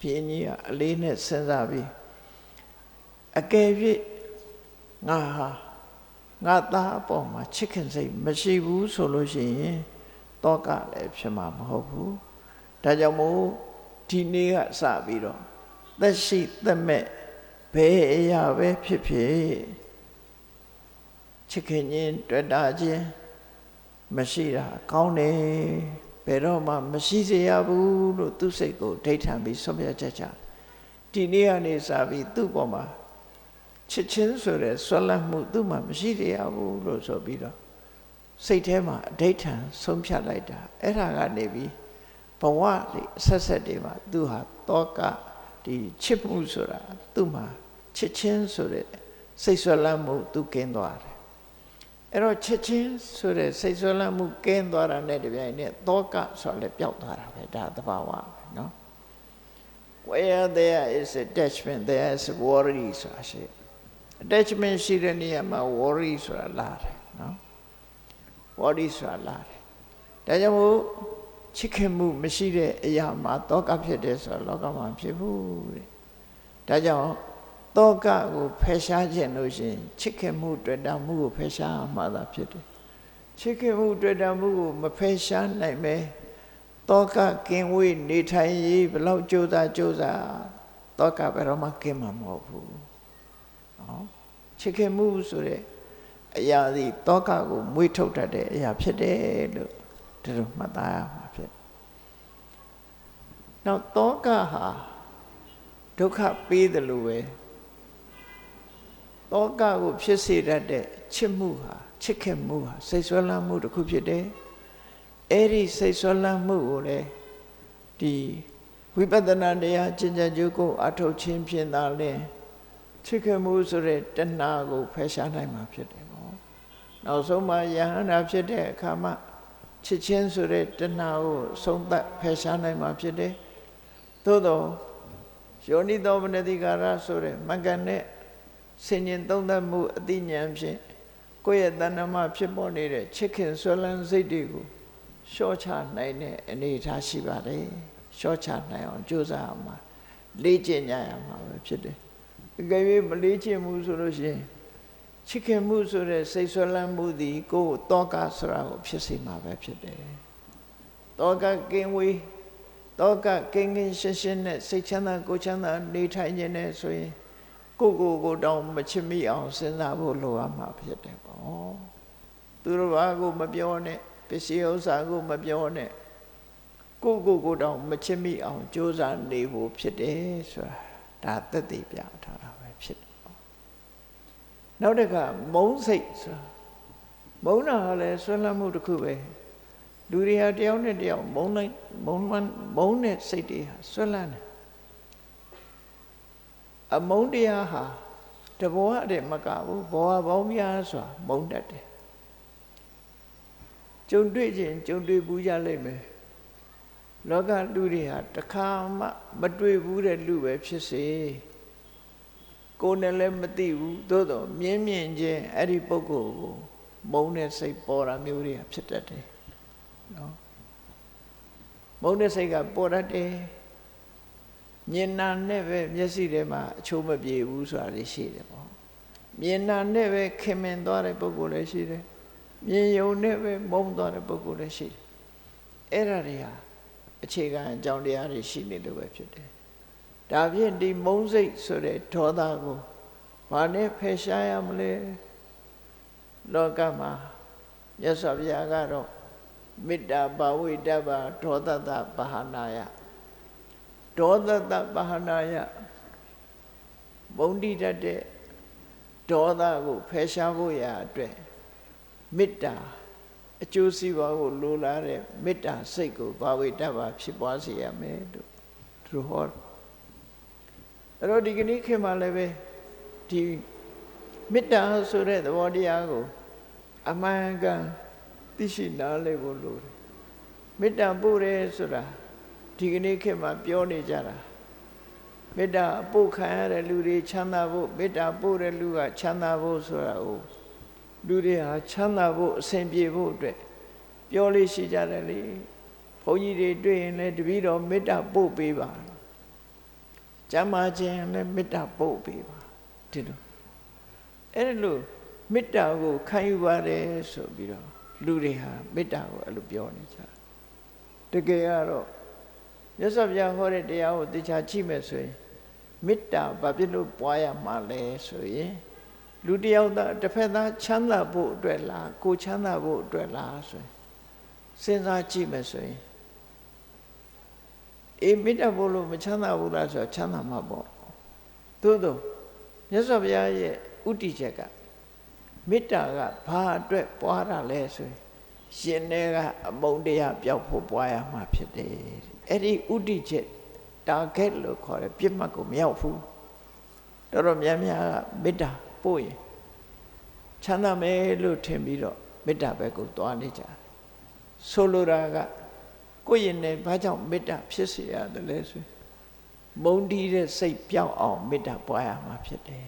ဘုရင်ကြီးကအလေးနဲ့စဉ်းစားပြီး အကယ်၍ငါဟာငါသားအပေါ်မှာချစ်ခင်စိတ်မရှိဘူးဆိုလို့ရှိရင်တောကလည်းဖြစ်မှာမဟုတ်ဘူးဒါကြောင့်မို့ဒီနေ့ကစပြီးတော့သက်ရှိသက်မဲ့ဘယ်အရာပဲဖြစ်ဖြစ်ချစ်ခင်ခြင်းတွေ့တာခြင်းမရှိတာကောင်းတယ်ဘယ်တော့မှမရှိစေရဘူးလို့သူ့စိတ်ကိုဒိဋ္ဌံပြီးဆုံးဖြတ်ချက်ချဒီနေ့ကနေစပြီးသူ့ပေါ်မှာ ချစ်ချင်းဆိုတဲ့ဆွလတ်မှုသူ့မှာမရှိရဘူးလို့ဆိုပြီးတော့စိတ်ထဲမှာအဋိဌံဆုံးဖြတ်လိုက်တာအဲ့ဒါကနေပြီးဘဝလေးအဆက်ဆက်တွေမှာသူဟာတောကဒီချစ်မှုဆိုတာသူ့မှာချစ်ချင်းဆိုတဲ့စိတ်ဆွလတ်မှုသူကင်းသွားတယ်အဲ့တော့ချစ်ချင်းဆိုတဲ့စိတ်ဆွလတ်မှုကင်းသွားတာနဲ့တပြိုင်နက်တောကဆိုလည်းပျောက်သွားတာပဲဒါသဘာဝပဲเนาะ where there is attachment there is worry ဆိုတာရှိ attachment ရှိတဲ့နေရာမှာ worry ဆိုတာလာတယ်နော် worry ဆိုတာလာတယ်ဒါကြောင့်မို့ချစ်ခင်မှုမရှိတဲ့အရာမှာတောကဖြစ်တယ်ဆိုတာလောကမှာဖြစ်ဘူးတဲ့ဒါကြောင့်တောကကိုဖယ်ရှားခြင်းလို့ရှိရင်ချစ်ခင်မှုတွေ့တာမှုကိုဖယ်ရှားမှသာဖြစ်တယ်ချစ်ခင်မှုတွေ့တာမှုကိုမဖယ်ရှားနိုင်ပဲတောကကင်းဝေးနေထိုင်ရေးဘလောက်ကြိုးစားကြိုးစားတောကဘယ်တော့မှကင်းမှာမဟုတ်ဘူးနော် ချစ်ခင်မှုဆိုတဲ့အရာဒီတောကကိုမွေးထုတ်တတ်တဲ့အရာဖြစ်တယ်လို့ဒီလိုမှတ်သားရမှာဖြစ်နောက်တောကဟာဒုက္ခပေးတယ်လို့ပဲတောကကိုဖြစ်စေတတ်တဲ့ချစ်မှုဟာချစ်ခင်မှုဟာစိတ်ဆွဲလန်းမှုတစ်ခုဖြစ်တယ်အဲ့ဒီစိတ်ဆွဲလန်းမှုကိုလေဒီဝိပဿနာတရားကျင့်ကြံကြိုးကိုအထုတ်ခြင်းဖြင့်သာလဲ ချစ်ခင်မှုဆိုတဲ့တဏှာကိုဖယ်ရှားနိုင်မှာဖြစ်တယ်ပေါ့နောက်ဆုံးမှယဟန္တာဖြစ်တဲ့အခါမှာချစ်ချင်းဆိုတဲ့တဏှာကိုဆုံးသက်ဖယ်ရှားနိုင်မှာဖြစ်တယ်သို့တော့ယယောနိသောမနတိကာရဆိုတဲ့မကနဲ့ဆင်ញင်သုံးသပ်မှုအသိဉာဏ်ဖြင့်ကိုယ့်ရဲ့တဏ္ဍမှာဖြစ်ပေါ်နေတဲ့ချစ်ခင်ဆွဲလန်းစိတ်တွေကိုရှော့ချနိုင်တဲ့အနေအထားရှိပါတယ်ရှော့ချနိုင်အောင်ကြိုးစားအောင်ပါလေ့ကျင့်ကြရမှာပဲဖြစ်တယ် အကယ်၍မလေ့ကျင့်မှုဆိုလို့ရှိရင်ချစ်ခင်မှုဆိုတဲ့စိတ်ဆွဲလန်းမှုသည်ကိုယ်တောကဆိုတာကိုဖြစ်စေမှာပဲဖြစ်တယ်တောကကင်းဝေးတောကကင်းကင်းရှင်းရှင်းနဲ့စိတ်ချမ်းသာကိုယ်ချမ်းသာနေထိုင်ခြင်းနဲ့ဆိုရင်ကိုကိုကိုတောင်မချစ်မိအောင်စဉ်းစားဖို့လိုအပ်မှာဖြစ်တယ်ပေါ့သူတို့ဘာကိုမပြောနဲ့ပစ္စည်းဥစ္စာကိုမပြောနဲ့ကိုကိုကိုတောင်မချစ်မိအောင်ကြိုးစားနေဖို့ဖြစ်တယ်ဆိုတာဒါသက်သေပြထားတာပဲဖြစ်တယ်ပေါ့ နောက်တစ်ခါမုန်းစိတ်ဆိုတာမုန်းတာကလည်းဆွဲလန်းမှုတစ်ခုပဲလူတွေဟာတယောက်နဲ့တယောက်မုန်းလိုက်မုန်းမုန်းတဲ့စိတ်တွေဟာဆွဲလန်းတယ်အမုန်းတရားဟာတဘောအတဲ့မကဘူးဘောဟာပေါင်းများစွာမုန်းတတ်တယ်ကြုံတွေ့ခြင်းကြုံတွေ့ဘူးကြလိမ့်မယ်လောကလူတွေဟာတခါမှမတွေ့ဘူးတဲ့လူပဲဖြစ်စေ ကိုယ်နဲ့လည်းမသိဘူးသို့တော့မြင်းမြင်ခြင်းအဲ့ဒီပုဂ္ဂိုလ်ကိုမုန်းတဲ့စိတ်ပေါ်တာမျိုးတွေဖြစ်တတ်တယ်နော်မုန်းတဲ့စိတ်ကပေါ်တတ်တယ်မြင်နာနဲ့ပဲမျက်စိထဲမှာအချိုးမပြေဘူးဆိုတာလေးရှိတယ်ပေါ့မြင်နာနဲ့ပဲခင်မင်သွားတဲ့ပုဂ္ဂိုလ်လည်းရှိတယ်မြင်ယုံနဲ့ပဲမုန်းသွားတဲ့ပုဂ္ဂိုလ်လည်းရှိတယ်အဲ့ဒါတွေဟာအခြေခံအကြောင်းတရားတွေရှိနေလို့ပဲဖြစ်တယ် ဒါဖြင့်ဒီမုန်းစိတ်ဆိုတဲ့ဒေါသကိုဘာနဲ့ဖယ်ရှားရမလဲလောကမှာမြတ်စွာဘုရားကတော့မေတ္တာဘာဝိတ္တဘာဒေါသတဘာဟာနာယဒေါသတဘာဟာနာယမုန်းတိတတ်တဲ့ဒေါသကိုဖယ်ရှားဖို့ရာအတွက်မေတ္တာအကျိုးစီးပွားကိုလိုလားတဲ့မေတ္တာစိတ်ကိုဘာဝိတ္တဘာဖြစ်ပွားစေရမယ်လို့သူဟော အဲ့တော့ဒီကနေ့ခေတ်မှာလည်းပဲဒီမေတ္တာဆိုတဲ့သဘောတရားကို အမှန်ကန်သိရှိနားလည်ဖို့လိုတယ်မေတ္တာပို့တယ်ဆိုတာဒီကနေ့ခေတ်မှာပြောနေကြတာမေတ္တာပို့ခံရတဲ့လူတွေချမ်းသာဖို့မေတ္တာပို့တဲ့လူကချမ်းသာဖို့ဆိုတာကိုလူတွေဟာချမ်းသာဖို့အစဉ်ပြေဖို့အတွက်ပြောလေးရှိကြတယ်လေဘုန်းကြီးတွေတွေ့ရင်လည်းတပည့်တော်မေတ္တာပို့ပေးပါ ကျမ်းမာခြင်းလည်းမေတ္တာပို့ပေးပါဒီလိုအဲ့လိုမေတ္တာကိုခံယူပါတယ်ဆိုပြီးတော့လူတွေဟာမေတ္တာကိုအဲ့လိုပြောနေကြတကယ်ကတော့မြတ်စွာဘုရားဟောတဲ့တရားကိုသိချာကြည့်မယ်ဆိုရင်မေတ္တာဘာဖြစ်လို့ပွားရမှာလဲဆိုရင်လူတယောက်သားတစ်ဖက်သားချမ်းသာဖို့အတွက်လားကိုချမ်းသာဖို့အတွက်လားဆိုရင်စဉ်းစားကြည့်မယ်ဆိုရင် အေးမေတ္တာဖို့လို့မချမ်းသာဘူးလားဆိုတော့ချမ်းသာမှာပေါ့သို့သောမြတ်စွာဘုရားရဲ့ဥတီချက်ကမေတ္တာကဘာအတွက်ပွားတာလဲဆိုရင်ရှင်တွေကအမုန်းတရားပျောက်ဖို့ပွားရမှာဖြစ်တယ်အဲ့ဒီဥတီချက် target လို့ခေါ်တယ်ပြစ်မှတ်ကိုမရောက်ဘူးတော်တော်များများကမေတ္တာပို့ရင်ချမ်းသာမယ်လို့ထင်ပြီးတော့မေတ္တာဘက်ကိုသွားနေကြဆိုလိုတာက ကိုယ့်ရင်နဲ့ဘာကြောင့်မေတ္တာဖြစ်စေရတယ်လဲဆိုမုန်းတီးတဲ့စိတ်ပြောင်းအောင်မေတ္တာပွားရမှာဖြစ်တယ်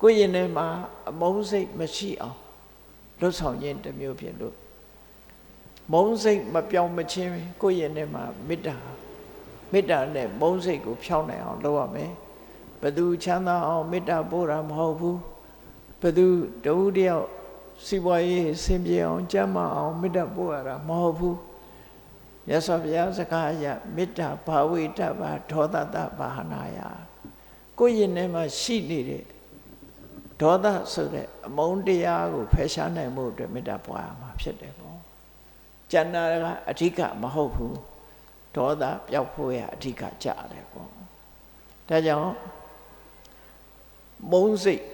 ကိုယ့်ရင်ထဲမှာအမုန်းစိတ်မရှိအောင်လွတ်ဆောင်ခြင်းတစ်မျိုးဖြစ်လို့မုန်းစိတ်မပြောင်းမချင်းကိုယ့်ရင်ထဲမှာမေတ္တာမေတ္တာနဲ့မုန်းစိတ်ကိုဖြောင်းနိုင်အောင်လုပ်ရမယ်ဘသူချမ်းသာအောင်မေတ္တာပို့တာမဟုတ်ဘူးဘသူတဝူတယောက်စီပွားရေးဆင်ပြေအောင်ကြမ်းမအောင်မေတ္တာပို့ရတာမဟုတ်ဘူး ရသော်ဘုရားစကားအရမေတ္တာဘာဝိတ္တဘာဒေါသတဘာဟနာယကိုယ့်ရင်ထဲမှာရှိနေတဲ့ဒေါသဆိုတဲ့အမုန်းတရားကိုဖယ်ရှားနိုင်မှုအတွက်မေတ္တာပွားရမှာဖြစ်တယ်ပေါ့ကျန်တာကအဓိကမဟုတ်ဘူးဒေါသပျောက်ဖို့ရအဓိကကြတယ်ပေါ့ဒါကြောင့်မုန်းစိတ်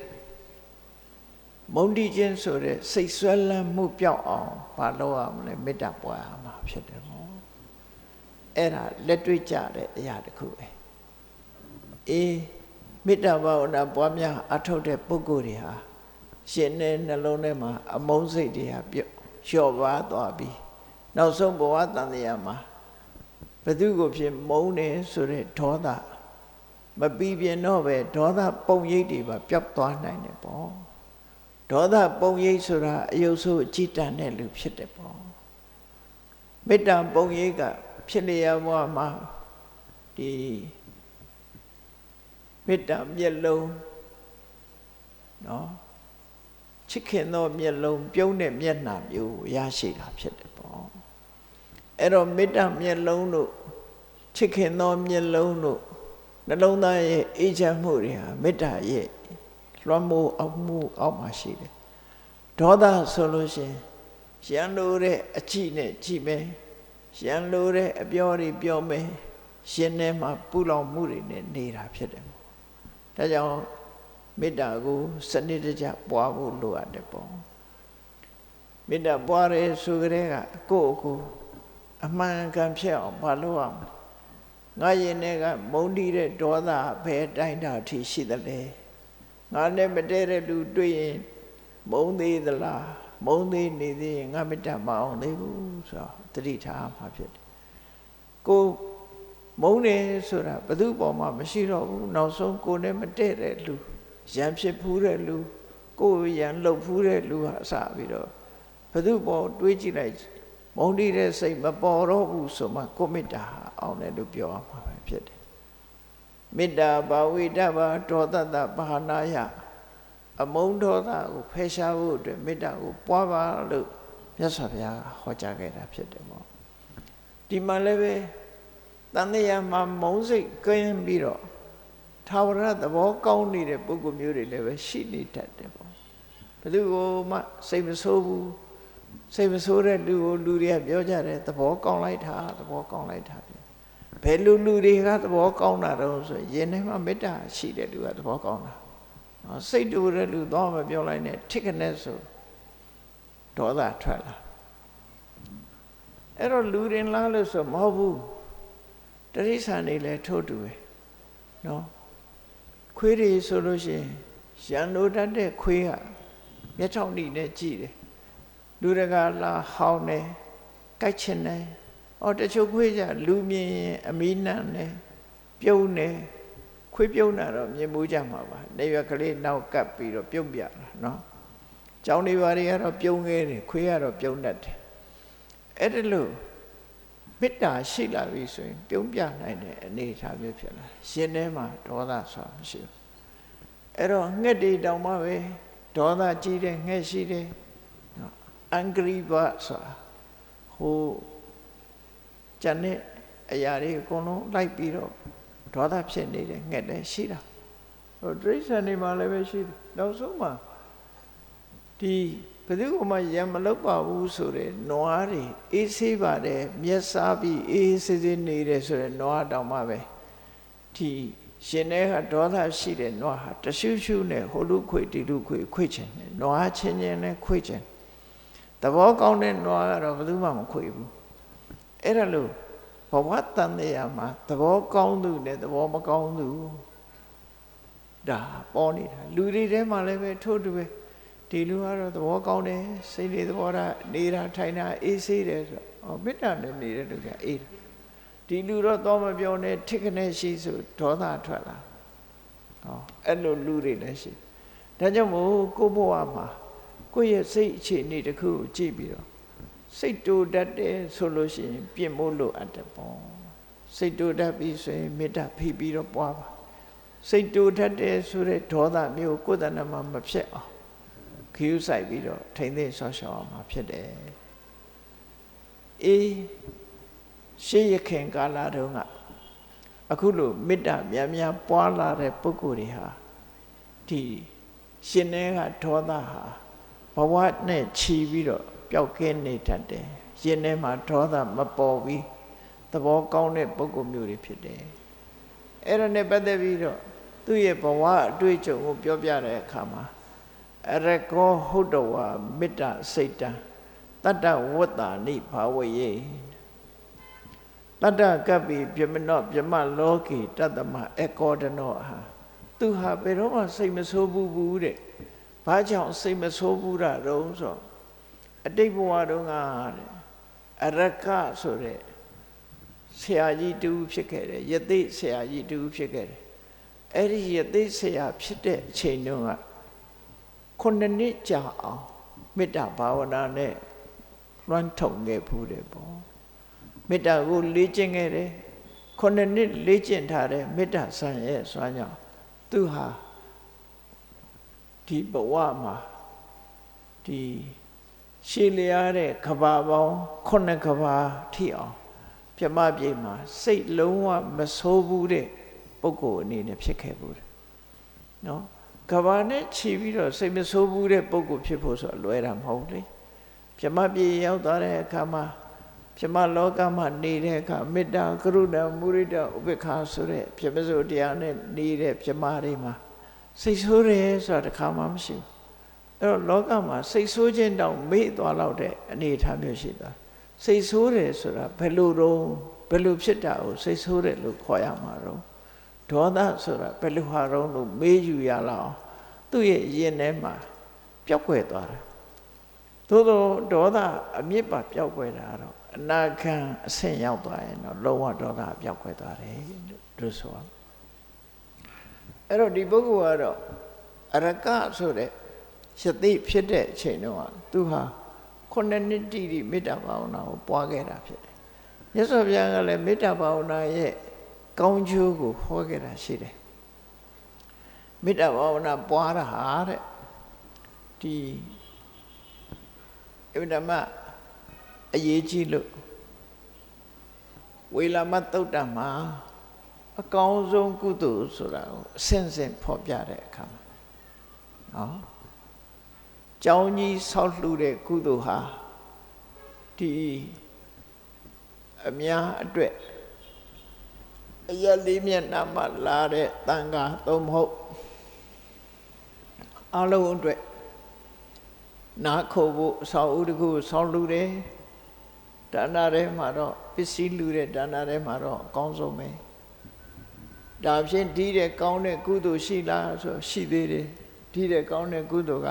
မုန်းတိခြင်းဆိုတဲ့စိတ်ဆွဲလန်းမှုပျောက်အောင်ဘာလုပ်ရမလဲမေတ္တာပွားရမှာဖြစ်တယ်ပေါ့ အဲ့ဒါလက်တွေ့ကြတဲ့အရာတစ်ခုပဲအေးမေတ္တာဘာဝနာပွားများအထောက်တဲ့ပုဂ္ဂိုလ်တွေဟာရှင်တဲ့နှလုံးထဲမှာအမုန်းစိတ်တွေဟာပြုတ်လျှော့ပါသွားပြီးနောက်ဆုံးဘဝတန်တရားမှာဘသူကိုဖြစ်မုန်းတယ်ဆိုတဲ့ဒေါသမပြီးပြင်းတော့ပဲဒေါသပုံရိပ်တွေပါပျောက်သွားနိုင်တယ်ပေါ့ဒေါသပုံရိပ်ဆိုတာအယုတ်ဆိုးအကြည်တန်တဲ့လူဖြစ်တယ်ပေါ့မေတ္တာပုံရိပ်က ဖြစ်လျက်ဘဝမှာဒီမေတ္တာမျက်လုံးနော်ချစ်ခင်သောမျက်လုံးပြုံးတဲ့မျက်နှာမျိုးရရှိတာဖြစ်တယ်ပေါ့အဲ့တော့မေတ္တာမျက်လုံးတို့ချစ်ခင်သောမျက်လုံးတို့နှလုံးသားရဲ့အေးချမ်းမှုတွေဟာမေတ္တာရဲ့လွှမ်းမိုးအောင်မှုအောက်မှာရှိတယ်ဒေါသဆိုလို့ရှိရင်ရန်လိုတဲ့အကြည့်နဲ့ကြည့်မယ် ရန်လိုတဲ့အပြောတွေပြောမယ်ရှင်ထဲမှာပူလောင်မှုတွေနဲ့နေတာဖြစ်တယ်ဒါကြောင့်မေတ္တာကိုစနစ်တကျပွားဖို့လိုအပ်တယ်ပေါ့မေတ္တာပွားရဲဆိုကြတဲ့ကကိုယ့်ကိုအမှန်ကန်ဖြစ်အောင်မလုပ်အောင်ငါရင်ထဲကမုန်းတီးတဲ့ဒေါသဘယ်တိုင်းတာထိရှိသလဲငါနဲ့မတည့်တဲ့လူတွေ့ရင်မုန်းသေးသလား မုန်းသေးနေသေးရင်ငါမေတ္တာမအောင်သေးဘူးဆိုတော့တတိထားမှာဖြစ်တယ်ကိုမုန်းတယ်ဆိုတာဘယ်သူပေါ်မှာမရှိတော့ဘူးနောက်ဆုံးကိုနဲ့မတည့်တဲ့လူရံဖြစ်ဖူးတဲ့လူကိုယ်ရံလှုပ်ဖူးတဲ့လူဟာအစပြီးတော့ဘယ်သူပေါ်တွေးကြည့်လိုက်မုန်းတိတဲ့စိတ်မပေါ်တော့ဘူးဆိုမှကိုမေတ္တာအောင်တယ်လို့ပြောရမှာပဲဖြစ်တယ်မေတ္တာဘာဝိတ္တဘာဒေါသတဘာနာယ အမုန်းဒေါသကိုဖယ်ရှားဖို့အတွက်မေတ္တာကိုပွားပါလို့မြတ်စွာဘုရားဟောကြားခဲ့တာဖြစ်တယ်ပေါ့ဒီမှာလည်းပဲတန်တရားမှာမုန်းစိတ်ကင်းပြီးတော့ထာဝရသဘောကောင်းနေတဲ့ပုဂ္ဂိုလ်မျိုးတွေလည်းပဲရှိနေတတ်တယ်ပေါ့ဘယ်သူကိုမှစိတ်မဆိုးဘူးစိတ်မဆိုးတဲ့လူကိုလူတွေကပြောကြတယ်သဘောကောင်းလိုက်တာသဘောကောင်းလိုက်တာပြဘယ်လူလူတွေကသဘောကောင်းတာတော့ဆိုရင်ထဲမှာမေတ္တာရှိတဲ့လူကသဘောကောင်းတာနော် စိတ်တူတဲ့လူတော့မပြောလိုက်နဲ့ထိခနဲ့ဆိုဒေါသထွက်လာအဲ့တော့လူရင်လားလို့ဆိုမဟုတ်ဘူးတတိဆန်နေလဲထို့တူပဲနော်ခွေးတွေဆိုလို့ရှိရင်ရန်လိုတတ်တဲ့ခွေးကမျက်ချောင်းနှီးနဲ့ကြည့်တယ်လူတကာလာဟောင်းတယ်ကြိုက်ချင်တယ်အော်တချို့ခွေးကြလူမြင်ရင်အမီးနံတယ်ပြုံးတယ် ခွေးပြုံးတာတော့မြင်မှုကြမှာပါနေရွက်ကလေးနောက်ကပ်ပြီးတော့ပြုံးပြတာနော်ကျောင်းတွေဘာတွေကတော့ပြုံးခဲ့တယ်ခွေးကတော့ပြုံးတတ်တယ်အဲ့ဒါလို့မေတ္တာရှိလာပြီဆိုရင် ပြုံးပြနိုင်တဲ့အနေအထားမျိုးဖြစ်လာရှင်ထဲမှာဒေါသဆိုတာမရှိဘူးအဲ့တော့ငှက်တွေတောင်မှပဲဒေါသကြီးတဲ့ငှက်ရှိတယ်အင်္ဂရိဘဆိုတာဟိုကျန်တဲ့အရာတွေအကုန်လုံးလိုက်ပြီးတော့ ဒေါသဖြစ်နေတဲ့ငှက်လည်းရှိတာဟိုဒိဋ္ဌာန်တွေမှာလည်းပဲရှိတယ်နောက်ဆုံးမှာဒီဘယ်သူမှရံမလုပ်ပါဘူးဆိုတဲ့နွားတွေအေးဆေးပါတယ်မျက်စားပြီးအေးဆေးဆေးနေတယ်ဆိုတဲ့နွားတောင်မှပဲဒီရှင်တဲ့ကဒေါသရှိတဲ့နွားဟာတရှုရှုနဲ့ဟိုလူခွေတီလူခွေခွေချင်တယ်နွားချင်းချင်းနဲ့ခွေချင်သဘောကောင်းတဲ့နွားကတော့ဘယ်သူမှမခွေဘူးအဲ့ဒါလို့ဘ ဝတန်တရားမှာသဘောကောင်းသူနဲ့သဘောမကောင်းသူဒါပေါ်နေတာလူတွေထဲမှာလည်းပဲထို့တူပဲဒီလူကတော့သဘောကောင်းတယ်စိတ်တွေသဘောထားနေတာထိုင်တာအေးဆေးတယ်ဆိုတော့မေတ္တာနဲ့နေတဲ့လူကအေးဒီလူတော့တော့မပြောနဲ့ထိခနဲ့ရှိဆိုဒေါသထွက်လာဟောအဲ့လိုလူတွေလည်းရှိဒါကြောင့်မို့ကိုဘဝမှာကိုယ့်ရဲ့စိတ်အခြေအနေတစ်ခုကိုကြည့်ပြီးတော့ စိတ်တူတတ်တယ်ဆိုလို့ရှိရင်ပြင်မို့လို့အပ်တယ်ပေါ့စိတ်တူတတ်ပြီဆိုရင်မေတ္တာဖိပြီးတော့ပွားပါစိတ်တူတတ်တယ်ဆိုတဲ့ဒေါသမျိုးကိုယ်တဏ္ဍမှာမဖြစ်အောင်ခီးဆိုင်ပြီးတော့ထိမ့်သိမ်းဆော့ရှော့အောင်မှာဖြစ်တယ်အေးရှေးရခင်ကာလတုန်းကအခုလိုမေတ္တာများများပွားလာတဲ့ပုဂ္ဂိုလ်တွေဟာဒီရှင်နေကဒေါသဟာဘဝနဲ့ခြီးပြီးတော့ ပျောက်ကင်းနေတတ်တယ်ရှင်ထဲမှာဒေါသမပေါ်ပြီးသဘောကောင်းတဲ့ပုဂ္ဂိုလ်မျိုးတွေဖြစ်တယ်အဲ့ဒါနဲ့ပတ်သက်ပြီးတော့သူ့ရဲ့ဘဝအတွေ့အကြုံကိုပြောပြတဲ့အခါမှာအရကောဟုတ်တော်ဝမေတ္တစိတ်တံတတ္တဝတ္တာနိဘာဝယေတတ္တကပ္ပိပြမနောပြမလောကေတတ္တမအကောဒနောဟာသူဟာဘယ်တော့မှစိတ်မဆိုးဘူးဘူးတဲ့ဘာကြောင့်စိတ်မဆိုးဘူးတာတုံးဆို အတိတ်ဘဝတုန်းကတဲ့အရကဆိုတဲ့ဆရာကြီးတူဖြစ်ခဲ့တယ်ယသိဆရာကြီးတူဖြစ်ခဲ့တယ်အဲ့ဒီယသိဆရာဖြစ်တဲ့အချိန်တုန်းကခုနှစ်နှစ်ကြာအောင်မေတ္တာဘာဝနာနဲ့လွှမ်းထုံခဲ့ဖူးတယ်ပေါ့မေတ္တာကိုလေ့ကျင့်ခဲ့တယ်ခုနှစ်နှစ်လေ့ကျင့်ထားတဲ့မေတ္တာဆံရဲ့စွမ်းကြောင့်သူဟာဒီဘဝမှာဒီ ရှည်လျားတဲ့ကဘာပေါင်းခုနှစ်ကဘာထိအောင်ပြမပြေမှာစိတ်လုံးဝမဆိုးဘူးတဲ့ပုဂ္ဂိုလ်အနေနဲ့ဖြစ်ခဲ့ဘူးတယ်နော်ကဘာနဲ့ခြီးပြီးတော့စိတ်မဆိုးဘူးတဲ့ပုဂ္ဂိုလ်ဖြစ်ဖို့ဆိုလွယ်တာမဟုတ်လေပြမပြေရောက်သွားတဲ့အခါမှာပြမလောကမှာနေတဲ့အခါမေတ္တာကရုဏာမုရိဒဥပေက္ခဆိုတဲ့ပြမစိုးတရားနဲ့နေတဲ့ပြမတွေမှာစိတ်ဆိုးတယ်ဆိုတာတခါမှမရှိဘူး အဲ့တော့လောကမှာစိတ်ဆိုးခြင်းတောင်မေ့သွားတော့တဲ့အနေအထားမျိုးရှိတာစိတ်ဆိုးတယ်ဆိုတာဘယ်လိုတော့ဘယ်လိုဖြစ်တာကိုစိတ်ဆိုးတယ်လို့ခေါ်ရမှာတော့ဒေါသဆိုတာဘယ်လိုဟာတော့လို့မေးယူရလောက်သူ့ရဲ့ရင်ထဲမှာပျောက်ကွယ်သွားတယ်သို့သောဒေါသအမြင့်ပါပျောက်ကွယ်တာတော့အနာခံအဆင့်ရောက်သွားရင်တော့လုံးဝဒေါသပျောက်ကွယ်သွားတယ်လို့ဆိုရအဲ့တော့ဒီပုဂ္ဂိုလ်ကတော့အရကဆိုတဲ့ ယသိဖြစ်တဲ့အချိန်တုန်းကသူဟာခုနှစ်နှစ်တိတိမေတ္တာဘာဝနာကိုပွားခဲ့တာဖြစ်တယ်။မြတ်စွာဘုရားကလည်းမေတ္တာဘာဝနာရဲ့ကောင်းကျိုးကိုဟောခဲ့တာရှိတယ်။မေတ္တာဘာဝနာပွားတာဟာတဲ့ဒီအဗဓမ္မအရေးကြီးလို့ဝေလာမတုတ်တမှာအကောင်းဆုံးကုသိုလ်ဆိုတာကိုအစဉ်စဉ်ဖော်ပြတဲ့အခါမှာနော် ကြောင်းကြီးဆောက်လှူတဲ့ကုသိုလ်ဟာဒီအများအတွက်အရလေးမျက်နှာမှာလာတဲ့တန်ခါသုံးမဟုတ်အလုံးအတွက်နားခိုဖို့ဆောက်ဥတခုဆောက်လှူတယ်ဒါနထဲမှာတော့ပစ္စည်းလှူတဲ့ဒါနထဲမှာတော့အကောင်းဆုံးပဲဒါဖြင့်ဒီတဲ့ကောင်းတဲ့ကုသိုလ်ရှိလားဆိုရှိသေးတယ်ဒီတဲ့ကောင်းတဲ့ကုသိုလ်က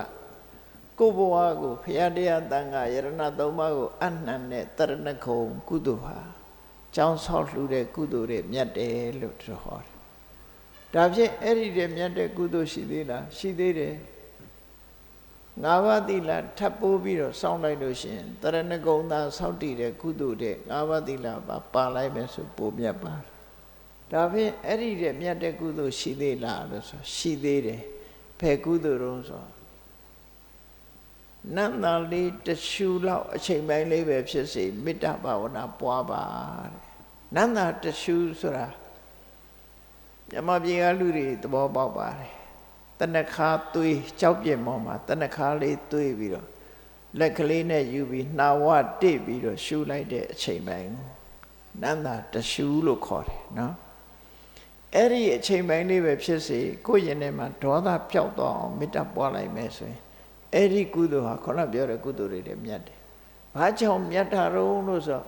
ကိုဘဝကိုဖရာတရားတန်ခါယရဏသုံးပါးကိုအနှံတဲ့တရဏခုံကုသိုလ်ဟာကျောင်းဆောက်လှူတဲ့ကုသိုလ်တွေမြတ်တယ်လို့သူဟောတယ်။ဒါဖြင့်အဲ့ဒီတဲ့မြတ်တဲ့ကုသိုလ်ရှိသေးလားရှိသေးတယ်။ငါးပါးသီလထပ်ပိုးပြီးတော့စောင့်လိုက်လို့ရှိရင်တရဏဂုံသာစောင့်တည်တဲ့ကုသိုလ်တဲ့ငါးပါးသီလပါပါလိုက်မယ်ဆိုပိုမြတ်ပါတယ်။ဒါဖြင့်အဲ့ဒီတဲ့မြတ်တဲ့ကုသိုလ်ရှိသေးလားလို့ဆိုရှိသေးတယ်။ဘယ်ကုသိုလ်တုံးဆို နတ်သားလေးတရှူလောက်အချိန်ပိုင်းလေးပဲဖြစ်စေမေတ္တာဘာဝနာပွားပါတဲ့နတ်သားတရှူဆိုတာမြမပြေကလူတွေသဘောပေါက်ပါတယ်တနခါသွေးကြောက်ပြင်းမောမှာတနခါလေးသွေးပြီးတော့လက်ကလေးနဲ့ယူပြီးနှာဝတိတ်ပြီးတော့ရှူလိုက်တဲ့အချိန်ပိုင်းကိုနန္တာတရှူလို့ခေါ်တယ်နော်အဲ့ဒီအချိန်ပိုင်းလေးပဲဖြစ်စေကိုယ့်ရင်ထဲမှာဒေါသပျောက်သွားအောင်မေတ္တာပွားလိုက်မယ်ဆိုရင် အဲ့ဒီကုသိုလ်ဟာခုနပြောတဲ့ကုသိုလ်တွေလည်းမြတ်တယ်။ဘာကြောင့်မြတ်တာတော့လို့ဆို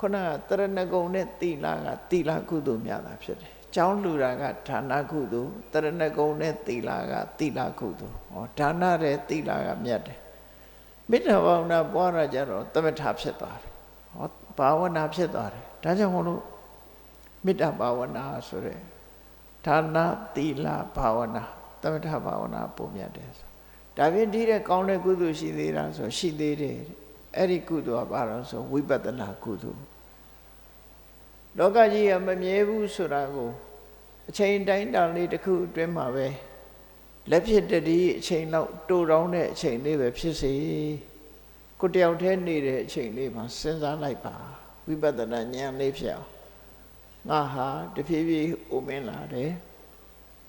ခုနကတရဏဂုံနဲ့တိလာကတိလာကုသိုလ်မြတ်တာဖြစ်တယ်။ကျောင်းလူတာကဌာနကုသိုလ်တရဏဂုံနဲ့တိလာကတိလာကုသိုလ်။ဟောဌာနတဲ့တိလာကမြတ်တယ်။မေတ္တာဘာဝနာပွားရကြတော့သမထဖြစ်သွားတယ်။ဟောဘာဝနာဖြစ်သွားတယ်။ဒါကြောင့်မို့လို့မေတ္တာဘာဝနာဆိုတဲ့ဌာနတိလာဘာဝနာသမထဘာဝနာပုံမြတ်တယ်ဆို ဒါဖြင့်ဒီတဲ့ကောင်းတဲ့ကုသိုလ်ရှိသေးတာဆိုရှိသေးတယ်အဲ့ဒီကုသိုလ်ကဘာလို့ဆိုဝိပဿနာကုသိုလ်လောကကြီးကမမြဲဘူးဆိုတာကိုအချိန်တိုင်းတာလေးတစ်ခုအတွင်းမှာပဲလက်ဖြစ်တည်းအချိန်လောက်တူတောင်းတဲ့အချိန်လေးပဲဖြစ်စေကိုတယောက်တည်းနေတဲ့အချိန်လေးမှာစဉ်းစားလိုက်ပါဝိပဿနာဉာဏ်လေးဖြစ်အောင်ငါဟာတဖြည်းဖြည်းအိုမင်းလာတယ်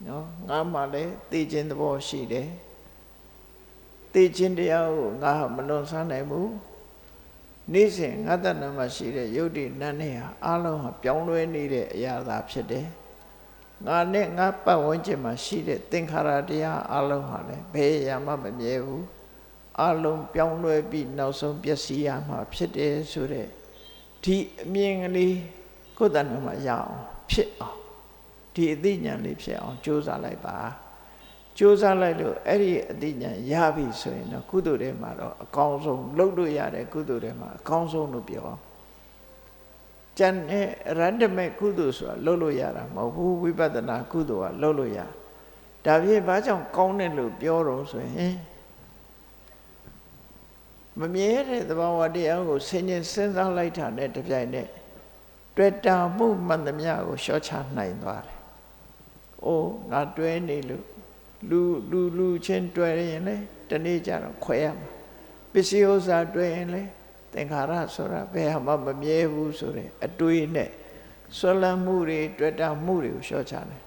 နော်ငါမှလည်းသိခြင်းသဘောရှိတယ် သိခြင်းတရားကိုငါမလွန်ဆန်းနိုင်ဘူးနေ့စဉ်ငါတဏ္ဍမှာရှိတဲ့ယုတ်တိနတ်နဲ့ဟာအလုံးဟာပြောင်းလဲနေတဲ့အရာသာဖြစ်တယ်ငါနဲ့ငါပတ်ဝန်းကျင်မှာရှိတဲ့သင်္ခါရတရားအလုံးဟာလည်းဘယ်ရာမှမမြဲဘူးအလုံးပြောင်းလဲပြီးနောက်ဆုံးပျက်စီးရမှာဖြစ်တယ်ဆိုတဲ့ဒီအမြင်ကလေးကိုယ်တဏ္ဍမှာရအောင်ဖြစ်အောင်ဒီအသိဉာဏ်လေးဖြစ်အောင်ကြိုးစားလိုက်ပါ ကြိုးစားလိုက်လို့အဲ့ဒီအတိညာရပြီဆိုရင်တော့ကုသိုလ်တွေမှာတော့အကောင်းဆုံးလုပ်လို့ရတဲ့ကုသိုလ်တွေမှာအကောင်းဆုံးလို့ပြောကျန်တဲ့ရတ္တမေကုသိုလ်ဆိုတာလုပ်လို့ရတာမဟုတ်ဘူးဝိပဿနာကုသိုလ်ကလုပ်လို့ရဒါဖြင့်ဘာကြောင့်ကောင်းတယ်လို့ပြောတော့ဆိုရင်မမြဲတဲ့သဘာဝတရားကိုဆင်ញင်စဉ်းစားလိုက်တာနဲ့တပြိုင်နက်တွေ့တာမှုမှန်သမျှကိုရှော့ချနိုင်သွားတယ်။အိုးငါတွဲနေလို့ လူလူလူချင်းတွဲရင်လေတနေ့ကျတော့ခွဲရမှာပစ္စည်းဥစ္စာတွဲရင်လေသင်္ခါရဆိုတာဘယ်မှမမြဲဘူးဆိုတဲ့အတွေးနဲ့ဆွလန်းမှုတွေတွေ့တာမှုတွေကိုရှော့ချတယ်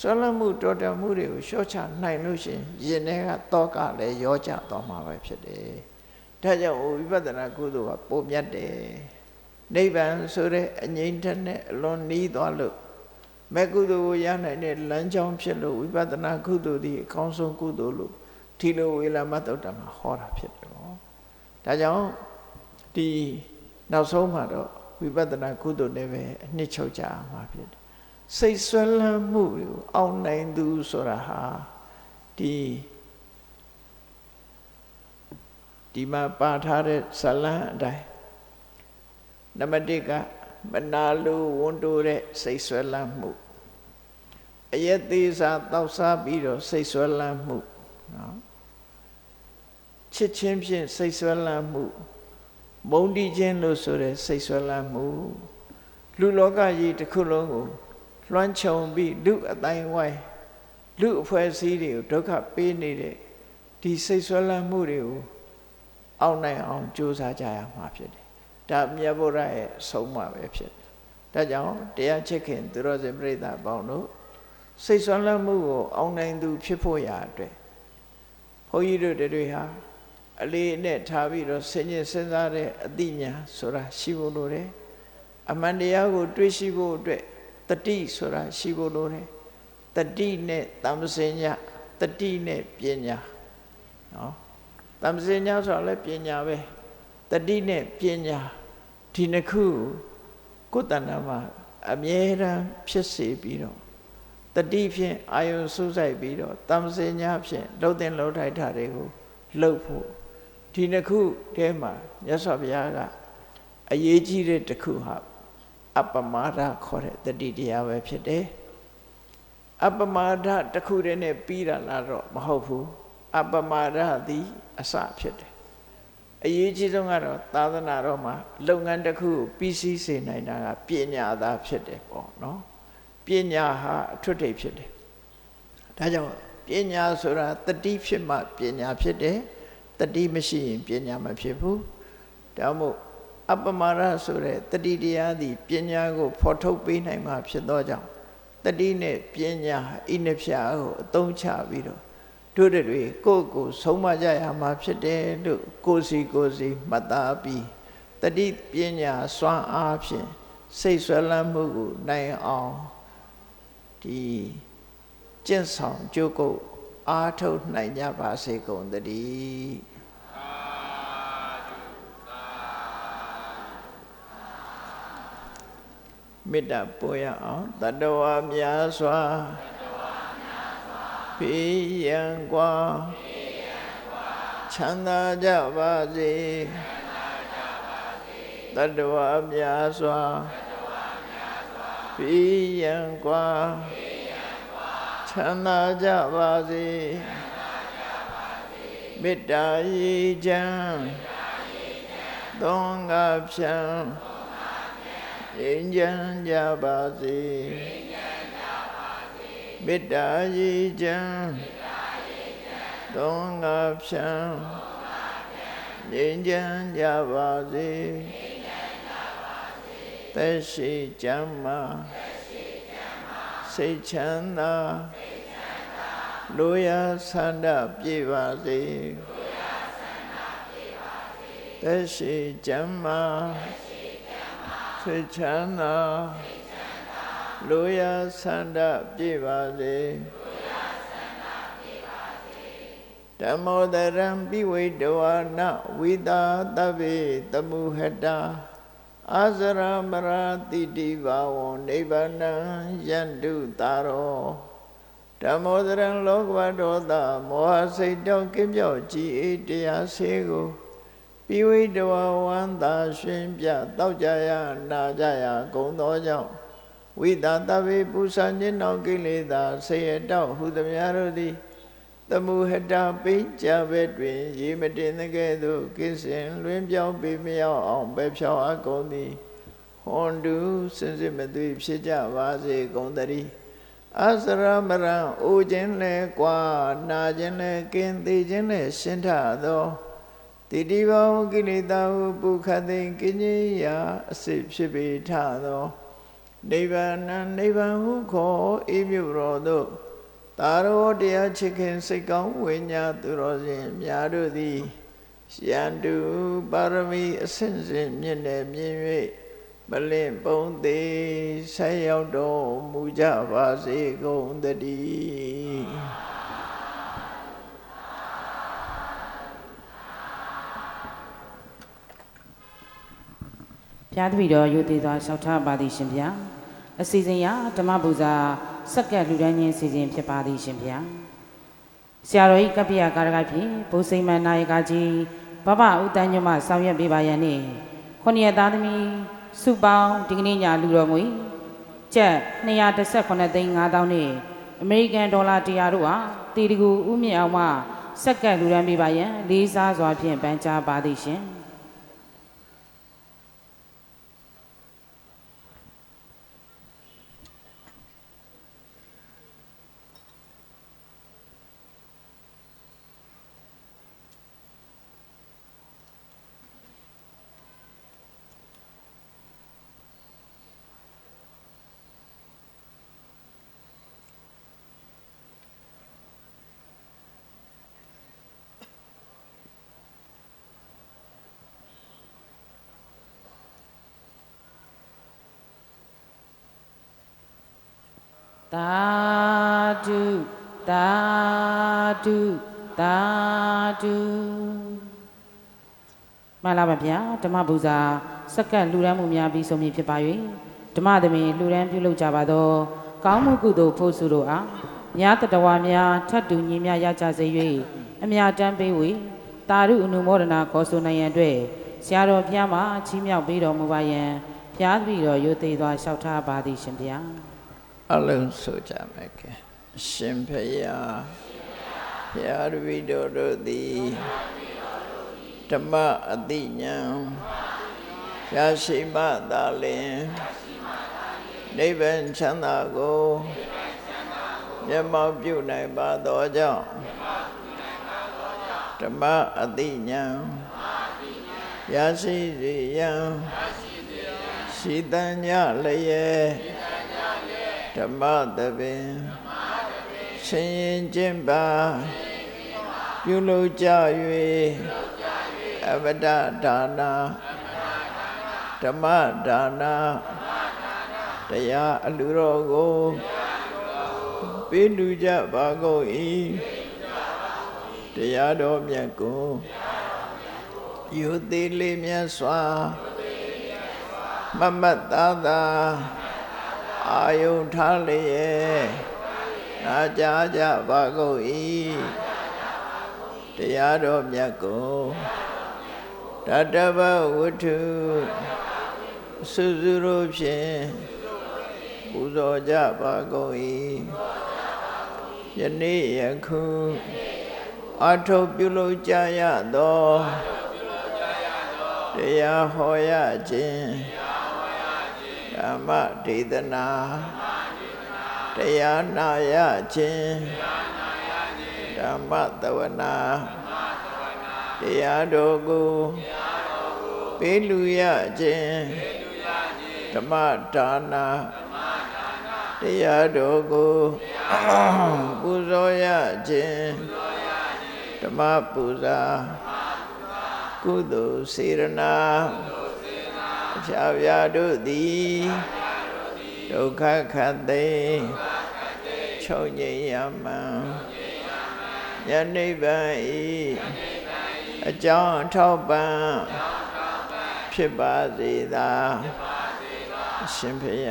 ဆွလန်းမှုတွေ့တာမှုတွေကိုရှော့ချနိုင်လို့ရှိရင်ယင်ထဲကတောကလည်းရောကြသွားမှာပဲဖြစ်တယ်ဒါကြောင့်ဝိပဿနာကုသိုလ်ကပုံမြတ်တယ်နိဗ္ဗာန်ဆိုတဲ့အငြိမ့်ထက်နဲ့အလွန်နီးသွားလို့ မဲ့ကုသိုလ်ကိုရနိုင်တဲ့လမ်းကြောင်းဖြစ်လို့ဝိပဿနာကုသိုလ်ဒီအကောင်းဆုံးကုသိုလ်လို့ဒီလိုဝေလာမတုတ်တမှာဟောတာဖြစ်တယ်ပေါ့ဒါကြောင့်ဒီနောက်ဆုံးမှာတော့ဝိပဿနာကုသိုလ်နဲ့ပဲအနှစ်ချုပ်ကြမှာဖြစ်တယ်စိတ်ဆွဲလန်းမှုကိုအောင်နိုင်သူဆိုတာဟာဒီဒီမှာပါထားတဲ့ဇလန်းအတိုင်းနံပါတ်1က မနာလိုဝန်တိုးတဲ့စိတ်ဆွဲလန်းမှုအယက်သေးစားတောက်စားပြီးတော့စိတ်ဆွဲလန်းမှုနော်ချစ်ချင်းဖြင့်စိတ်ဆွဲလန်းမှုမုန်းတီးခြင်းလို့ဆိုတဲ့စိတ်ဆွဲလန်းမှုလူလောကကြီးတစ်ခုလုံးကိုလွှမ်းခြုံပြီးလူအတိုင်းဝိုင်းလူအဖွဲ့အစည်းတွေကိုဒုက္ခပေးနေတဲ့ဒီစိတ်ဆွဲလန်းမှုတွေကိုအောက်နိုင်အောင်ကြိုးစားကြရမှာဖြစ်တယ် ဒါမြတ်ဗုဒ္ဓရဲ့ဆုံးမပဲဖြစ်တယ်ဒါကြောင့်တရားချစ်ခင်သူတော်စင်ပြိဿပေါင်းတို့စိတ်ဆွမ်းလန်းမှုကိုအောင်းနိုင်သူဖြစ်ဖို့ရာအတွက်ဘုန်းကြီးတို့တွေဟာအလေးနဲ့ထားပြီးတော့ဆင်ញင်စဉ်းစားတဲ့အသိဉာဏ်ဆိုတာရှိဖို့လိုတယ်အမှန်တရားကို တွေးရှိဖို့အတွက်တတိဆိုတာရှိဖို့လိုတယ်တတိနဲ့တမ္ပစင်ညာတတိနဲ့ပညာနော်တမ္ပစင်ညာဆိုတာလည်းပညာပဲ တတိနဲ့ပညာဒီနှစ်ခုကိုယ်တဏ္ဍမှာအမြဲတမ်းဖြစ်စေပြီးတော့တတိဖြင့်အာယုံစုဆိုင်ပြီးတော့တမ္ပစင်ညာဖြင့်လှုပ်တဲ့လှုပ်ထိုက်တာတွေကိုလှုပ်ဖို့ဒီနှစ်ခုထဲမှာမြတ်စွာဘုရားကအရေးကြီးတဲ့တစ်ခုဟာအပမာဒခေါ်တဲ့တတိတရားပဲဖြစ်တယ်အပမာဒတစ်ခုတည်းနဲ့ပြီးတာလားတော့မဟုတ်ဘူးအပမာဒသည်အစဖြစ်တယ် အရေးကြီးဆုံးကတော့သာသနာတော်မှာလုပ်ငန်းတစ်ခုကိုပြီးစီးစေနိုင်တာကပညာသာဖြစ်တယ်ပေါ့နော်ပညာဟာအထွတ်ထိပ်ဖြစ်တယ်ဒါကြောင့်ပညာဆိုတာတတိဖြစ်မှပညာဖြစ်တယ်တတိမရှိရင်ပညာမဖြစ်ဘူးဒါမို့အပမာရဆိုတဲ့တတိတရားသည်ပညာကို ဖော်ထုတ်ပေးနိုင်မှဖြစ်သောကြောင့်တတိနဲ့ပညာဣနှဖျားကိုအသုံးချပြီးတော့ တို့တွေကိုယ့်ကိုဆုံးမကြရမှာဖြစ်တယ်လို့ကိုစီကိုစီမှတ်သားပြီးတတိပညာစွမ်းအားဖြင့်စိတ်ဆွဲလန်းမှုကိုနိုင်အောင်ဒီကျင့်ဆောင်ကြိုးကုပ်အားထုတ်နိုင်ကြပါစေကုန်သတည်းမေတ္တာပို့ရအောင်တတဝါများစွာ ဖေးရန်กว่าချမ်းသာကြပါစေတတဝါများစွာဖေးရန်กว่าချမ်းသာကြပါစေမေတ္တာရေချမ်းသုံးငါဖြံငြိမ်းချမ်းကြပါစေ မေတ္တာရေချမ်းသုံးငါဖြံငြိမ်းချမ်းကြပါစေသက်ရှိကြမ်းမာစိတ်ချမ်းသာလိုရာဆန္ဒပြေပါစေသက်ရှိကြမ်းမာစိတ်ချမ်းသာ လိုရာဆန္ဒပြေပါစေဓမ္မောတရံပိဝိတဝါနဝိတာတဗ္ဗေတမုဟတာအာဇရမရာတိတိဘာဝံနိဗ္ဗာနံယန္တုတာရောဓမ္မောတရံလောကဝဒောသမောဟစိတ်တောကင်းပြော့ကြည်အေးတရားစေကိုပိဝိတဝဝန္တာရှင်ပြတောက်ကြရနာကြရဂုံသောကြောင့် ဝိတာတဝေပူဇာညင်တော်ကိလေသာဆေရတောက်ဟုသမျှတို့သည်တမုဟတာပိကြဘဲတွင် ရေမတင်တဲ့ကဲ့သို့ကိစ္စင်လွင်ပြောင်းပေမရောက်အောင်ပဲဖြောင်းအကုန်သည်ဟွန်တုစင်စစ်မသွေဖြစ်ကြပါစေကုန်တည်းအစရမရံအိုခြင်းလဲကွာနာခြင်းလဲကင်းသေးခြင်းလဲရှင်းထသောတိတိဘောကိလေသာဟုပုခသိင်ကိဉ္ရာအစစ်ဖြစ်ပေထသော နိဗ္ဗာန်နိဗ္ဗာန်ဟုခေါ်အေးမြုတော်သို့တာရောတရားချစ်ခင်စိတ်ကောင်းဝိညာသူတော်ရှင်များတို့သည်ရန်တုပါရမီအစဉ်စဉ်မြင့်နေမြင့်၍မလင့်ပုံသေးဆက်ရောက်တော်မူကြပါစေကုန်တည်းဘုရားတပည့်တော်ယုသေးစွာလျှောက်ထားပါသည်ရှင်ဗျာ အစီအစဉ်ရဓမ္မပူဇာစက္ကန့်လူတန်းချင်းစီစဉ်ဖြစ်ပါသည်ရှင်ဗျာဆရာတော်ဤကပ္ပိယကာရကဖြင့်ဘုစိမ္မာနာယကကြီးဘဘဦးတန်းညမဆောင်ရွက်ပေးပါရန်နှင့်ခொနည်းသားသမီးစုပေါင်းဒီကနေ့ညလူတော်ငွေကျပ်218သိန်း5000နဲ့အမေရိကန်ဒေါ်လာ100တို့ဟာတီတကူဥမြင့်အောင်မှစက္ကန့်လူတန်းပေးပါရန်လေးစားစွာဖြင့်ပန်ကြားပါသည်ရှင် သာဓုသာဓုသာဓုမှန်လားပါဗျာဓမ္မပူဇာစက္ကန့်လှူဒန်းမှုများပြီးဆုံးဖြင့်ဖြစ်ပါ၍ဓမ္မသမင်လှူဒန်းပြုလုပ်ကြပါသောကောင်းမှုကုသိုလ်ဖို့စုတို့အားညာတတဝါများထတ်တူညီများရကြစေ၍အမြတမ်းပေးဝေတာရုအနုမောဒနာခေါ်ဆိုနိုင်ရန်အတွက်ဆရာတော်ဘုရားမှာချီးမြှောက်ပေးတော်မူပါယံဘုရားတပည့်တော်ရိုသေစွာလျှောက်ထားပါသည်ရှင်ဗျာ အလုံးဆိုကြမယ်ကဲရှင်ဖယားဘုရားတပည့်တော်တို့သည်ဓမ္မအတိညာရရှိမှသာလင်နိဗ္ဗာန်ချမ်းသာကိုမျက်မှောက်ပြုနိုင်ပါသောကြောင့်ဓမ္မအတိညာရရှိစေရန်ရှိတန်ညလျက် ဓမ္မတပင်ရှင်ရင်ကျင့်ပါပြုလုပ်ကြ၍အပဒဒါနာဓမ္မဒါနာတရားအလူတော်ကိုပေးလူကြပါကုန်၏တရားတော်မြတ်ကိုယုသေးလေးမြတ်စွာမမတ်သားသာ အာယုထားလျက်နာကြားကြပါကုန်၏တရားတော်မြတ်ကိုတတဗဝတ္ထုစုစုတို့ဖြင့်ပူဇော်ကြပါကုန်၏ယနေ့ယခုအထုပ်ပြုလုပ်ကြရသောတရားဟောရခြင်း ဓမ္မဒေသနာတရားနာရခြင်းဓမ္မတဝနာတရားတော်ကိုပေးလူရခြင်းဓမ္မဒါနာတရားတော်ကိုပူဇော်ရခြင်းဓမ္မပူဇာကုသိုလ်စေရနာ ဖြာဖြာတို့သည်ဒုက္ခခတ်သိချုပ်ငြိမ်ရမှန်ယနိဗ္ဗာန်ဤအကြောင်းထောက်ပံ့ဖြစ်ပါစေသာရှင်ဖေယ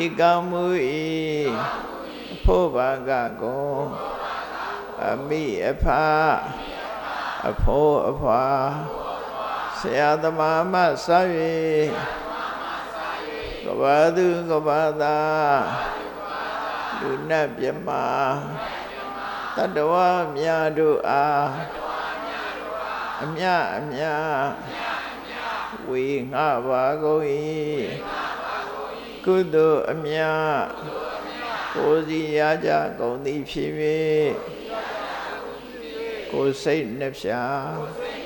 ဤကောင်းမှုဤဖို့ဘာကကိုအမိအဖအဖိုးအဖွာ ဆရာသမားမစ၍ကဘာသူကဘာသာလူနတ်မြမတတဝမြတ်တို့အားအမြအမြဝေငှပါကုန်၏ကုသိုလ်အမြကိုယ်စီရကြကုန်သည်ဖြစ်၍ကိုယ်စိတ်နှဖျား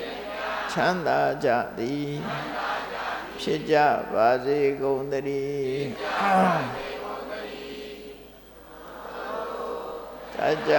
ချမ်းသာကြသည်ဖြစ်ကြပါစေကုန်သတည်းတကြ